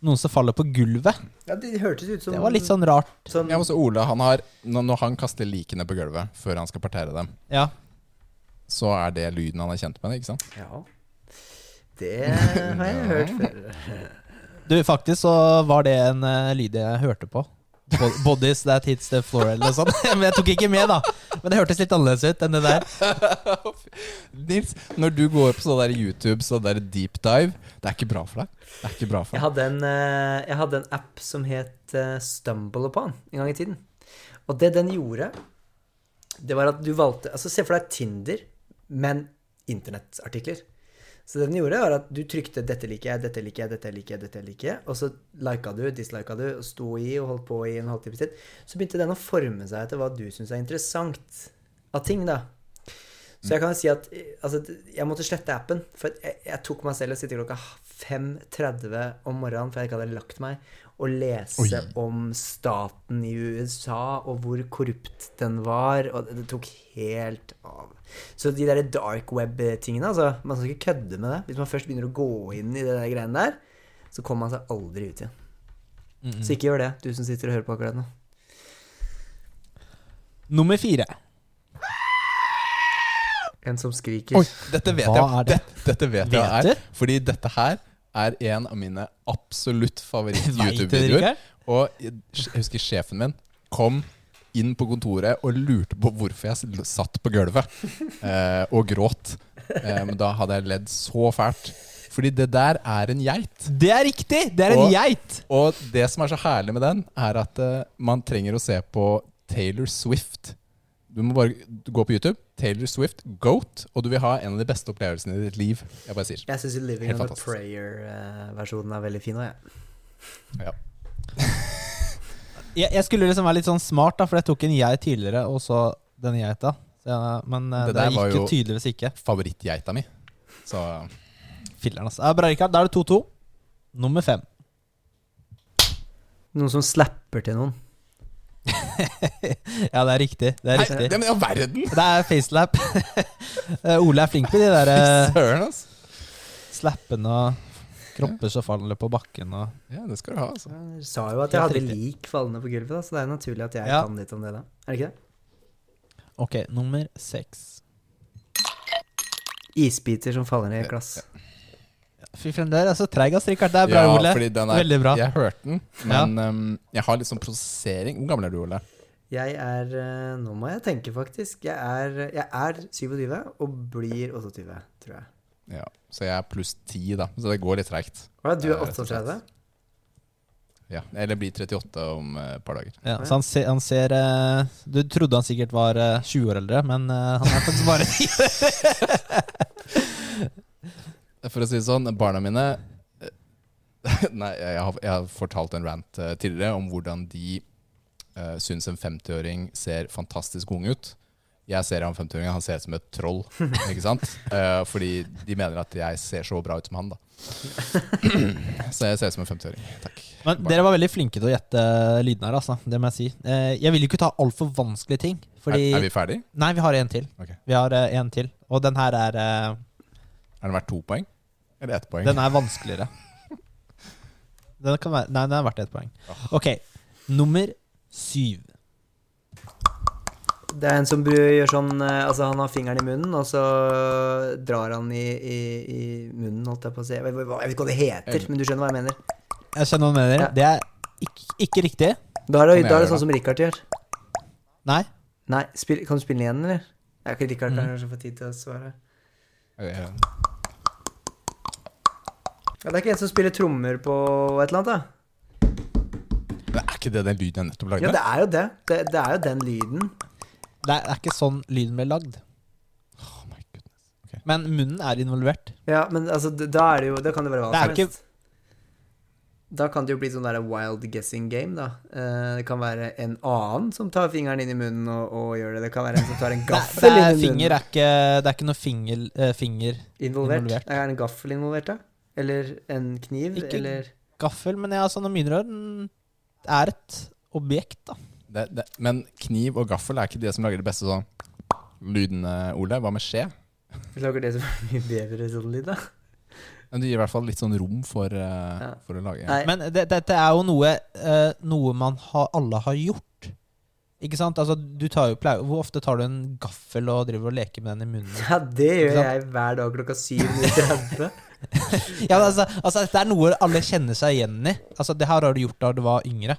[SPEAKER 1] Noen som faller på gulvet.
[SPEAKER 3] Ja, det hørtes ut som
[SPEAKER 1] Det var litt sånn rart.
[SPEAKER 3] sånn
[SPEAKER 2] Ja, også Ole, han har, når, når han kaster likene på gulvet før han skal partere dem,
[SPEAKER 1] Ja.
[SPEAKER 2] så er det lyden han er kjent med, ikke sant?
[SPEAKER 3] Ja. Det har jeg hørt før.
[SPEAKER 1] Du, faktisk så var det en eh, lyd jeg hørte på. Bo- Bodies that hits the floor eller noe sånt. Men jeg tok ikke med, da. Men det hørtes litt annerledes ut enn det der.
[SPEAKER 2] Nils, når du går på sånn der YouTube, sånn der deep dive, det er ikke bra for deg. Det er ikke bra for
[SPEAKER 3] Jeg hadde en, eh, jeg hadde en app som het StumbleUpon Stumble Upon en gang i tiden. Og det den gjorde, det var at du valgte Altså, se for deg Tinder, men internettartikler. Så det den gjorde, var at du trykte 'dette liker jeg', 'dette liker jeg', 'dette liker jeg', dette liker jeg, og så lika du, dislika du, og sto i og holdt på i en halvtime til. Så begynte den å forme seg etter hva du syns er interessant av ting, da. Så jeg kan si at altså, jeg måtte slette appen. For jeg, jeg tok meg selv og sitte klokka 5.30 om morgenen for jeg ikke hadde lagt meg, og lese
[SPEAKER 2] Oi.
[SPEAKER 3] om staten i USA og hvor korrupt den var. Og det, tok helt av. Så de der dark web-tingene, altså Man skal ikke kødde med det. Hvis man først begynner å gå inn i det der greiene der, så kommer man seg aldri ut igjen. Så ikke gjør det, du som sitter og hører på akkurat nå.
[SPEAKER 1] Nummer fire.
[SPEAKER 3] En som skriker.
[SPEAKER 2] Oi, dette vet
[SPEAKER 1] Hva
[SPEAKER 2] jeg.
[SPEAKER 1] er det?
[SPEAKER 2] Dette, dette vet,
[SPEAKER 1] Vet
[SPEAKER 2] jeg er. Fordi dette her er en av mine absolutt favoritt-YouTube-videoer. Og jeg husker sjefen min kom inn på kontoret og lurte på hvorfor jeg satt på gulvet eh, og gråt. Eh, men da hadde jeg ledd så fælt. Fordi det der er en geit.
[SPEAKER 1] Det er riktig! Det er en geit!
[SPEAKER 2] Og det som er så herlig med den, er at eh, man trenger å se på Taylor Swift. Du må bare gå på YouTube. Taylor Swift, Goat. Og du vil ha en av de beste opplevelsene i ditt liv. Jeg bare sier.
[SPEAKER 3] Jeg syns Living
[SPEAKER 2] Helt
[SPEAKER 3] on a. Prayer-versjonen er veldig fin òg, jeg.
[SPEAKER 2] Ja.
[SPEAKER 1] Jeg, jeg skulle liksom være litt sånn smart, da, for jeg tok en jeg tidligere, og så denne geita. Men eh,
[SPEAKER 2] Det
[SPEAKER 1] det, gikk jo
[SPEAKER 2] jo-
[SPEAKER 1] tydeligvis ikke.
[SPEAKER 2] Favorittgeita mi. Så
[SPEAKER 1] Filler'n, altså. Ja, bra, Rikard. Da er det 2-2. Nummer fem.
[SPEAKER 3] Noen som slapper til noen.
[SPEAKER 1] ja, det er riktig. Det er
[SPEAKER 2] Nei,
[SPEAKER 1] riktig.
[SPEAKER 2] det, men i all verden!
[SPEAKER 1] Det er facelap. Eh, Ole er flink på de der eh,
[SPEAKER 2] Søren, altså.
[SPEAKER 1] slappene og kropper som faller på bakken og
[SPEAKER 2] Ja, det skal du ha, altså.
[SPEAKER 3] Jeg sa jo at jeg hadde lik fallende på gulvet, da, så det er jo naturlig at jeg
[SPEAKER 1] Ja.
[SPEAKER 3] kan litt om det, da. Er det ikke det?
[SPEAKER 1] Ok, nummer seks.
[SPEAKER 3] Isbiter som faller ned i et glass.
[SPEAKER 1] Fy frem, det er så treig, av strikkeren. Det er bra,
[SPEAKER 2] ja,
[SPEAKER 1] Ole.
[SPEAKER 2] fordi den er,
[SPEAKER 1] Veldig bra.
[SPEAKER 2] Jeg hørte den, men ehm, jeg har litt sånn prosessering. Hvor gammel er du, Ole?
[SPEAKER 3] Jeg er eh, Nå må jeg tenke, faktisk. Jeg er, jeg er 27 og blir 28, tror jeg.
[SPEAKER 2] Ja, Så jeg er pluss 10, da. Så det går litt treigt.
[SPEAKER 3] Hva, du er
[SPEAKER 2] Eh, rett og
[SPEAKER 3] 38?
[SPEAKER 2] Ja, Eller blir 38 om eh, et par dager.
[SPEAKER 1] Ja, så han ser, han ser eh, Du trodde han sikkert var eh, 20 år eldre, men eh, han er faktisk bare 10.
[SPEAKER 2] For å si det sånn, barna mine eh, Nei, jeg har, jeg har fortalt en rant uh, tidligere om hvordan de uh, syns en 50-åring ser fantastisk ung ut. Jeg ser han 50-åringen, han ser ut som et troll. Ikke sant? Uh, fordi de mener at jeg ser så bra ut som han, da. så jeg ser ut som en 50-åring. Takk.
[SPEAKER 1] Men dere var veldig flinke til å gjette lydene her, altså. Det må jeg si. Uh, jeg vil jo ikke ta altfor vanskelige ting. Fordi
[SPEAKER 2] Er, er vi ferdige?
[SPEAKER 1] Nei, vi har en til.
[SPEAKER 2] Okay.
[SPEAKER 1] Vi har en til. Og den her er
[SPEAKER 2] Er den verdt to poeng? Eller ett poeng?
[SPEAKER 1] Den er vanskeligere. Den kan være, nei, den er verdt ett poeng. Ok, nummer syv.
[SPEAKER 3] Det er en som gjør sånn eh, Altså, han har fingeren i munnen, og så drar han i, i, i munnen, holdt jeg på å si. Jeg vet, jeg vet ikke hva det heter, men du skjønner hva jeg mener.
[SPEAKER 1] Jeg skjønner hva du mener.
[SPEAKER 3] Ja.
[SPEAKER 1] Det er ikke, ikke riktig.
[SPEAKER 3] Da er det, da er det sånn som Richard gjør.
[SPEAKER 1] Nei.
[SPEAKER 3] Nei, spil, kan du spille den igjen, eller? Jeg er ikke Richard
[SPEAKER 1] mm.
[SPEAKER 3] kan kanskje få tid til å svare.
[SPEAKER 2] Eh,
[SPEAKER 3] Ja, det er ikke en som spiller trommer på et eller annet, da?
[SPEAKER 2] Men er ikke det den lyden jeg nettopp lagde?
[SPEAKER 3] Ja, det er jo det. Det, det er jo den lyden.
[SPEAKER 1] Det er ikke sånn lyden ble lagd.
[SPEAKER 2] Oh my goodness.
[SPEAKER 1] Men munnen er involvert.
[SPEAKER 3] Ja, men altså, d- da er det jo Da kan det være hva
[SPEAKER 1] Det er
[SPEAKER 3] som
[SPEAKER 1] ikke-
[SPEAKER 3] helst. Da kan det jo bli sånn der wild guessing game, da. Eh, det kan være en annen som tar fingeren inn i munnen og, og gjør det. Det kan være en som tar en
[SPEAKER 1] Det,
[SPEAKER 3] gaffel
[SPEAKER 1] det
[SPEAKER 3] inn
[SPEAKER 1] er
[SPEAKER 3] i
[SPEAKER 1] finger
[SPEAKER 3] munnen.
[SPEAKER 1] er ikke Det er ikke noe finger, eh, finger
[SPEAKER 3] Involvert.
[SPEAKER 1] involvert.
[SPEAKER 3] Er en gaffel involvert, da? Eller en kniv?
[SPEAKER 1] Ikke-
[SPEAKER 3] Eller
[SPEAKER 1] gaffel, men ja, sånn mine rør er et objekt, da.
[SPEAKER 2] Det, det, men kniv og gaffel er ikke det som lager det beste sånn lydene, Ole. Hva med skje?
[SPEAKER 3] Vi lager det som er mye bedre sånn lyd, da?
[SPEAKER 2] Men det gir i hvert fall litt sånn rom for, uh,
[SPEAKER 3] Ja.
[SPEAKER 2] for å lage
[SPEAKER 3] Nei.
[SPEAKER 1] Men det, dette er jo noe, uh, noe man ha, alle har gjort. Ikke sant? Altså, du tar jo, pleier, hvor ofte tar du en gaffel og driver og leker med den i munnen?
[SPEAKER 3] Ja, det gjør jeg hver dag klokka 7.30.
[SPEAKER 1] Ja, men altså, altså, Dette er noe alle kjenner seg igjen i. Altså, Det her har du gjort da du var yngre.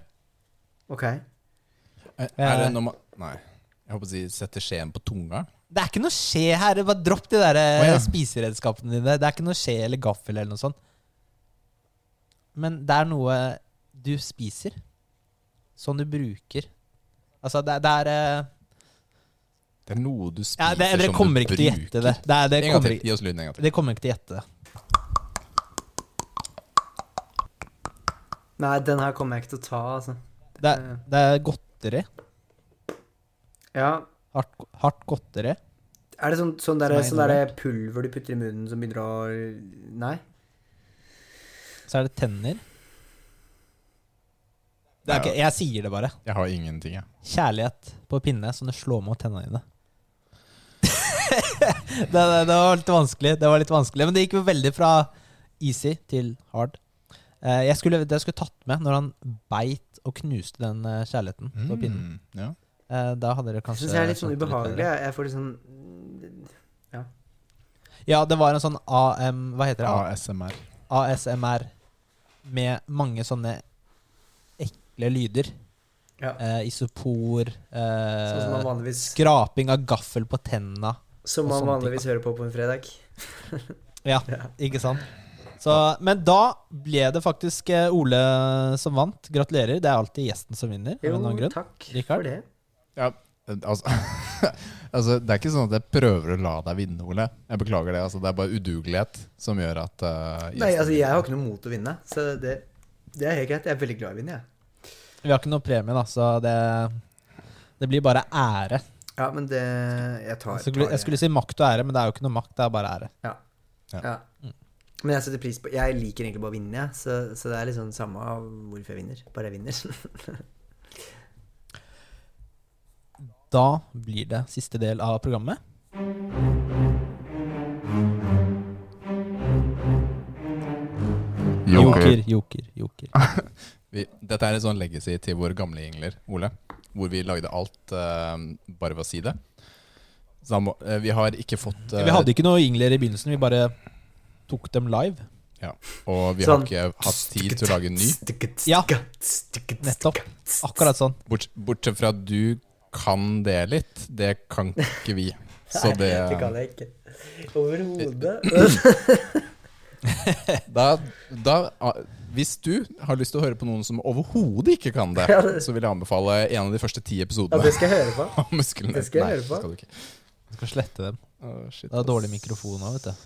[SPEAKER 3] Ok.
[SPEAKER 2] Er, er det når man Nei. Jeg håper å si setter skjeen på tunga.
[SPEAKER 1] Det er ikke noe skje her. Bare dropp de der
[SPEAKER 2] oh, ja.
[SPEAKER 1] spiseredskapene dine. Det er ikke noe skje eller gaffel eller noe sånt. Men det er noe du spiser. Sånn du bruker. Altså, det, det er eh,
[SPEAKER 2] Det er noe du spiser
[SPEAKER 1] ja, det, Dere
[SPEAKER 2] som
[SPEAKER 1] kommer ikke til å gjette det. det, det
[SPEAKER 2] En gang
[SPEAKER 1] kommer,
[SPEAKER 2] til. Gi oss lyden en gang til.
[SPEAKER 1] det kommer ikke til å gjette det.
[SPEAKER 3] Nei, den her kommer jeg ikke til å ta, altså.
[SPEAKER 1] Det er, det er godteri.
[SPEAKER 3] Ja.
[SPEAKER 1] Hardt, hardt godteri.
[SPEAKER 3] Er det sånn, sånn, der,
[SPEAKER 1] er
[SPEAKER 3] sånn der pulver du putter i munnen som begynner å Nei?
[SPEAKER 1] Så er det tenner. Det er ikke, jeg sier det bare.
[SPEAKER 2] Jeg har ingenting, jeg.
[SPEAKER 1] Kjærlighet på pinne som du slår mot tennene dine. det, det, det var litt vanskelig, Det var litt vanskelig Men det gikk jo veldig fra easy til hard. Eh, jeg skulle, det jeg skulle tatt med når han beit og knuste den eh, kjærligheten på pinnen.
[SPEAKER 2] Mm, ja.
[SPEAKER 1] Eh, da hadde dere
[SPEAKER 3] Jeg
[SPEAKER 1] kanskje
[SPEAKER 3] syns jeg er litt sånn ubehagelig.
[SPEAKER 1] Litt
[SPEAKER 3] Jeg jeg får litt sånn
[SPEAKER 1] Ja, det var en sånn AM Hva heter det?
[SPEAKER 2] ASMR.
[SPEAKER 1] ASMR med mange sånne ekle lyder.
[SPEAKER 3] Ja.
[SPEAKER 1] Eh, isopor, eh,
[SPEAKER 3] Sånn som vanligvis
[SPEAKER 1] skraping av gaffel på tenna.
[SPEAKER 3] Som man vanligvis hører på på en fredag.
[SPEAKER 1] Ja,
[SPEAKER 3] Ja.
[SPEAKER 1] ikke sant? Så, men da ble det faktisk eh, Ole som vant. Gratulerer. Det er alltid gjesten som vinner.
[SPEAKER 3] Jo, takk
[SPEAKER 1] Richard?
[SPEAKER 3] for det.
[SPEAKER 2] Ja, altså, altså, det er ikke sånn at jeg prøver å la deg vinne, Ole. Jeg beklager det. Altså, det er bare udugelighet som gjør at uh,
[SPEAKER 3] Nei, altså jeg har ikke noe mot å vinne, så det, det er helt greit. Jeg er veldig glad i å vinne, jeg.
[SPEAKER 1] Vi har ikke noe premie, da, så det, det blir bare ære.
[SPEAKER 3] Ja, men det Jeg tar,
[SPEAKER 1] Jeg skulle,
[SPEAKER 3] tar
[SPEAKER 1] jeg skulle si makt og ære, men det er jo ikke noe makt, det er bare ære.
[SPEAKER 3] Ja.
[SPEAKER 2] Ja.
[SPEAKER 3] Men jeg setter pris på Jeg liker egentlig bare å vinne, jeg. Så, så det er liksom samme av hvorfor jeg vinner. Bare jeg vinner.
[SPEAKER 1] Da blir det siste del av programmet. Joker, joker, joker.
[SPEAKER 2] Vi, dette er en sånn legacy til våre gamle gjengler, Ole. Hvor vi lagde alt uh, bare ved å si det. Så da må, uh, vi har ikke fått uh,
[SPEAKER 1] Vi hadde ikke noe jingler i begynnelsen, vi bare tok dem live.
[SPEAKER 2] Ja, Og vi
[SPEAKER 3] Sånn.
[SPEAKER 2] har ikke hatt tid til å lage en ny.
[SPEAKER 1] Ja, nettopp. Akkurat sånn.
[SPEAKER 2] Bort, bortsett fra at du kan det litt. Det kan ikke vi. Så det
[SPEAKER 3] Det kan jeg ikke. Overhodet.
[SPEAKER 2] da, da, Hvis du har lyst til å høre på noen som overhodet ikke kan det, så vil jeg anbefale en av de første ti
[SPEAKER 3] Ja, det skal jeg høre på. det skal jeg
[SPEAKER 2] Nei,
[SPEAKER 3] høre på.
[SPEAKER 2] skal du ikke.
[SPEAKER 1] Du skal slette dem.
[SPEAKER 2] Oh, shit,
[SPEAKER 1] Det er dårlig mikrofon òg, vet du.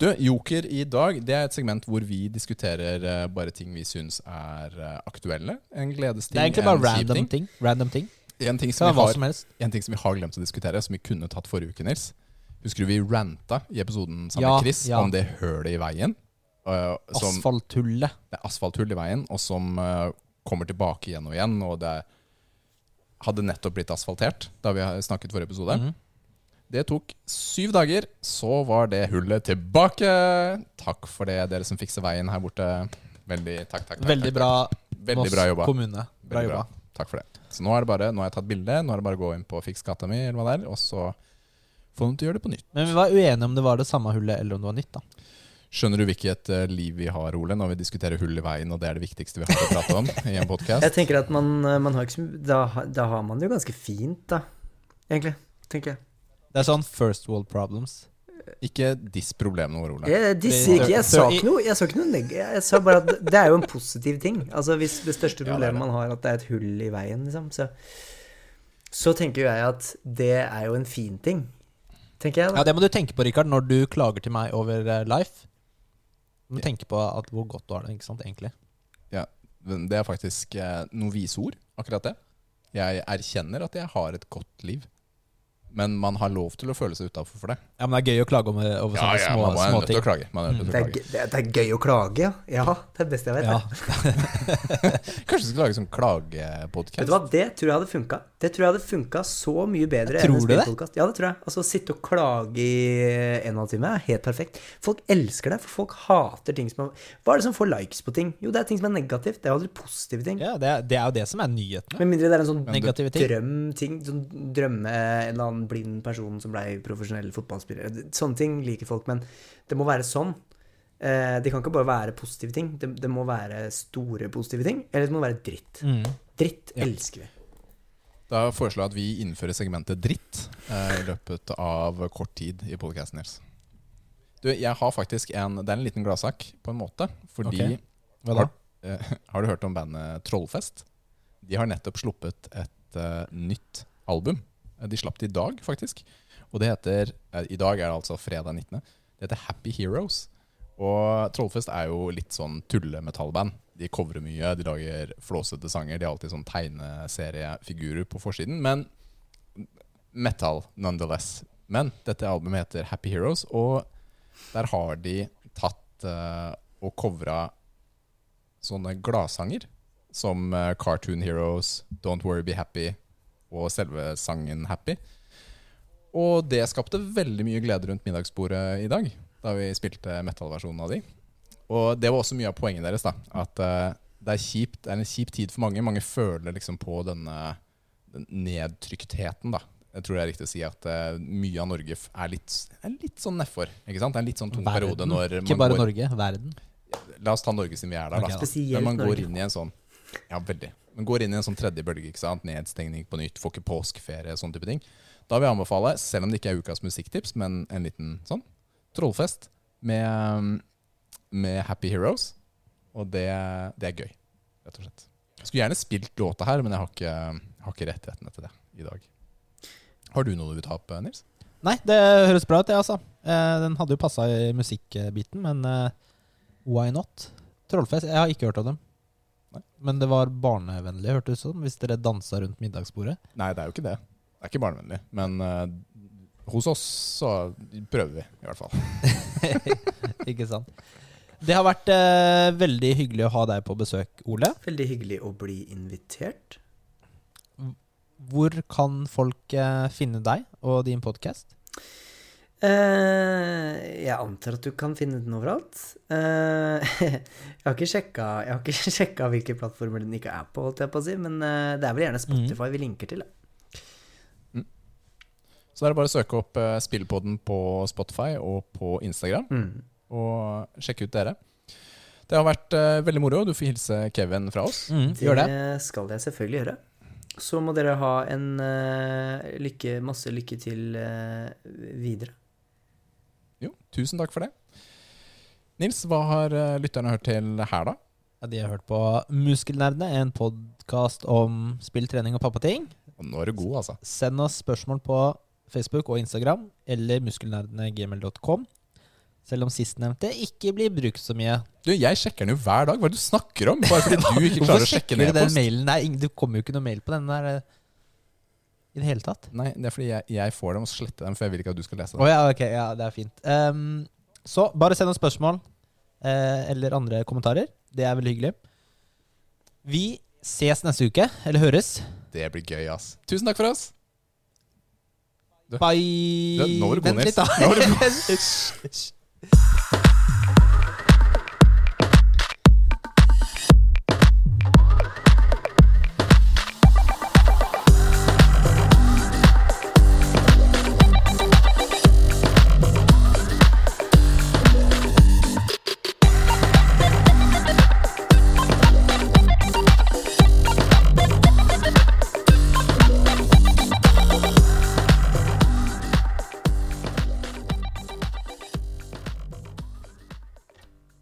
[SPEAKER 2] Du, Joker i dag Det er et segment hvor vi diskuterer uh, bare ting vi syns er uh, aktuelle. En gledesting,
[SPEAKER 1] Det er egentlig bare random ting. Random ting.
[SPEAKER 2] En ting, som vi har,
[SPEAKER 1] som helst.
[SPEAKER 2] en ting som vi har glemt å diskutere, som vi kunne tatt forrige uke, Nils. Husker du vi ranta i episoden sammen
[SPEAKER 1] Ja,
[SPEAKER 2] med Chris
[SPEAKER 1] ja.
[SPEAKER 2] om det hølet i veien? Uh, som,
[SPEAKER 1] Asfalthullet.
[SPEAKER 2] det er asfalthull i veien, og som kommer tilbake igjen og igjen. Og det hadde nettopp blitt asfaltert da vi snakket forrige episode.
[SPEAKER 1] Mhm.
[SPEAKER 2] Det tok syv dager, så var det hullet tilbake. Takk for det, dere som fikser veien her borte. Veldig takk, takk. takk
[SPEAKER 1] Veldig bra.
[SPEAKER 2] Veldig bra jobba.
[SPEAKER 1] kommune. Bra
[SPEAKER 2] Veldig
[SPEAKER 1] jobba.
[SPEAKER 2] bra. Takk for det. Så nå er det bare, nå har jeg tatt bilde, nå er det bare å gå inn på Fiks gata mi, eller hva det er, og så få dem til å gjøre det på nytt.
[SPEAKER 1] Men vi var uenige om det var det samme hullet eller om det var nytt. da
[SPEAKER 2] Skjønner du hvilket eh, liv vi har, Ole, når vi diskuterer hull i veien, og det er det viktigste vi har å prate om i en podkast?
[SPEAKER 3] Jeg tenker at man, man har ikke så da, da har man det jo ganske fint, da. Egentlig. Tenker jeg.
[SPEAKER 1] Det er sånn first world problems.
[SPEAKER 2] Ikke diss problemene våre, Ole.
[SPEAKER 3] Jeg disser ikke. Jeg sa ikke noe, jeg sa ikke noe neg Jeg sa bare at det er jo en positiv ting. Altså Hvis det største
[SPEAKER 2] Ja, det
[SPEAKER 3] problemet
[SPEAKER 2] det.
[SPEAKER 3] man har, at det er et hull i veien, liksom, så, så tenker jeg at det er jo en fin ting. Tenker jeg,
[SPEAKER 1] Ja. Det må du tenke på, Rikard, når du klager til meg over eh, Life. Du må tenke på at hvor godt du har det, ikke sant, egentlig.
[SPEAKER 2] Ja, Det er faktisk eh, noen vise ord, akkurat det. Jeg erkjenner at jeg har et godt liv. Men man har lov til å føle seg utafor for det.
[SPEAKER 1] Ja, Men det er gøy å klage om, over over sånne små,
[SPEAKER 2] man er
[SPEAKER 1] små
[SPEAKER 2] nødt til
[SPEAKER 1] ting.
[SPEAKER 2] å klage. Man er nødt til å klage.
[SPEAKER 3] det, er, det er gøy å klage, ja. Ja, det er det beste jeg vet.
[SPEAKER 1] Ja.
[SPEAKER 2] Kanskje du skal lage sånn
[SPEAKER 3] Vet du
[SPEAKER 2] klagepodkast?
[SPEAKER 3] hva, Det tror jeg hadde funka. Det tror jeg hadde funka så mye bedre enn en
[SPEAKER 1] du det?
[SPEAKER 3] spillpodkast. Ja, det tror jeg. Altså, Sitte og klage i en og en halv time er helt perfekt. Folk elsker det, for folk hater ting som er Hva er det som får likes på ting? Jo, det er ting som er negativt. Det er aldri positive ting.
[SPEAKER 1] Ja, det, er, det er jo det som er nyhetene.
[SPEAKER 3] Med mindre det er en sånn
[SPEAKER 1] Negative ting.
[SPEAKER 3] drøm ting. Sånn drømme en eller annen blind person som blei profesjonell fotballspiller. Sånne ting liker folk, men det må være sånn. Eh, det kan ikke bare være positive ting. Det, det må være store positive ting, eller det må være dritt.
[SPEAKER 1] Mm.
[SPEAKER 3] Dritt elsker vi.
[SPEAKER 2] Da foreslår jeg at vi innfører segmentet dritt eh, i løpet av kort tid i podkasten deres. Du, jeg har faktisk en Det er en liten gladsak, på en måte. Fordi
[SPEAKER 1] okay. Hva da?
[SPEAKER 2] Har, eh, har du hørt om bandet Trollfest? De har nettopp sluppet et eh, nytt album. Eh, De slapp det i dag, faktisk. Og det heter eh, I dag er det altså fredag 19. Det heter Happy Heroes. Og Trollfest er jo litt sånn tullemetallband. De covrer mye, de lager flåsete sanger. De har alltid sånn tegneseriefigurer på forsiden. Men metal nonetheless. Men dette albumet heter Happy Heroes, og der har de tatt uh, og covra sånne gladsanger som uh, Cartoon Heroes, Don't Worry Be Happy og selve sangen Happy. Og det skapte veldig mye glede rundt middagsbordet i dag, da vi spilte metal-versjonen av de. Og det var også mye av poenget deres, da. At uh, det, er kjipt, det er en kjip tid for mange. Mange føler liksom på denne den nedtryktheten, da. Jeg tror det er riktig å si at uh, mye av Norge er litt, er litt sånn nedfor. Ikke sant? Det er en litt sånn tung periode når man går...
[SPEAKER 1] Ikke bare
[SPEAKER 2] går
[SPEAKER 1] Norge, verden.
[SPEAKER 2] La oss ta Norge siden vi er der,
[SPEAKER 1] Okay,
[SPEAKER 2] da. Men man går
[SPEAKER 3] Norge.
[SPEAKER 2] inn i en sånn Ja, veldig. Man går inn i en sånn tredje bølge. ikke sant? Nedstengning på nytt, får ikke påskeferie, sånne type ting. Da vil jeg anbefale, selv om det ikke er ukas musikktips, men en liten sånn trollfest med, med Happy Heroes. Og det, det er gøy, rett og slett. Jeg skulle gjerne spilt låta her, men jeg har ikke, har ikke rettighetene til det i dag. Har du noe du vil ta opp, Nils?
[SPEAKER 1] Nei, det høres bra ut, det, altså. Eh, den hadde jo passa i musikkbiten, men eh, why not? Trollfest, jeg har ikke hørt om dem. Men det var barnevennlig, hørtes det ut som, hvis dere dansa rundt middagsbordet.
[SPEAKER 2] Nei, det er jo ikke det. Det er ikke barnevennlig. Men uh, hos oss så prøver vi, i hvert fall.
[SPEAKER 1] Ikke sant? Det har vært eh, veldig hyggelig å ha deg på besøk, Ole.
[SPEAKER 3] Veldig hyggelig å bli invitert.
[SPEAKER 1] Hvor kan folk eh, finne deg og din podkast?
[SPEAKER 3] Eh, jeg antar at du kan finne den overalt. Eh, jeg har ikke sjekka, jeg har ikke sjekka hvilke plattformer den ikke er på, holdt jeg på å si, men eh, det er vel gjerne Spotify vi linker til. Da.
[SPEAKER 2] Så det er bare å søke opp uh, Spillpodden på Spotify og på Instagram,
[SPEAKER 3] Mm.
[SPEAKER 2] Og sjekke ut dere. Det har vært uh, veldig moro. Du får hilse Kevin fra oss.
[SPEAKER 1] Mm, gjør det.
[SPEAKER 3] skal jeg selvfølgelig gjøre. Så må dere ha en uh, lykke, masse lykke til uh, videre.
[SPEAKER 2] Jo, tusen takk for det. Nils, hva har lytterne hørt til her, da?
[SPEAKER 1] Ja, de har hørt på Muskelnerdene, en podkast om spill, trening og pappating.
[SPEAKER 2] Og nå er du god, altså.
[SPEAKER 1] Send oss spørsmål på Facebook og Instagram eller muskelnerdene.gmail.com. Selv om sistnevnte ikke blir brukt så mye.
[SPEAKER 2] Du, Jeg sjekker den jo hver dag. Hva er det du snakker om? Bare fordi du ikke klarer å sjekke
[SPEAKER 1] den
[SPEAKER 2] e-post.
[SPEAKER 1] mailen? Nei, du kommer jo ikke noe mail på den der eh, i det hele tatt.
[SPEAKER 2] Nei, det er fordi jeg, jeg får dem og sletter dem, for jeg vil ikke at du skal lese
[SPEAKER 1] Å
[SPEAKER 2] dem.
[SPEAKER 1] ja, ok. Ja, det er fint. Ehm, så bare send oss spørsmål eh, eller andre kommentarer. Det er veldig hyggelig. Vi ses neste uke. Eller høres.
[SPEAKER 2] Det blir gøy, ass. Tusen takk for oss.
[SPEAKER 1] Bye.
[SPEAKER 2] Du, nå var du god,
[SPEAKER 1] Vent litt, da.
[SPEAKER 2] Nå var du
[SPEAKER 1] Hysj. Yeah.